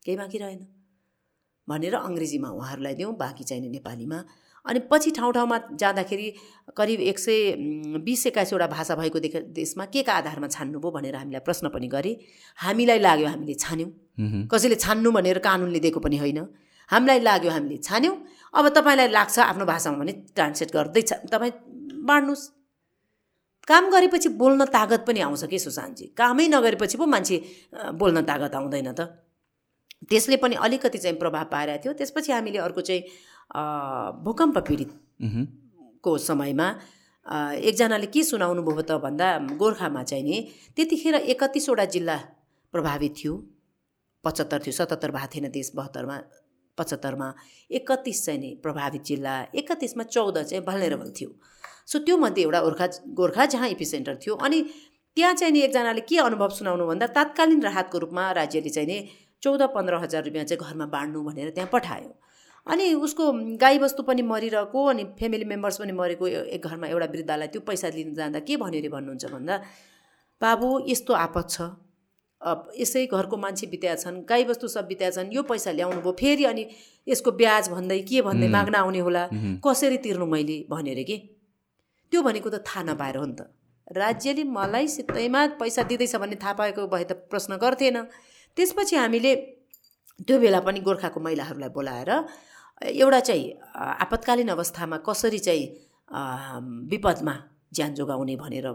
केही बाँकी रहेन। भनेर अङ्ग्रेजीमा उहाँहरूलाई दिउँ बाँकी चाहिने नेपालीमा। अनि पछि ठाउँ ठाउँमा जाँदाखेरि करिब एक सय बिस एक्काइसवटा भाषा भएको देख देशमा के का आधारमा छान्नुभयो भनेर हामीलाई प्रश्न पनि गरे। हामीलाई लाग्यो हामीले छान्यौँ। कसैले छान्नु भनेर कानुनले दिएको पनि होइन। हामीलाई लाग्यो हामीले छान्यौँ। अब तपाईँलाई लाग्छ आफ्नो भाषामा भने ट्रान्सलेट गर्दैछ तपाईँ बाँड्नुहोस्। काम गरेपछि बोल्न तागत पनि आउँछ कि सुशान्तजी? कामै नगरेपछि पो मान्छे बोल्न तागत आउँदैन त। त्यसले पनि अलिकति चाहिँ प्रभाव पारेको थियो। त्यसपछि हामीले अर्को चाहिँ भूकम्प पीडित को समयमा एकजनाले के सुनाउनु भयो त भन्दा गोर्खामा चाहिँ नि त्यतिखेर एकतिसवटा जिल्ला प्रभावित थियो। पचहत्तर थियो सतहत्तर भएको थिएन देश बहत्तरमा पचहत्तरमा एकतिस चाहिँ नि प्रभावित जिल्ला एकतिसमा चौध चाहिँ भल्नेरेबल थियो। सो त्योमध्ये एउटा गोर्खा गोर्खा जहाँ इपिसेन्टर थियो अनि त्यहाँ चाहिँ नि एकजनाले के अनुभव सुनाउनु भन्दा तात्कालीन राहतको रूपमा राज्यले चाहिँ नि चौध पन्ध्र हजार रुपियाँ चाहिँ घरमा बाँड्नु भनेर त्यहाँ पठायो। अनि उसको गाईबस्तु पनि मरिरहेको अनि फ्यामिली मेम्बर्स पनि मरेको एक घरमा एउटा वृद्धालाई त्यो पैसा लिन जाँदा के भन्यो अरे भन्नुहुन्छ भन्दा बाबु यस्तो आपत छ। यसै घरको मान्छे बित्या छन् गाईबस्तु सब बित्या छन् यो पैसा ल्याउनु भयो फेरि अनि यसको ब्याज भन्दै के भन्दै माग्न आउने होला कसरी तिर्नु मैले भन्यो अरे कि? त्यो भनेको त थाहा नपाएर हो नि त। राज्यले मलाई सित्तैमा पैसा दिँदैछ भन्ने थाहा पाएको भए त प्रश्न गर्थेन। त्यसपछि हामीले त्यो बेला पनि गोर्खाको महिलाहरूलाई बोलाएर एउटा चाहिँ आपतकालीन अवस्थामा कसरी चाहिँ विपदमा ज्यान जोगाउने भनेर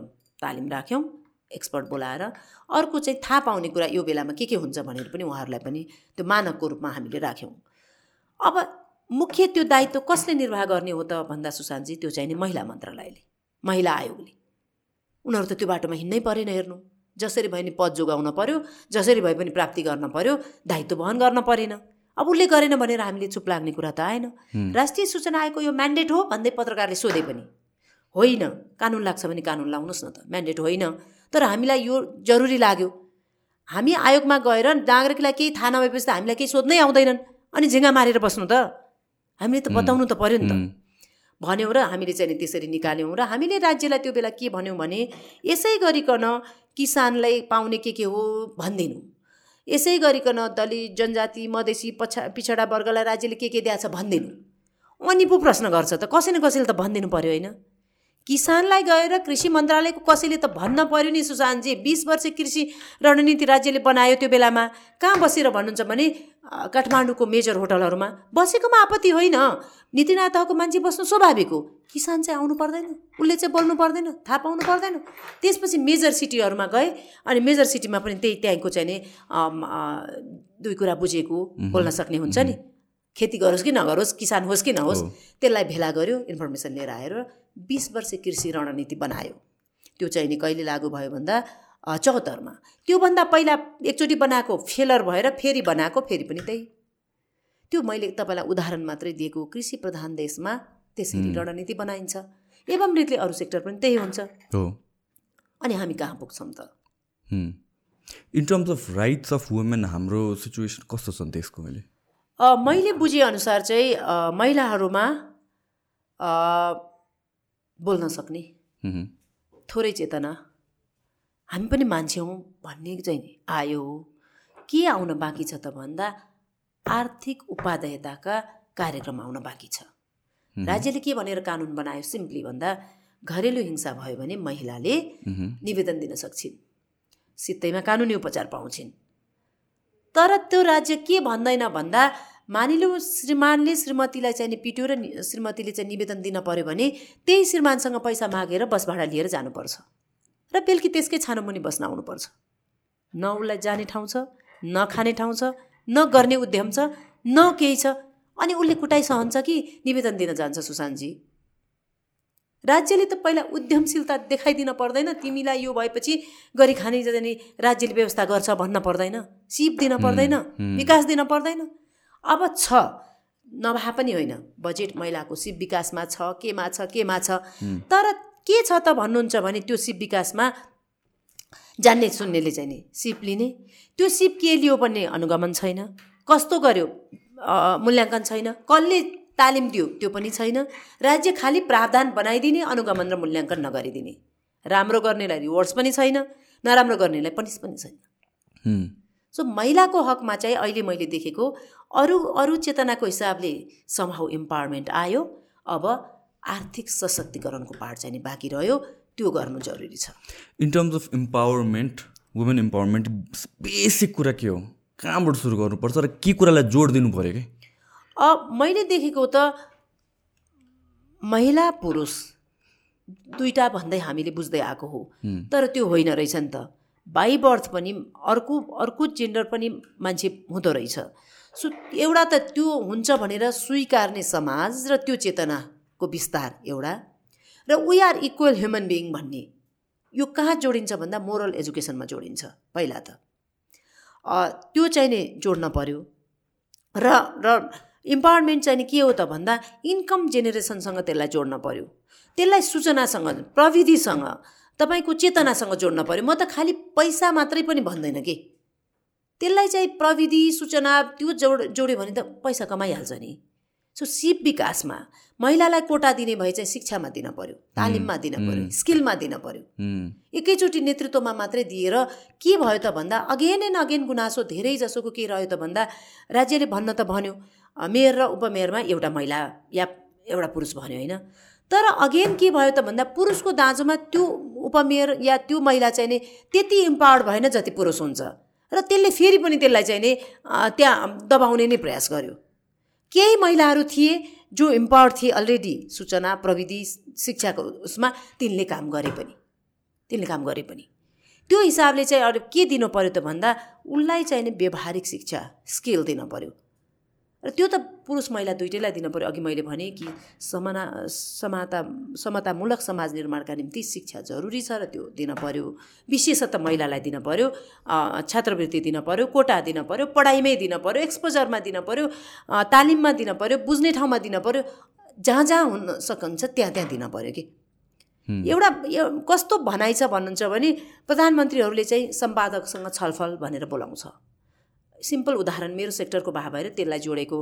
तालिम राख्यौँ। एक्सपर्ट बोलाएर अर्को चाहिँ थाहा पाउने कुरा यो बेलामा के के हुन्छ भनेर पनि उहाँहरूलाई पनि त्यो मानकको रूपमा हामीले राख्यौँ। अब मुख्य त्यो दायित्व कसले निर्वाह गर्ने हो त भन्दा सुशान्तजी त्यो चाहिँ नि महिला मन्त्रालयले महिला आयोगले। उनीहरू त त्यो बाटोमा हिँड्नै परेन हेर्नु। जसरी भए नि पद जोगाउन पर्यो जसरी भए पनि प्राप्ति गर्न पर्यो दायित्व वहन गर्न परेन। अब उसले गरेन भनेर हामीले चुप लाग्ने कुरा त आएन। राष्ट्रिय सूचना आयोगको यो म्यान्डेट हो भन्दै पत्रकारले सोधे पनि। होइन। कानुन लाग्छ भने कानुन लाउनुहोस् न त। म्यान्डेट होइन। तर हामीलाई यो जरुरी लाग्यो। हामी आयोगमा गएर नागरिकलाई केही थाहा नभएपछि त हामीलाई केही सोध्नै आउँदैनन्। अनि झिङ्गा मारेर बस्नु त। हामीले त बताउनु त पऱ्यो नि त। भन्यौँ र हामीले चाहिँ त्यसरी निकाल्यौँ र हामीले राज्यलाई त्यो बेला के भन्यौँ भने यसै गरिकन किसानलाई पाउने के के हो भनिदिनु। यसै गरिकन दलित जनजाति मधेसी पछा पिछडा वर्गलाई राज्यले के के दिएको छ भनिदिनु। अनि पो प्रश्न गर्छ त कसै न कसैले त भनिदिनु पऱ्यो होइन? किसानलाई गएर कृषि मन्त्रालयको कसैले त भन्न पर्यो नि सुशान्तजी बिस वर्ष कृषि रणनीति राज्यले बनायो त्यो बेलामा। कहाँ बसेर भन्नुहुन्छ भने काठमाडौँको मेजर होटलहरूमा। बसेकोमा आपत्ति होइन। नीतिनाथ तहको मान्छे बस्नु स्वाभाविक हो। किसान चाहिँ आउनु पर्दैन। उसले चाहिँ बोल्नु पर्दैन। थाहा पाउनु पर्दैन। त्यसपछि मेजर सिटीहरूमा गए अनि मेजर सिटीमा पनि त्यही त्यहाँको चाहिँ नि दुई कुरा बुझेको बोल्न सक्ने हुन्छ नि। खेती गरोस् कि नगरोस् किसान होस् कि नहोस् त्यसलाई भेला गर्यो इन्फर्मेसन लिएर आएर बिस वर्ष कृषि रणनीति बनायो। त्यो चाहिँ नि कहिले लागु भयो भन्दा चौहत्तरमा त्योभन्दा पहिला एकचोटि बनाएको फेलर भएर फेरि बनाएको फेरि पनि त्यही। त्यो मैले तपाईँलाई उदाहरण मात्रै दिएको कृषि प्रधान देशमा त्यसरी रणनीति बनाइन्छ। एवं रीतिले अरू सेक्टर पनि त्यही हुन्छ। हो। अनि हामी कहाँ पुग्छौँ त? In terms of rights of women हाम्रो सिचुएसन कस्तो छ त्यसको मैले मैले बुझेअनुसार चाहिँ महिलाहरूमा बोल्न सक्ने। थोरै चेतना। हामी पनि मान्छे हौँ भन्ने चाहिँ आयो। के आउन बाँकी छ त भन्दा आर्थिक उपादेयताका कार्यक्रम आउन बाँकी छ। राज्यले के भनेर कानुन बनायो सिम्पली भन्दा घरेलु हिंसा भयो भने महिलाले निवेदन दिन सक्छिन्। सित्तैमा कानुनी उपचार पाउँछिन्। तर त्यो राज्य के भन्दैन भन्दा मानिलिउँ श्रीमानले श्रीमतीलाई चाहिँ पिट्यो र श्रीमतीले चाहिँ निवेदन दिन पऱ्यो भने त्यही श्रीमानसँग पैसा मागेर बस भाडा लिएर जानुपर्छ। र बेलुकी त्यसकै छानोमुनि बस्न आउनुपर्छ। न उसलाई जाने ठाउँ छ न खाने ठाउँ छ न गर्ने उद्यम छ न केही छ। अनि उसले कुटाइ सहन्छ कि निवेदन दिन जान्छ सुशान्तजी। राज्यले त पहिला उद्यमशीलता देखाइदिन पर्दैन। तिमीलाई यो भएपछि गरी खाने जाने राज्यले व्यवस्था गर्छ भन्न पर्दैन। सिप दिन पर्दैन विकास दिन पर्दैन। अब छ। नभए पनि होइन। बजेट महिलाको सिप विकासमा छ केमा छ केमा छ। तर के छ त भन्नुहुन्छ भने त्यो सिप विकासमा जान्ने सुन्नेले चाहिँ नि सिप लिने। त्यो सिप के लियो भन्ने अनुगमन छैन। कस्तो गर्यो? मूल्याङ्कन छैन। कसले तालिम दियो? त्यो पनि छैन। राज्य खालि प्रावधान बनाइदिने अनुगमन र मूल्याङ्कन नगरिदिने। राम्रो गर्नेलाई रिवार्ड्स पनि छैन नराम्रो गर्नेलाई पनिस पनि छैन। सो महिलाको हकमा चाहिँ अहिले मैले देखेको अरू अरू चेतनाको हिसाबले समहाउ इम्पावरमेन्ट आयो। अब आर्थिक सशक्तिकरणको पार्ट चाहिँ नि बाँकी रह्यो। त्यो गर्नु जरुरी छ। In terms of empowerment women empowerment basic कुरा के हो? कहाँबाट सुरु गर्नुपर्छ र के कुरालाई जोड दिनु पऱ्यो कि? अब मैले देखेको त महिला पुरुष दुईवटा भन्दै हामीले बुझ्दै आएको हो। तर त्यो होइन रहेछ नि त। बाई बर्थ पनि अर्को अर्को जेन्डर पनि मान्छे हुँदो रहेछ। सो एउटा त त्यो हुन्छ भनेर स्वीकार्ने समाज र त्यो चेतनाको विस्तार एउटा। र we are equal human being भन्ने यो कहाँ जोडिन्छ भन्दा मोरल एजुकेसनमा जोडिन्छ पहिला त। त्यो चाहिँ नि जोड्न पर्यो। र र इम्पावरमेन्ट चाहिँ के हो त भन्दा इन्कम जेनेरेसनसँग त्यसलाई जोड्न पर्यो। त्यसलाई सूचनासँग प्रविधिसँग तपाईँको चेतनासँग जोड्न पऱ्यो म त खालि पैसा मात्रै पनि भन्दैन कि? त्यसलाई चाहिँ प्रविधि सूचना त्यो जोड जोड्यो भने त पैसा कमाइहाल्छ नि। सो सिप विकासमा महिलालाई कोटा दिने भए चाहिँ शिक्षामा दिन पर्यो तालिममा दिन पर्यो स्किलमा दिन पर्यो। एकैचोटि नेतृत्वमा मात्रै दिएर के भयो त भन्दा अगेन एन्ड अगेन गुनासो धेरै जसोको के रह्यो त भन्दा राज्यले भन्न त भन्यो मेयर र उपमेयरमा एउटा महिला या एउटा पुरुष भन्यो होइन। तर अगेन के भयो त भन्दा पुरुषको दाँजोमा त्यो उपमेयर या त्यो महिला चाहिँ नि त्यति इम्पावर्ड भएन जति पुरुष हुन्छ। र त्यसले फेरि पनि त्यसलाई चाहिँ नि त्यहाँ दबाउने नै प्रयास गर्यो। केही महिलाहरू थिए जो इम्पावर्ड थिए अलरेडी सूचना प्रविधि शिक्षाको उसमा तिनले काम गरे पनि। तिनले काम गरे पनि। त्यो हिसाबले चाहिँ अरू के दिनु पऱ्यो त भन्दा उसलाई चाहिँ नि व्यवहारिक शिक्षा स्किल दिनु पऱ्यो र त्यो त पुरुष महिला दुइटैलाई दिन पऱ्यो अघि मैले भने कि समाना समाता समतामूलक समाज निर्माणका निम्ति शिक्षा जरुरी छ र त्यो दिन पऱ्यो विशेषतः महिलालाई दिन पऱ्यो छात्रवृत्ति दिन पऱ्यो कोटा दिन पऱ्यो पढाइमै दिन पऱ्यो एक्सपोजरमा दिन पऱ्यो तालिममा दिन पऱ्यो बुझ्ने ठाउँमा दिन पऱ्यो जहाँ जहाँ हुन सकिन्छ त्यहाँ त्यहाँ दिन पऱ्यो कि। एउटा कस्तो भनाइ छ भन्नुहुन्छ भने प्रधानमन्त्रीहरूले चाहिँ सम्पादकसँग छलफल भनेर बोलाउँछ। सिम्पल उदाहरण मेरो सेक्टरको भए भएर त्यसलाई जोडेको।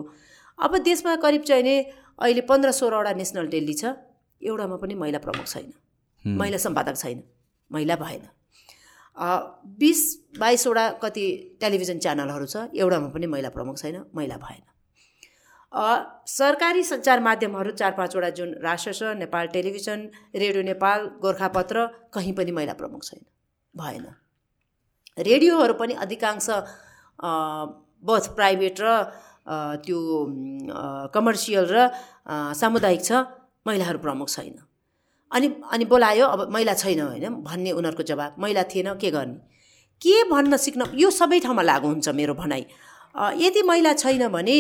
अब देशमा करिब चाहिँ नि अहिले पन्ध्र सोह्रवटा नेसनल डेली छ एउटामा पनि महिला प्रमुख छैन महिला सम्पादक छैन महिला भएन। बिस बाइसवटा कति टेलिभिजन च्यानलहरू छ एउटामा पनि महिला प्रमुख छैन महिला भएन। सरकारी सञ्चार माध्यमहरू चार पाँचवटा जुन राष्ट्र नेपाल टेलिभिजन रेडियो नेपाल गोर्खापत्र कहीँ पनि महिला प्रमुख छैन भएन। रेडियोहरू पनि अधिकांश बोथ प्राइभेट र त्यो कमर्सियल र सामुदायिक छ महिलाहरू प्रमुख छैन। अनि अनि बोलायो अब महिला छैन होइन भन्ने उनीहरूको जवाब महिला थिएन के गर्ने? के भन्न सिक्न यो सबै ठाउँमा लागु हुन्छ मेरो भनाइ। यदि महिला छैन भने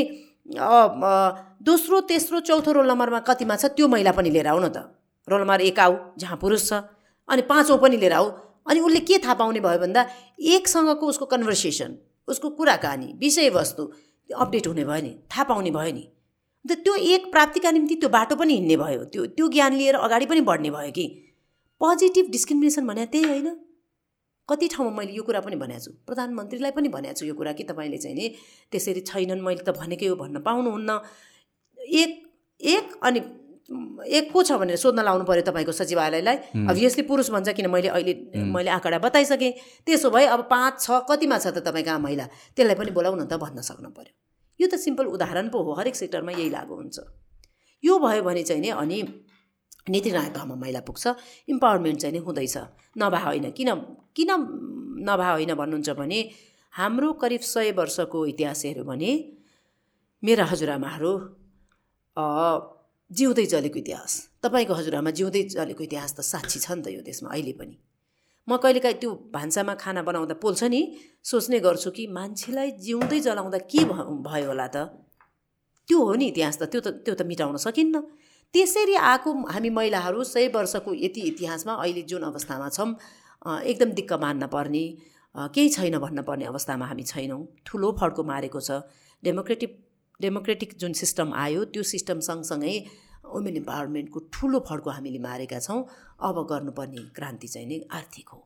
दोस्रो तेस्रो चौथो रोल नम्बरमा कतिमा छ त्यो महिला पनि लिएर आऊ न त। रोल नम्बर एक आऊ जहाँ पुरुष छ। अनि पाँचौँ पनि लिएर आऊ। अनि उसले के थाहा पाउने भयो भन्दा एकसँगको उसको कन्भर्सेसन। उसको कुराकानी विषयवस्तु अपडेट हुने भयो नि थाहा पाउने भयो नि। अन्त त्यो एक प्राप्तिका निम्ति त्यो बाटो पनि हिँड्ने भयो। त्यो त्यो ज्ञान लिएर अगाडि पनि बढ्ने भयो कि? पोजिटिभ डिस्क्रिमिनेसन भने त्यही होइन। कति ठाउँमा मैले यो कुरा पनि भनेको छु। प्रधानमन्त्रीलाई पनि भनेको छु यो कुरा कि तपाईँले चाहिँ नि त्यसरी छैनन् मैले त भनेकै हो भन्न पाउनुहुन्न। एक एक अनि एक को छ भनेर सोध्न लाउनु पऱ्यो तपाईँको सचिवालयलाई। अभियसली पुरुष भन्छ किन मैले अहिले मैले आँकडा बताइसकेँ। त्यसो भए अब पाँच छ कतिमा छ त तपाईँ कहाँ महिला? त्यसलाई पनि बोलाउन त भन्न सक्नु पऱ्यो यो त सिम्पल उदाहरण पो हो। हरेक सेक्टरमा यही लागु हुन्छ। यो भयो भने चाहिँ नि अनि नीति तहमा महिला पुग्छ। इम्पावरमेन्ट चाहिँ नि हुँदैछ। नभए होइन। किन किन नभए होइन भन्नुहुन्छ भने हाम्रो करिब सय वर्षको इतिहास हेऱ्यो भने मेरा हजुरआमाहरू जिउँदै चलेको इतिहास। तपाईँको हजुरआमा जिउँदै चलेको इतिहास त साक्षी छ नि त यो देशमा अहिले पनि। म कहिलेकाहीँ त्यो भान्सामा खाना बनाउँदा पोल्छ नि सोच्ने गर्छु कि मान्छेलाई जिउँदै जलाउँदा के भयो होला त? त्यो हो नि इतिहास त त्यो त त्यो त मिटाउन सकिन्न। त्यसरी आएको हामी महिलाहरू सय वर्षको यति इतिहासमा अहिले जुन अवस्थामा छौँ एकदम दिक्क मान्न पर्ने केही छैन भन्न पर्ने अवस्थामा हामी छैनौँ। ठुलो फड्को मारेको छ। डेमोक्रेटिक डेमोक्रेटिक जुन सिस्टम आयो त्यो सिस्टम सँगसँगै वुमेन इम्पावरमेन्टको ठुलो फड्को हामीले मारेका छौँ। अब गर्नुपर्ने क्रान्ति चाहिँ नै आर्थिक हो।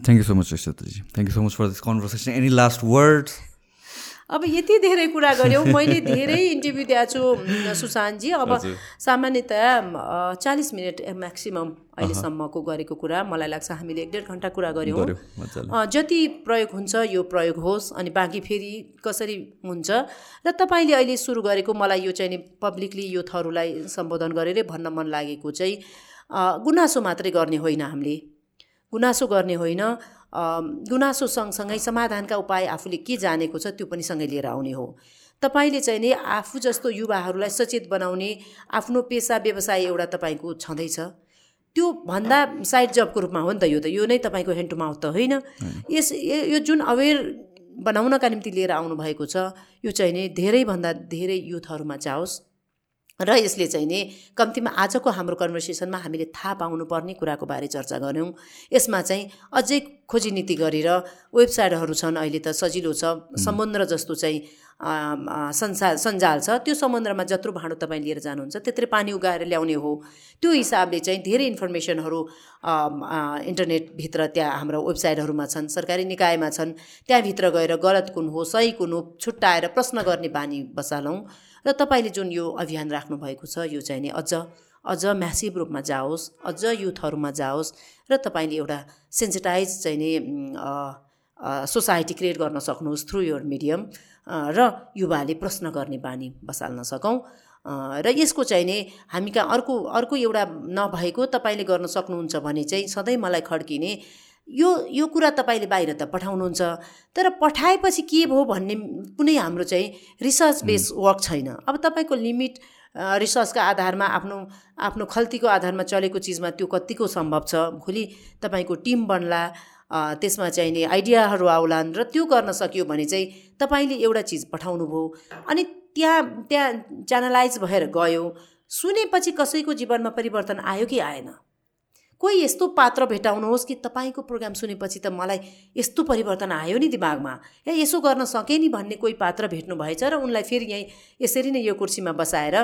Thank you so much thank you so much for this conversation any last words अब यति धेरै कुरा गऱ्यौँ मैले धेरै इन्टरभ्यू दिएको छु सुशान्तजी। अब सामान्यतया चालिस मिनट म्याक्सिमम् अहिलेसम्मको गरेको कुरा। मलाई लाग्छ हामीले एक डेढ घन्टा कुरा गऱ्यौँ जति प्रयोग हुन्छ यो प्रयोग होस् अनि बाँकी फेरि कसरी हुन्छ। र तपाईँले अहिले सुरु गरेको मलाई यो चाहिँ पब्लिकली युथहरूलाई सम्बोधन गरेरै भन्न मन लागेको चाहिँ गुनासो मात्रै गर्ने होइन हामीले। गुनासो गर्ने होइन। गुनासो सँगसँगै समाधानका उपाय आफूले के जानेको छ त्यो पनि सँगै लिएर आउने हो। तपाईँले चाहिँ नि आफू जस्तो युवाहरूलाई सचेत बनाउने आफ्नो पेसा व्यवसाय एउटा तपाईँको छँदैछ। त्यो भन्दा साइड जबको रूपमा हो नि त यो त। यो नै तपाईँको ह्यान्ड टु माउथ त होइन। यस यो जुन अवेर बनाउनका निम्ति लिएर आउनुभएको छ यो चाहिँ नि धेरैभन्दा धेरै युथहरूमा जाओस्। र यसले चाहिँ नि कम्तीमा आजको हाम्रो कन्भर्सेसनमा हामीले थाहा पाउनुपर्ने कुराको बारे चर्चा गऱ्यौँ। यसमा चाहिँ अझै खोजी नीति गरेर वेबसाइटहरू छन् अहिले त सजिलो छ समुद्र जस्तो चाहिँ संसार सञ्जाल छ। त्यो समुद्रमा जत्रो भाँडो तपाईँ लिएर जानुहुन्छ त्यत्रै पानी उगाएर ल्याउने हो। त्यो हिसाबले चाहिँ धेरै इन्फर्मेसनहरू इन्टरनेटभित्र त्यहाँ हाम्रो वेबसाइटहरूमा छन् सरकारी निकायमा छन्। त्यहाँभित्र गएर गलत कुन हो सही कुन हो छुट्टाएर प्रश्न गर्ने बानी बसालौँ। र तपाईँले जुन यो अभियान राख्नुभएको छ यो चाहिँ नि अझ अझ म्यासिभ रूपमा जाओस् अझ युथहरूमा जाओस् र तपाईँले एउटा सेन्सिटाइज चाहिँ नि सोसाइटी क्रिएट गर्न सक्नुहोस् थ्रु योर मिडियम र युवाले प्रश्न गर्ने बानी बसाल्न सकौँ। र यसको चाहिँ नि हामी कहाँ अर्को अर्को एउटा नभएको तपाईँले गर्न सक्नुहुन्छ भने चाहिँ सधैँ मलाई खड्किने यो यो कुरा तपाईँले बाहिर त पठाउनुहुन्छ तर पठाएपछि के भयो भन्ने कुनै हाम्रो चाहिँ रिसर्च बेस वर्क छैन। अब तपाईँको लिमिट रिसर्चका आधारमा आफ्नो आफ्नो खल्तीको आधारमा चलेको चिजमा त्यो कतिको सम्भव छ? भोलि तपाईँको टिम बन्ला त्यसमा चाहिने आइडियाहरू आउलान् र त्यो गर्न सकियो भने चाहिँ तपाईँले एउटा चिज पठाउनु भयो अनि त्यहाँ त्यहाँ च्यानलाइज भएर गयो। सुनेपछि कसैको जीवनमा परिवर्तन आयो कि आएन? कोही यस्तो पात्र भेटाउनुहोस् कि तपाईँको प्रोग्राम सुनेपछि त मलाई यस्तो परिवर्तन आयो नि दिमागमा। ए यसो गर्न सकेँ नि भन्ने कोही पात्र भेट्नु भएछ र उनलाई फेरि यहीँ यसरी नै यो कुर्सीमा बसाएर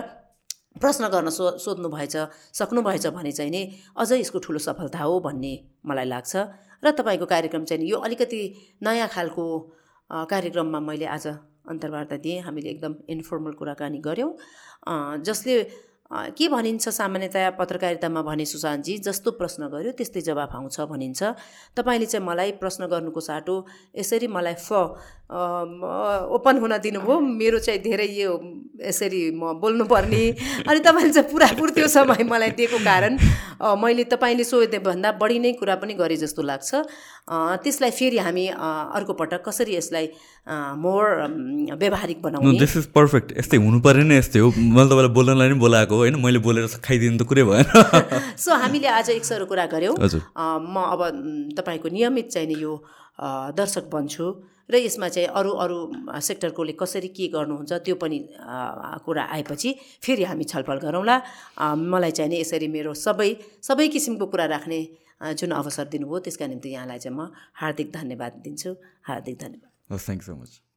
प्रश्न गर्न सो सोध्नु भएछ सक्नु भएछ भने चाहिँ नि अझ यसको ठुलो सफलता हो भन्ने मलाई लाग्छ। र तपाईँको कार्यक्रम चाहिँ यो अलिकति नयाँ खालको कार्यक्रममा मैले आज अन्तर्वार्ता दिएँ। हामीले एकदम इन्फर्मल कुराकानी गऱ्यौँ। जसले के भनिन्छ सामान्यतया पत्रकारितामा भने सुशान्तजी? जस्तो प्रश्न गर्यो त्यस्तै जवाफ आउँछ भनिन्छ। तपाईँले चाहिँ मलाई प्रश्न गर्नुको साटो यसरी मलाई फ ओपन हुन दिनुभयो। मेरो चाहिँ धेरै यो यसरी म बोल्नुपर्ने। अनि तपाईँले चाहिँ पुरापुर त्यो समय मलाई दिएको कारण मैले तपाईँले सोधे भन्दा बढी नै कुरा पनि गरेँ जस्तो लाग्छ। त्यसलाई फेरि हामी अर्को पटक कसरी यसलाई मोर व्यवहारिक बनाउने? दिस इज पर्फेक्ट यस्तै हुनु पऱ्यो नि यस्तै हो। मैले तपाईँलाई बोल्नलाई नै बोलाएको होइन मैले बोलेर खाइदिनु त कुरै भएन। सो हामीले आज एक सरो कुरा गऱ्यौँ म अब तपाईँको नियमित चाहिने यो दर्शक बन्छु र यसमा चाहिँ अरू अरू सेक्टरकोले कसरी के गर्नुहुन्छ त्यो पनि कुरा आएपछि फेरि हामी छलफल गरौँला। मलाई चाहिँ नि यसरी मेरो सबै सबै किसिमको कुरा राख्ने जुन अवसर दिनुभयो त्यसका निम्ति यहाँलाई चाहिँ म हार्दिक धन्यवाद दिन्छु। हार्दिक धन्यवाद। Thank so much